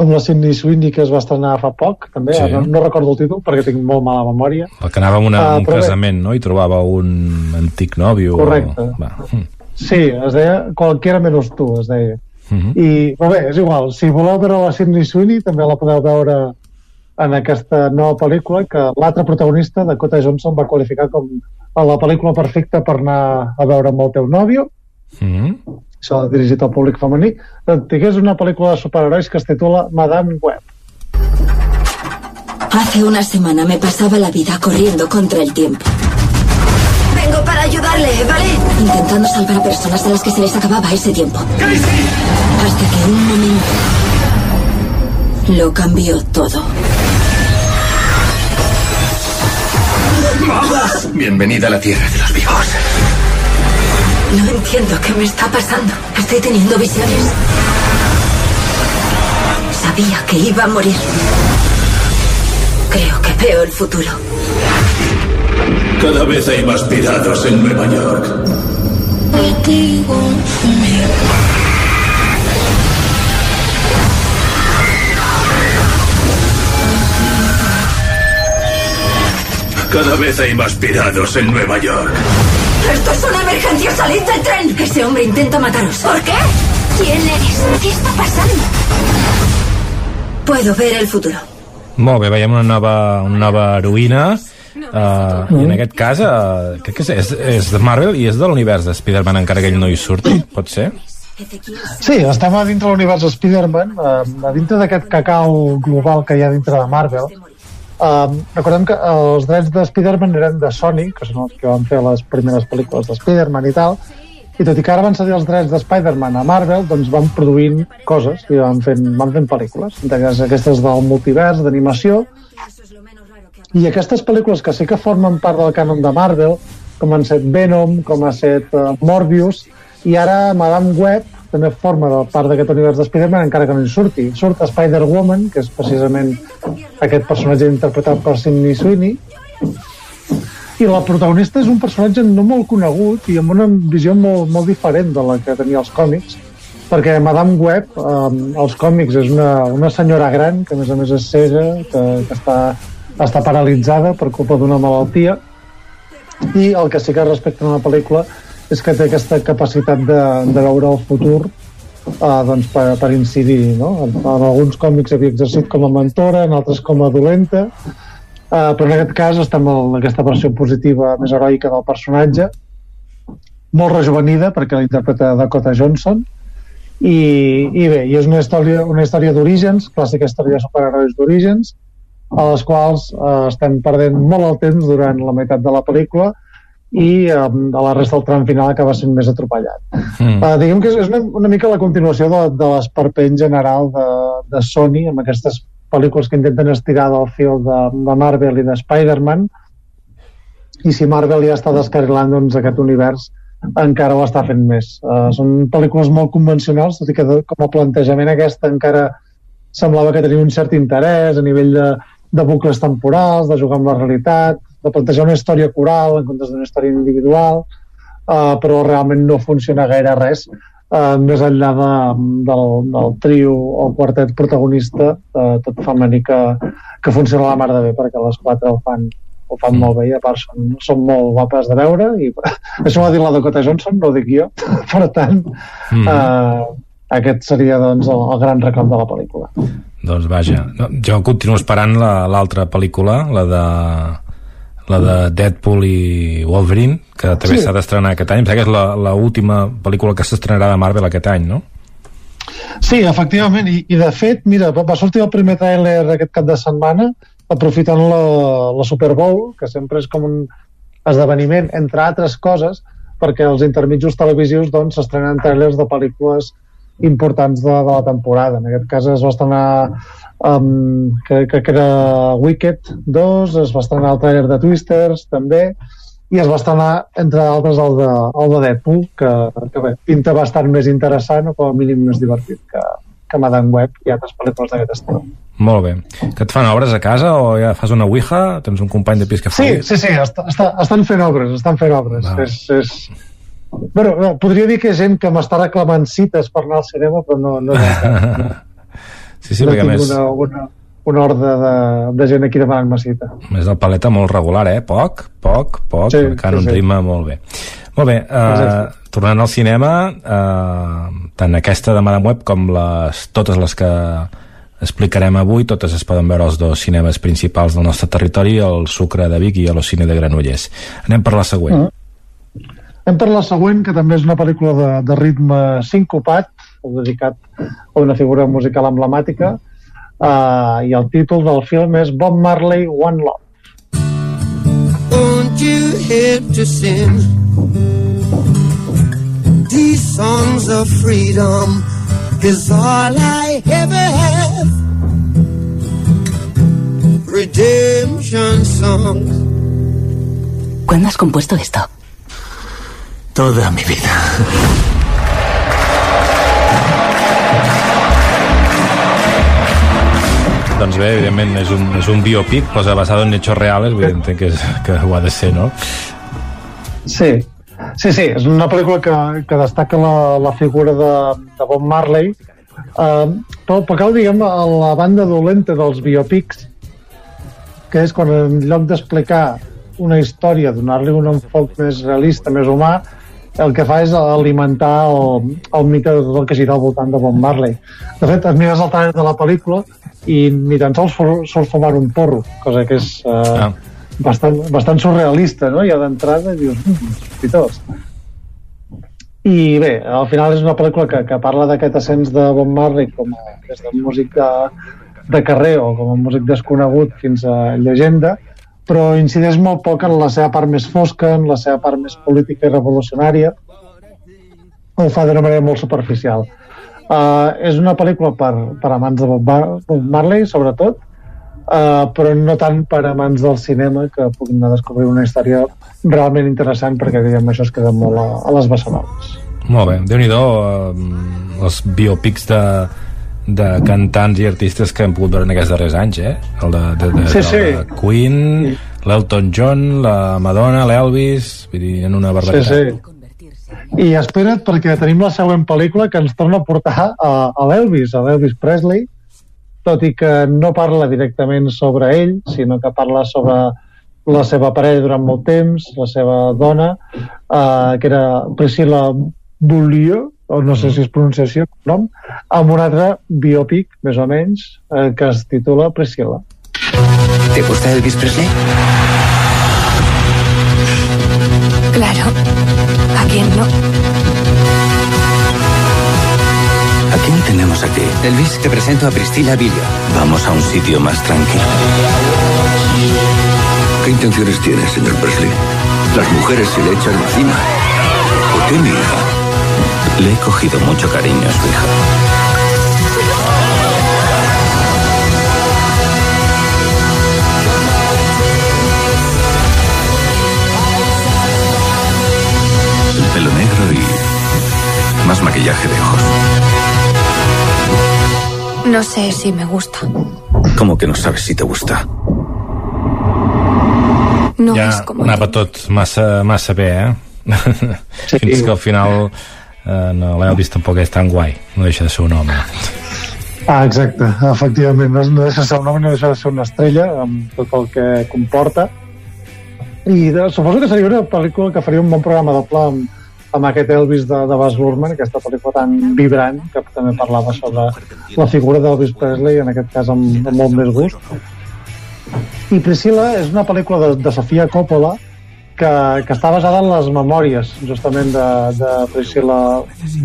amb la Sidney Sweeney que es va estrenar fa poc, també, Sí. no, no recordo el títol perquè tinc molt mala memòria. El que anava a una, Ah, un però bé. casament, no? I trobava un antic nòvio. Correcte. O... Va. Mm. Sí, es deia Qualquiera menos tu, es deia. Mhm. I, però bé, és igual, si voleu veure la Sidney Sweeney també la podeu veure en aquesta nova pel·lícula que l'altre protagonista, Dakota Johnson, va qualificar com la pel·lícula perfecta per anar a veure amb el teu nòvio, Mm. Això dirigit al públic femení, digués una pel·lícula de superherois que es titula Madame Web. Hace una semana me pasaba la vida corriendo contra el tiempo. Vengo para ayudarle, ¿vale? intentando salvar a personas a las que se les acababa ese tiempo. Hasta que un momento lo cambió todo. Bienvenida a la tierra de los vivos. No entiendo qué me está pasando. Estoy teniendo visiones. Sabía que iba a morir. Creo que veo el futuro. Cada vez hay más piratas en Nueva York. Cada vez hay más pirados en Nueva York. ¡Esto es una emergencia! ¡Salid del tren! Ese hombre intenta mataros. ¿Por qué? ¿Quién eres? ¿Qué está pasando? Puedo ver el futuro. Molt bé, veiem una nova, una nova heroïna Uh, i en aquest cas uh, crec que és, és, és de Marvel i és de l'univers de Spider-Man encara que ell no hi surti, pot ser? Sí, estem a dintre de l'univers de Spider-Man, eh, a dintre d'aquest cacau global que hi ha dintre de Marvel. Eh, recordem que els drets de Spider-Man eren de Sony, que són els que van fer les primeres pel·lícules de Spider-Man i tal, i tot i que ara van cedir els drets de Spider-Man a Marvel, doncs van produint coses i van fent, van fent pel·lícules, entre aquestes del multivers, d'animació, i aquestes pel·lícules que sí que formen part del cànon de Marvel, com han set Venom, com ha set uh, Morbius, i ara Madame Web també forma de part d'aquest univers de Spider-Man encara que no hi surti. Surt Spider-Woman, que és precisament aquest personatge interpretat per Sidney Sweeney, i la protagonista és un personatge no molt conegut i amb una visió molt, molt diferent de la que tenia els còmics, perquè Madame Web, um, als còmics, és una, una senyora gran, que a més a més és cega, que, que està està paralitzada per culpa d'una malaltia i el que sí que respecta a la pel·lícula és que té aquesta capacitat de, de veure el futur uh, doncs per, per incidir no? en, en alguns còmics havia exercit com a mentora en altres com a dolenta uh, però en aquest cas estem en aquesta versió positiva més heroica del personatge molt rejuvenida perquè la interpreta Dakota Johnson i, i bé, i és una història, una història d'orígens, clàssica història de superherois d'orígens a les quals eh, estem perdent molt el temps durant la meitat de la pel·lícula i eh, a la resta del tram final acaba sent més atropellat. Mm. Uh, diguem que és, és una, una mica la continuació de, de l'esperpent general de, de Sony amb aquestes pel·lícules que intenten estirar del fil de, de Marvel i de Spider-Man i si Marvel ja està descarrilant doncs, aquest univers encara ho està fent més. Uh, són pel·lícules molt convencionals, tot i que de, com a plantejament aquesta encara semblava que tenia un cert interès a nivell de, de bucles temporals, de jugar amb la realitat, de plantejar una història coral en comptes d'una història individual, uh, però realment no funciona gaire res uh, més enllà de, del, del trio o quartet protagonista, uh, tot femení que, que funciona la mar de bé, perquè les quatre ho fan, ho fan molt bé i a part són, són molt guapes de veure i *laughs* això ho ha dit la Dakota Johnson, no ho dic jo *laughs* per tant mm. uh, aquest seria doncs, el, el gran reclam de la pel·lícula doncs vaja, jo continuo esperant l'altra la, pel·lícula, la de la de Deadpool i Wolverine, que també s'ha sí. d'estrenar aquest any. Em que és l'última pel·lícula que s'estrenarà de Marvel aquest any, no? Sí, efectivament, i, i de fet, mira, va sortir el primer tràiler aquest cap de setmana aprofitant la, la Super Bowl, que sempre és com un esdeveniment, entre altres coses, perquè els intermitjos televisius doncs s'estrenen tràilers de pel·lícules importants de, de la temporada. En aquest cas es va estrenar um, que, que, que era Wicked 2, es va estrenar el trailer de Twisters també, i es va estrenar, entre altres, el de, el de Deadpool, que, que bé, pinta bastant més interessant o com a mínim més divertit que, que Madame Web i altres pel·lícules d'aquest estil. Molt bé. Que et fan obres a casa o ja fas una ouija? Tens un company de pis que fa... Sí, sí, sí, està, està, estan fent obres, estan fent obres. Ah. És, és, Bueno, no, podria dir que és gent que m'està reclamant cites per anar al cinema, però no... no, no. *laughs* sí, sí, perquè més... Una, una, una horda de, de gent aquí demanant-me cita. Més el paleta molt regular, eh? Poc, poc, poc, sí, encara sí, un sí. ritme molt bé. Molt bé, uh, tornant al cinema, uh, tant aquesta de Madame Web com les, totes les que explicarem avui, totes es poden veure als dos cinemes principals del nostre territori, el Sucre de Vic i el Cine de Granollers. Anem per la següent. -huh. Hem per la següent, que també és una pel·lícula de, de ritme sincopat, dedicat a una figura musical emblemàtica, uh, i el títol del film és Bob Marley One Love. Won't you help to sing songs of freedom is all I ever have. Redemption songs. ¿Cuándo has compuesto esto? Toda mi vida. Doncs bé, evidentment, és un, és un biopic, posa basado en hechos reales, evident que, és, que ho ha de ser, no? Sí, sí, sí, és una pel·lícula que, que destaca la, la figura de, de Bob Marley, uh, però, però cal, diguem, a la banda dolenta dels biopics, que és quan en lloc d'explicar una història, donar-li un enfoc més realista, més humà, el que fa és alimentar el, el mite de tot el que gira al voltant de Bob Marley. De fet, et mires el trailer de la pel·lícula i ni tan sols surt fumar un porro, cosa que és eh, ah. bastant, bastant surrealista, no? I d'entrada dius, mmm, sospitós. I bé, al final és una pel·lícula que, que parla d'aquest ascens de Bob Marley com a, des de músic de, de carrer o com a músic desconegut fins a llegenda, però incideix molt poc en la seva part més fosca, en la seva part més política i revolucionària, ho fa d'una manera molt superficial. Uh, és una pel·lícula per, per amants de Bob, Mar Bob Marley, sobretot, uh, però no tant per amants del cinema, que puguin anar a descobrir una història realment interessant, perquè diguem, això es queda molt a, a les bessonoles. Molt bé, déu nhi uh, els biopics de, de cantants i artistes que hem pogut veure en aquests darrers anys, eh? El de, de, de, sí, sí. de Queen, sí. l'Elton John, la Madonna, l'Elvis, vull dir, en una barbaritat. Sí, sí. I espera't perquè tenim la següent pel·lícula que ens torna a portar a, a l'Elvis, a l'Elvis Presley, tot i que no parla directament sobre ell, sinó que parla sobre la seva parella durant molt temps, la seva dona, eh, que era Priscilla Beaulieu, o no sé si es pronuncia així el nom, amb un altre biopic, més o menys, eh, que es titula Priscilla. ¿Te gusta Elvis Presley? Claro. ¿A quién no? ¿A quién tenemos aquí? Elvis, te presento a Priscilla Villo. Vamos a un sitio más tranquilo. ¿Qué intenciones tiene, señor Presley? Las mujeres se le echan encima. ¿Por qué mi hija? Le he cogido mucho cariño a su hija. Más maquillaje de ojos. No sé si me gusta. ¿Cómo que no sabes si te gusta? No ja és com anava tot massa, massa bé, eh? Sí. *laughs* Fins que al final eh, no, l'Elvis tampoc és tan guai, no deixa de ser un home. Ah, exacte, efectivament, no, no deixa de ser un home, no deixa de ser una estrella, amb tot el que comporta. I de, suposo que seria una pel·lícula que faria un bon programa de pla amb, amb aquest Elvis de, de Baz Luhrmann, aquesta pel·lícula tan vibrant, que també parlava sobre la figura d'Elvis Presley, en aquest cas amb, amb molt més gust. I Priscilla és una pel·lícula de, de Sofia Coppola, que, que està basada en les memòries justament de, de Priscilla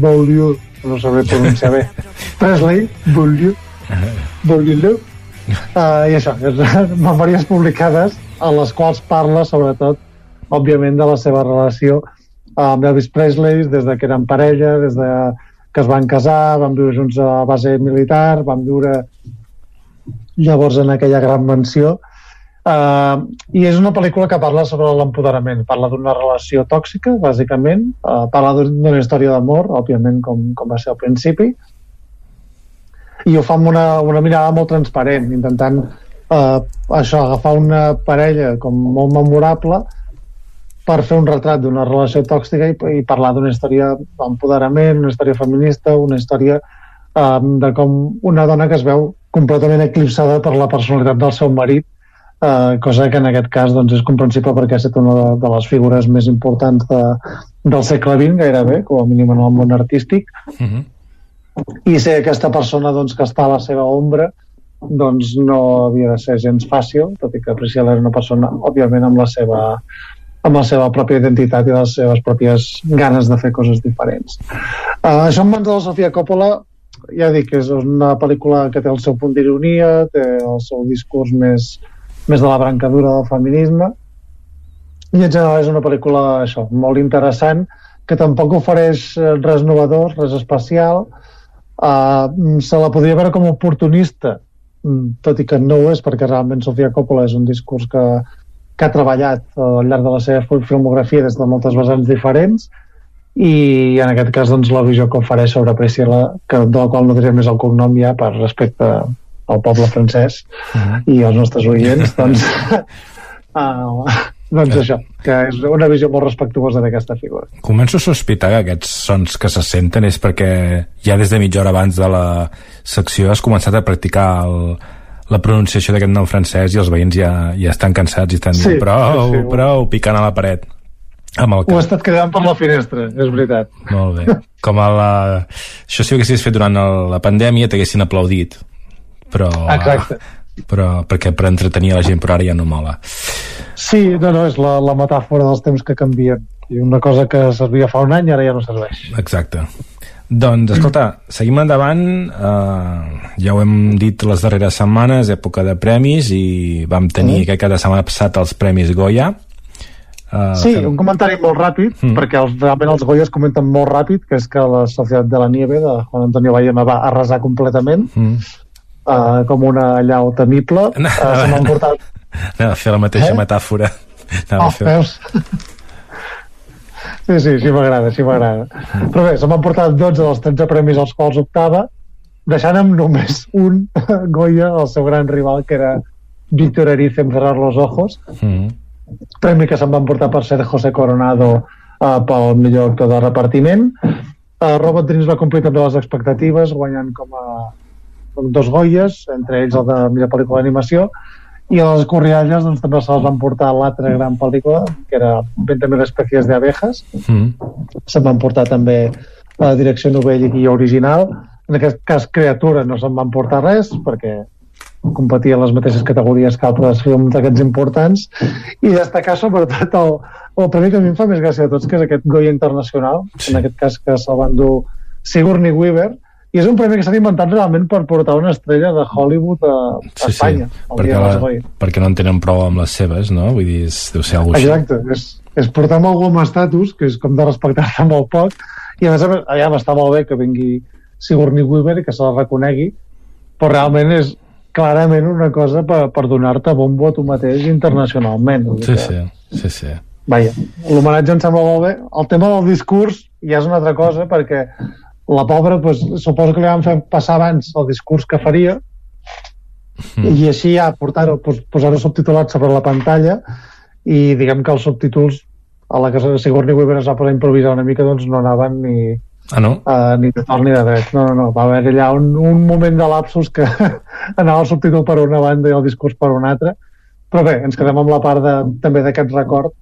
Beaulieu no sabré pronunciar bé *laughs* Presley Beaulieu *laughs* Beaulieu uh, i això, és, *laughs* memòries publicades en les quals parla sobretot òbviament de la seva relació amb Elvis Presley des de que eren parella des de que es van casar van viure junts a base militar van viure llavors en aquella gran mansió. Uh, I és una pel·lícula que parla sobre l'empoderament, parla d'una relació tòxica, bàsicament, uh, parla d'una història d'amor, òbviament, com, com va ser al principi, i ho fa amb una, una mirada molt transparent, intentant uh, això, agafar una parella com molt memorable per fer un retrat d'una relació tòxica i, i parlar d'una història d'empoderament, una història feminista, una història uh, de com una dona que es veu completament eclipsada per la personalitat del seu marit eh, cosa que en aquest cas doncs, és comprensible perquè ha estat una de, de les figures més importants de, del segle XX gairebé, com a mínim en el món artístic uh -huh. i ser aquesta persona doncs, que està a la seva ombra doncs no havia de ser gens fàcil, tot i que Priscilla era una persona, òbviament, amb la seva amb la seva pròpia identitat i les seves pròpies ganes de fer coses diferents. Uh, això en mans de la Sofia Coppola ja dic, és una pel·lícula que té el seu punt d'ironia, té el seu discurs més, més de la brancadura del feminisme i en general és una pel·lícula això, molt interessant que tampoc ofereix eh, res novedor, res especial, uh, se la podria veure com oportunista, mm, tot i que no ho és, perquè realment Sofia Coppola és un discurs que, que ha treballat al llarg de la seva filmografia des de moltes vessants diferents, i en aquest cas doncs, la visió que ofereix sobre Priscilla, que, de la qual no diré més el cognom ja per respecte al poble francès uh -huh. i als nostres oients, *laughs* doncs, uh, *laughs* doncs això, que és una visió molt respectuosa d'aquesta figura. Començo a sospitar que aquests sons que se senten és perquè ja des de mitja hora abans de la secció has començat a practicar el, la pronunciació d'aquest nom francès i els veïns ja, ja estan cansats i estan sí, dient prou, sí, sí. prou, picant a la paret. Amb el Ho he estat quedant per la finestra, és veritat. Molt bé. Com a la... Això si ho haguessis fet durant la pandèmia t'haguessin aplaudit. Però... Exacte. Però perquè per entretenir la gent, però ara ja no mola. Sí, no, no, és la, la metàfora dels temps que canvien. I una cosa que servia fa un any ara ja no serveix. Exacte. Doncs, escolta, seguim endavant. Uh, ja ho hem dit les darreres setmanes, època de premis, i vam tenir mm. que cada setmana passat els Premis Goya. Uh, sí, fem... un comentari molt ràpid, mm. perquè els, realment els Goyes comenten molt ràpid, que és que la Societat de la Nieve de Juan Antonio Bayona va arrasar completament, mm. uh, com una llau temible. No, *laughs* uh, se m'han portat... Anava a fer la mateixa eh? metàfora. Anava oh, fer... veus? Sí, sí, sí m'agrada, sí m'agrada. Però bé, se m'han portat 12 dels 13 premis als quals optava, deixant amb només un *laughs* Goya, el seu gran rival, que era Víctor Erice en Cerrar los Ojos, mm. Premi que se'n van portar per ser José Coronado uh, pel millor actor de repartiment. Uh, Robot Dreams va complir també les expectatives guanyant com a dos Goyes, entre ells el de millor pel·lícula d'animació i a les Corrialles doncs, també se les van portar l'altra gran pel·lícula que era 20.000 espècies d'abejas mm. se'n van portar també la direcció novell i original en aquest cas Creatura no se'n van portar res perquè competir en les mateixes categories que altres films d'aquests importants i destacar sobretot el, el premi que a mi em fa més gràcia de tots que és aquest Goya Internacional sí. en aquest cas que se'l van dur Sigourney Weaver i és un premi que s'ha inventat realment per portar una estrella de Hollywood a, a sí, Espanya sí. perquè, la, perquè no en tenen prou amb les seves no? vull dir, és, deu ser alguna Exacte, és, és portar amb algú amb estatus que és com de respectar-se molt poc i a més a més, allà està molt bé que vingui Sigourney Weaver i que se la reconegui però realment és, clarament una cosa per, per donar-te bombo a tu mateix internacionalment. Sí, sí, sí, sí. Vaja, l'homenatge em sembla molt bé. El tema del discurs ja és una altra cosa, perquè la pobra, pues, suposo que li van fer passar abans el discurs que faria, mm. i així ja portar-ho, pues, posar-ho subtitulat sobre la pantalla, i diguem que els subtítols a la que Sigourney Weaver es va posar a improvisar una mica, doncs no anaven ni, Ah, no? Uh, ni de tort ni de dret. No, no, no. Va haver allà un, un moment de lapsus que *laughs* anava el subtítol per una banda i el discurs per una altra. Però bé, ens quedem amb la part de, també d'aquest record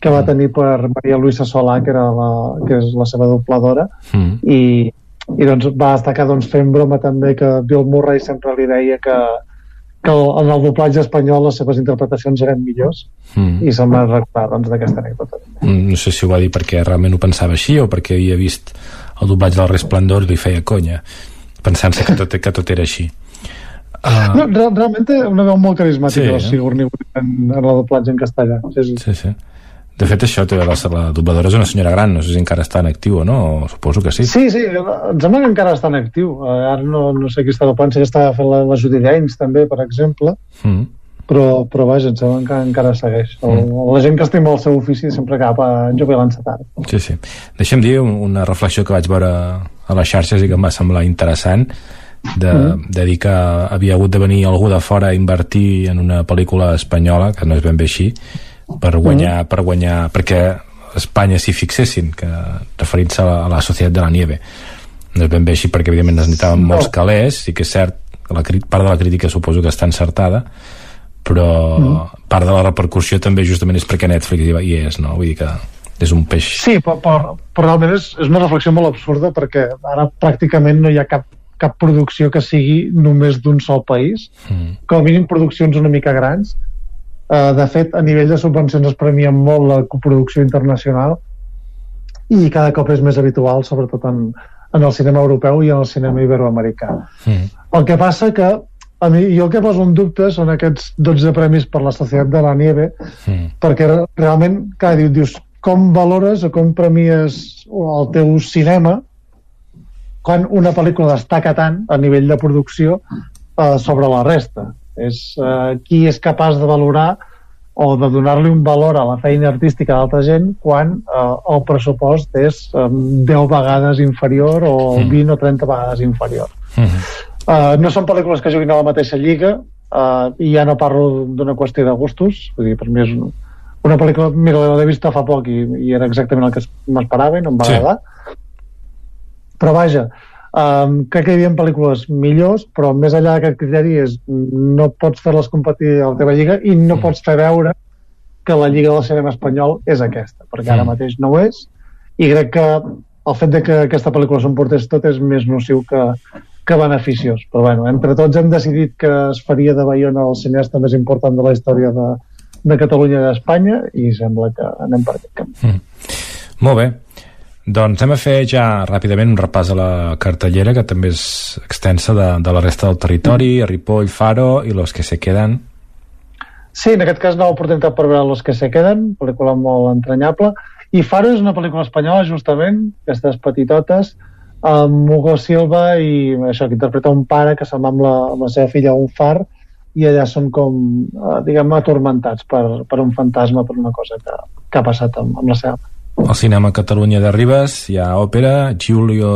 que va mm. tenir per Maria Luisa Solà, que, era la, que és la seva dobladora, mm. i, i doncs va destacar doncs, fent broma també que Bill Murray sempre li deia que, que en el doblatge espanyol les seves interpretacions eren millors mm. i se'm va recordar doncs, d'aquesta anècdota. Mm, no sé si ho va dir perquè realment ho pensava així o perquè havia vist el doblatge del Resplendor li feia conya pensant-se que, tot, que tot era així uh... no, real, realment té una veu molt carismàtica sí, la Sigourney en, en el doblatge en castellà sí, sí. sí, sí. De fet, això, la, la dobladora és una senyora gran, no sé si encara està en actiu o no, suposo que sí. Sí, sí, em sembla que encara està en actiu. Uh, ara no, no sé qui està doblant, si està fent la, la Judy Gaines, també, per exemple. Mm però, però vaja, em sembla que encara segueix. Mm. La gent que estima el seu ofici sempre cap a jubilant-se tard. Sí, sí. Deixa'm dir una reflexió que vaig veure a les xarxes i que em va semblar interessant de, mm. de dir que havia hagut de venir algú de fora a invertir en una pel·lícula espanyola, que no és ben bé així, per guanyar, mm. per guanyar perquè Espanya s'hi fixessin, que referint-se a, la, a la Societat de la Nieve. No és ben bé així perquè evidentment necessitaven no. molts calés, i que és cert, la, part de la crítica suposo que està encertada, però mm. part de la repercussió també justament és perquè Netflix hi és, no? Vull dir que és un peix... Sí, però, però, però realment és, és una reflexió molt absurda perquè ara pràcticament no hi ha cap, cap producció que sigui només d'un sol país, mm. com a mínim produccions una mica grans. Uh, de fet, a nivell de subvencions es premia molt la coproducció internacional i cada cop és més habitual, sobretot en, en el cinema europeu i en el cinema iberoamericà. Mm. El que passa que a mi, jo el que poso en dubte són aquests 12 premis per la Societat de la Nieve, mm. perquè realment cada dia dius, com valores o com premies el teu cinema quan una pel·lícula destaca tant a nivell de producció eh, sobre la resta. És eh, qui és capaç de valorar o de donar-li un valor a la feina artística d'altra gent quan eh, el pressupost és eh, 10 vegades inferior o 20 o 30 vegades inferior. Mhm. Uh, no són pel·lícules que juguin a la mateixa lliga uh, i ja no parlo d'una qüestió de gustos vull dir, per mi és un- una pel·lícula mira, l'he vista fa poc i, i era exactament el que es- m'esperava i no em va Sí. agradar però vaja um, crec que hi havia pel·lícules millors però més enllà d'aquest criteri és no pots fer-les competir a la teva lliga i no Mm. pots fer veure que la lliga del cinema espanyol és aquesta perquè ara Mm. mateix no ho és i crec que el fet de que aquesta pel·lícula s'emportés tot és més nociu que, que beneficiós però bueno, entre tots hem decidit que es faria de Bayona el cineasta més important de la història de, de Catalunya i d'Espanya i sembla que anem per aquest camí Molt bé. Doncs anem a fer ja ràpidament un repàs a la cartellera, que també és extensa de, de la resta del territori, a Ripoll, Faro i Los que se quedan. Sí, en aquest cas nova oportunitat per veure Los que se queden, pel·lícula molt entranyable. I Faro és una pel·lícula espanyola, justament, aquestes petitotes, amb Hugo Silva i això, que interpreta un pare que se'n va amb la, amb la seva filla a un far i allà són com, eh, diguem atormentats per, per un fantasma, per una cosa que, que ha passat amb, amb la seva mare. Al cinema Catalunya de Ribes hi ha òpera, Giulio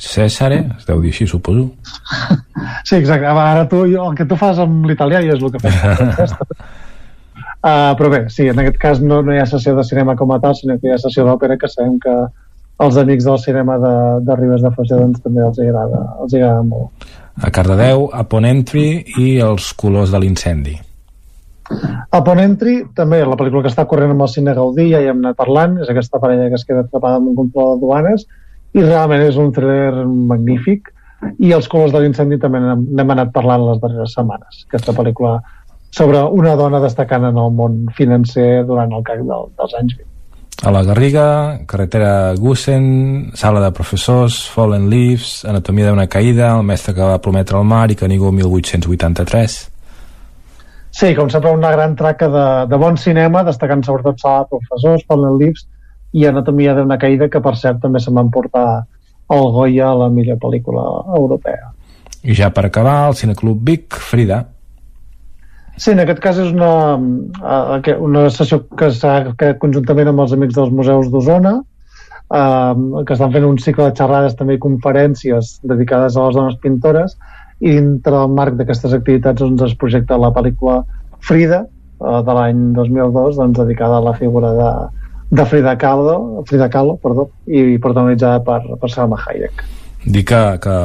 Cesare, es deu dir així, suposo. *laughs* Sí, exacte. Ara tu, jo, el que tu fas amb l'italià ja és el que fas. *laughs* uh, però bé, sí, en aquest cas no, no hi ha sessió de cinema com a tal, sinó que hi ha sessió d'òpera que sabem que els amics del cinema de, de Ribes de Foixà doncs, també els agrada, els agrada molt. A Cardedeu, a Ponentry i els colors de l'incendi. A Ponentry, també la pel·lícula que està corrent amb el cine Gaudí, ja hi hem anat parlant, és aquesta parella que es queda atrapada amb un control de duanes, i realment és un thriller magnífic, i els colors de l'incendi també n'hem anat parlant les darreres setmanes. Aquesta pel·lícula sobre una dona destacant en el món financer durant el CAC del, dels anys 20. A la Garriga, carretera Gusen, sala de professors, Fallen Leaves, anatomia d'una caïda, el mestre que va prometre el mar i que ningú 1883. Sí, com sempre, una gran traca de, de bon cinema, destacant sobretot Sala de Professors, Fallen Leaves i Anatomia d'una caïda, que per cert també se van portar el Goya a la millor pel·lícula europea. I ja per acabar, el Cineclub Vic, Frida. Sí, en aquest cas és una, eh, una sessió que s'ha conjuntament amb els amics dels museus d'Osona, eh, que estan fent un cicle de xerrades també i conferències dedicades a les dones pintores i dintre del marc d'aquestes activitats doncs, es projecta la pel·lícula Frida eh, de l'any 2002 doncs, dedicada a la figura de, de Frida Kahlo, Frida Kahlo perdó, i protagonitzada per, per Salma Hayek. Dir que, que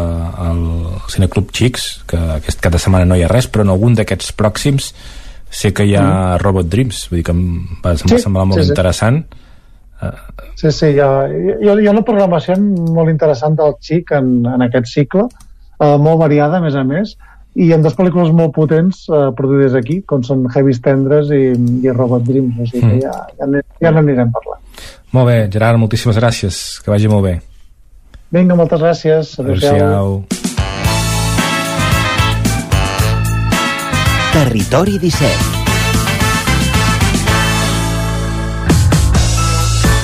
el Cineclub Xics, que aquest cap de setmana no hi ha res, però en algun d'aquests pròxims sé que hi ha Robot Dreams, vull dir que em va, em va Sí, semblar molt sí, sí. interessant. Sí, sí, hi ha, hi ha, hi ha una programació molt interessant del Xic en, en aquest cicle, eh, molt variada, a més a més, i amb dues pel·lícules molt potents eh, produïdes aquí, com són Heavy Tendres i, i Robot Dreams, o sigui que Mm. ja, ja, n'hi- ja n'anirem parlant. Molt bé, Gerard, moltíssimes gràcies, que vagi molt bé. Vinga, moltes gràcies. Adéu-siau. Territori 17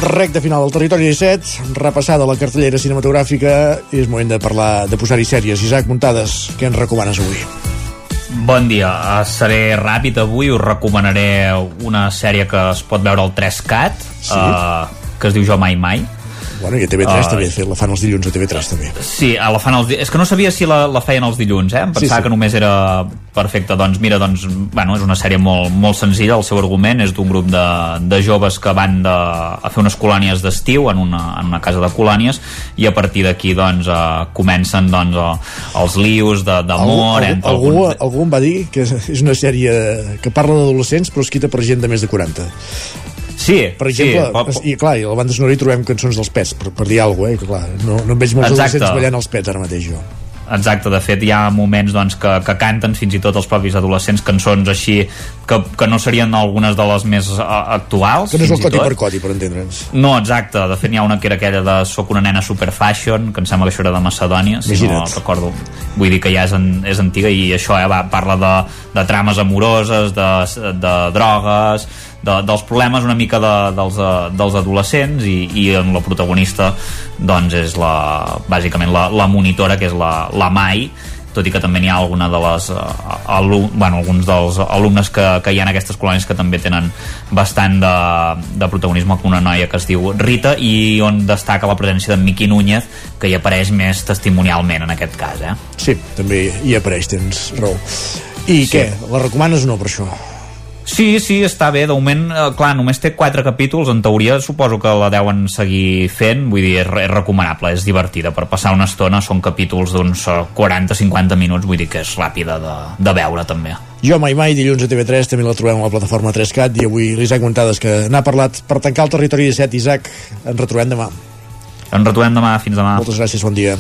Recte final del Territori 17, repassada la cartellera cinematogràfica i és moment de parlar, de posar-hi sèries. Isaac Muntades, què ens recomanes avui? Bon dia, Eh, seré ràpid avui, us recomanaré una sèrie que es pot veure al 3CAT, Sí? uh, que es diu Jo Mai Mai. Bueno, i a TV3 Ah. també, la fan els dilluns a TV3 també. Sí, a la fan els... És que no sabia si la, la feien els dilluns, eh? Em Sí, pensava sí. que només era perfecte. Doncs mira, doncs, bueno, és una sèrie molt, molt senzilla. El seu argument és d'un grup de, de joves que van de, a fer unes colònies d'estiu en, una, en una casa de colònies i a partir d'aquí doncs, eh, comencen doncs, eh, els lius de- d'amor algú, algú, alguns... algú em va dir que és una sèrie que parla d'adolescents però escrita per gent de més de 40 Sí, per exemple, sí, i clar, i a la banda sonora hi trobem cançons dels pets per, per dir alguna cosa, eh? que clar, no, no em veig molts adolescents ballant els pets ara mateix jo Exacte, de fet hi ha moments doncs, que, que canten fins i tot els propis adolescents cançons així que, que no serien algunes de les més uh, actuals que no és el coti per coti, per entendre'ns No, exacte, de fet n'hi ha una que era aquella de Soc una nena super fashion, que em sembla que això era de Macedònia, si Imagina't. no recordo vull dir que ja és, en, és antiga i això eh, va, parla de, de trames amoroses de, de drogues de, dels problemes una mica de, dels, uh, dels adolescents i, i en la protagonista doncs és la, bàsicament la, la monitora que és la, la Mai tot i que també n'hi ha alguna de les uh, alum, bueno, alguns dels alumnes que, que hi ha en aquestes colònies que també tenen bastant de, de protagonisme com una noia que es diu Rita i on destaca la presència d'en Miqui Núñez que hi apareix més testimonialment en aquest cas eh? Sí, també hi apareix, tens raó i sí. què, la recomanes o no per això? Sí, sí, està bé. De moment, eh, clar, només té quatre capítols. En teoria, suposo que la deuen seguir fent. Vull dir, és, és recomanable, és divertida. Per passar una estona són capítols d'uns 40-50 eh, minuts. Vull dir que és ràpida de, de veure, també. Jo mai mai, dilluns a TV3, també la trobem a la plataforma 3CAT i avui l'Isaac Montades, que n'ha parlat per tancar el territori 17. Isaac, ens retrobem demà. Ens retrobem demà, fins demà. Moltes gràcies, bon dia.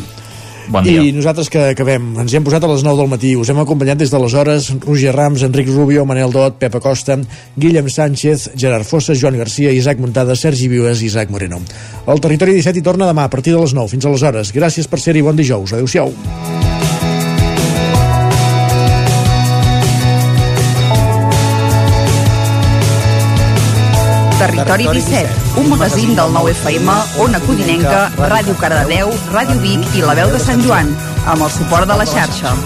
Bon dia. I nosaltres que acabem, ens hi hem posat a les 9 del matí, us hem acompanyat des de les hores Roger Rams, Enric Rubio, Manel Dot, Pepa Costa, Guillem Sánchez, Gerard Fossa, Joan Garcia, Isaac Montada, Sergi Vives i Isaac Moreno. El Territori 17 hi torna demà a partir de les 9. Fins aleshores. Gràcies per ser-hi. Bon dijous. Adéu-siau. Territori 17, un magazín del nou FM, Ona Codinenca, Ràdio Cardedeu, Ràdio Vic i La Veu de Sant Joan, amb el suport de la xarxa.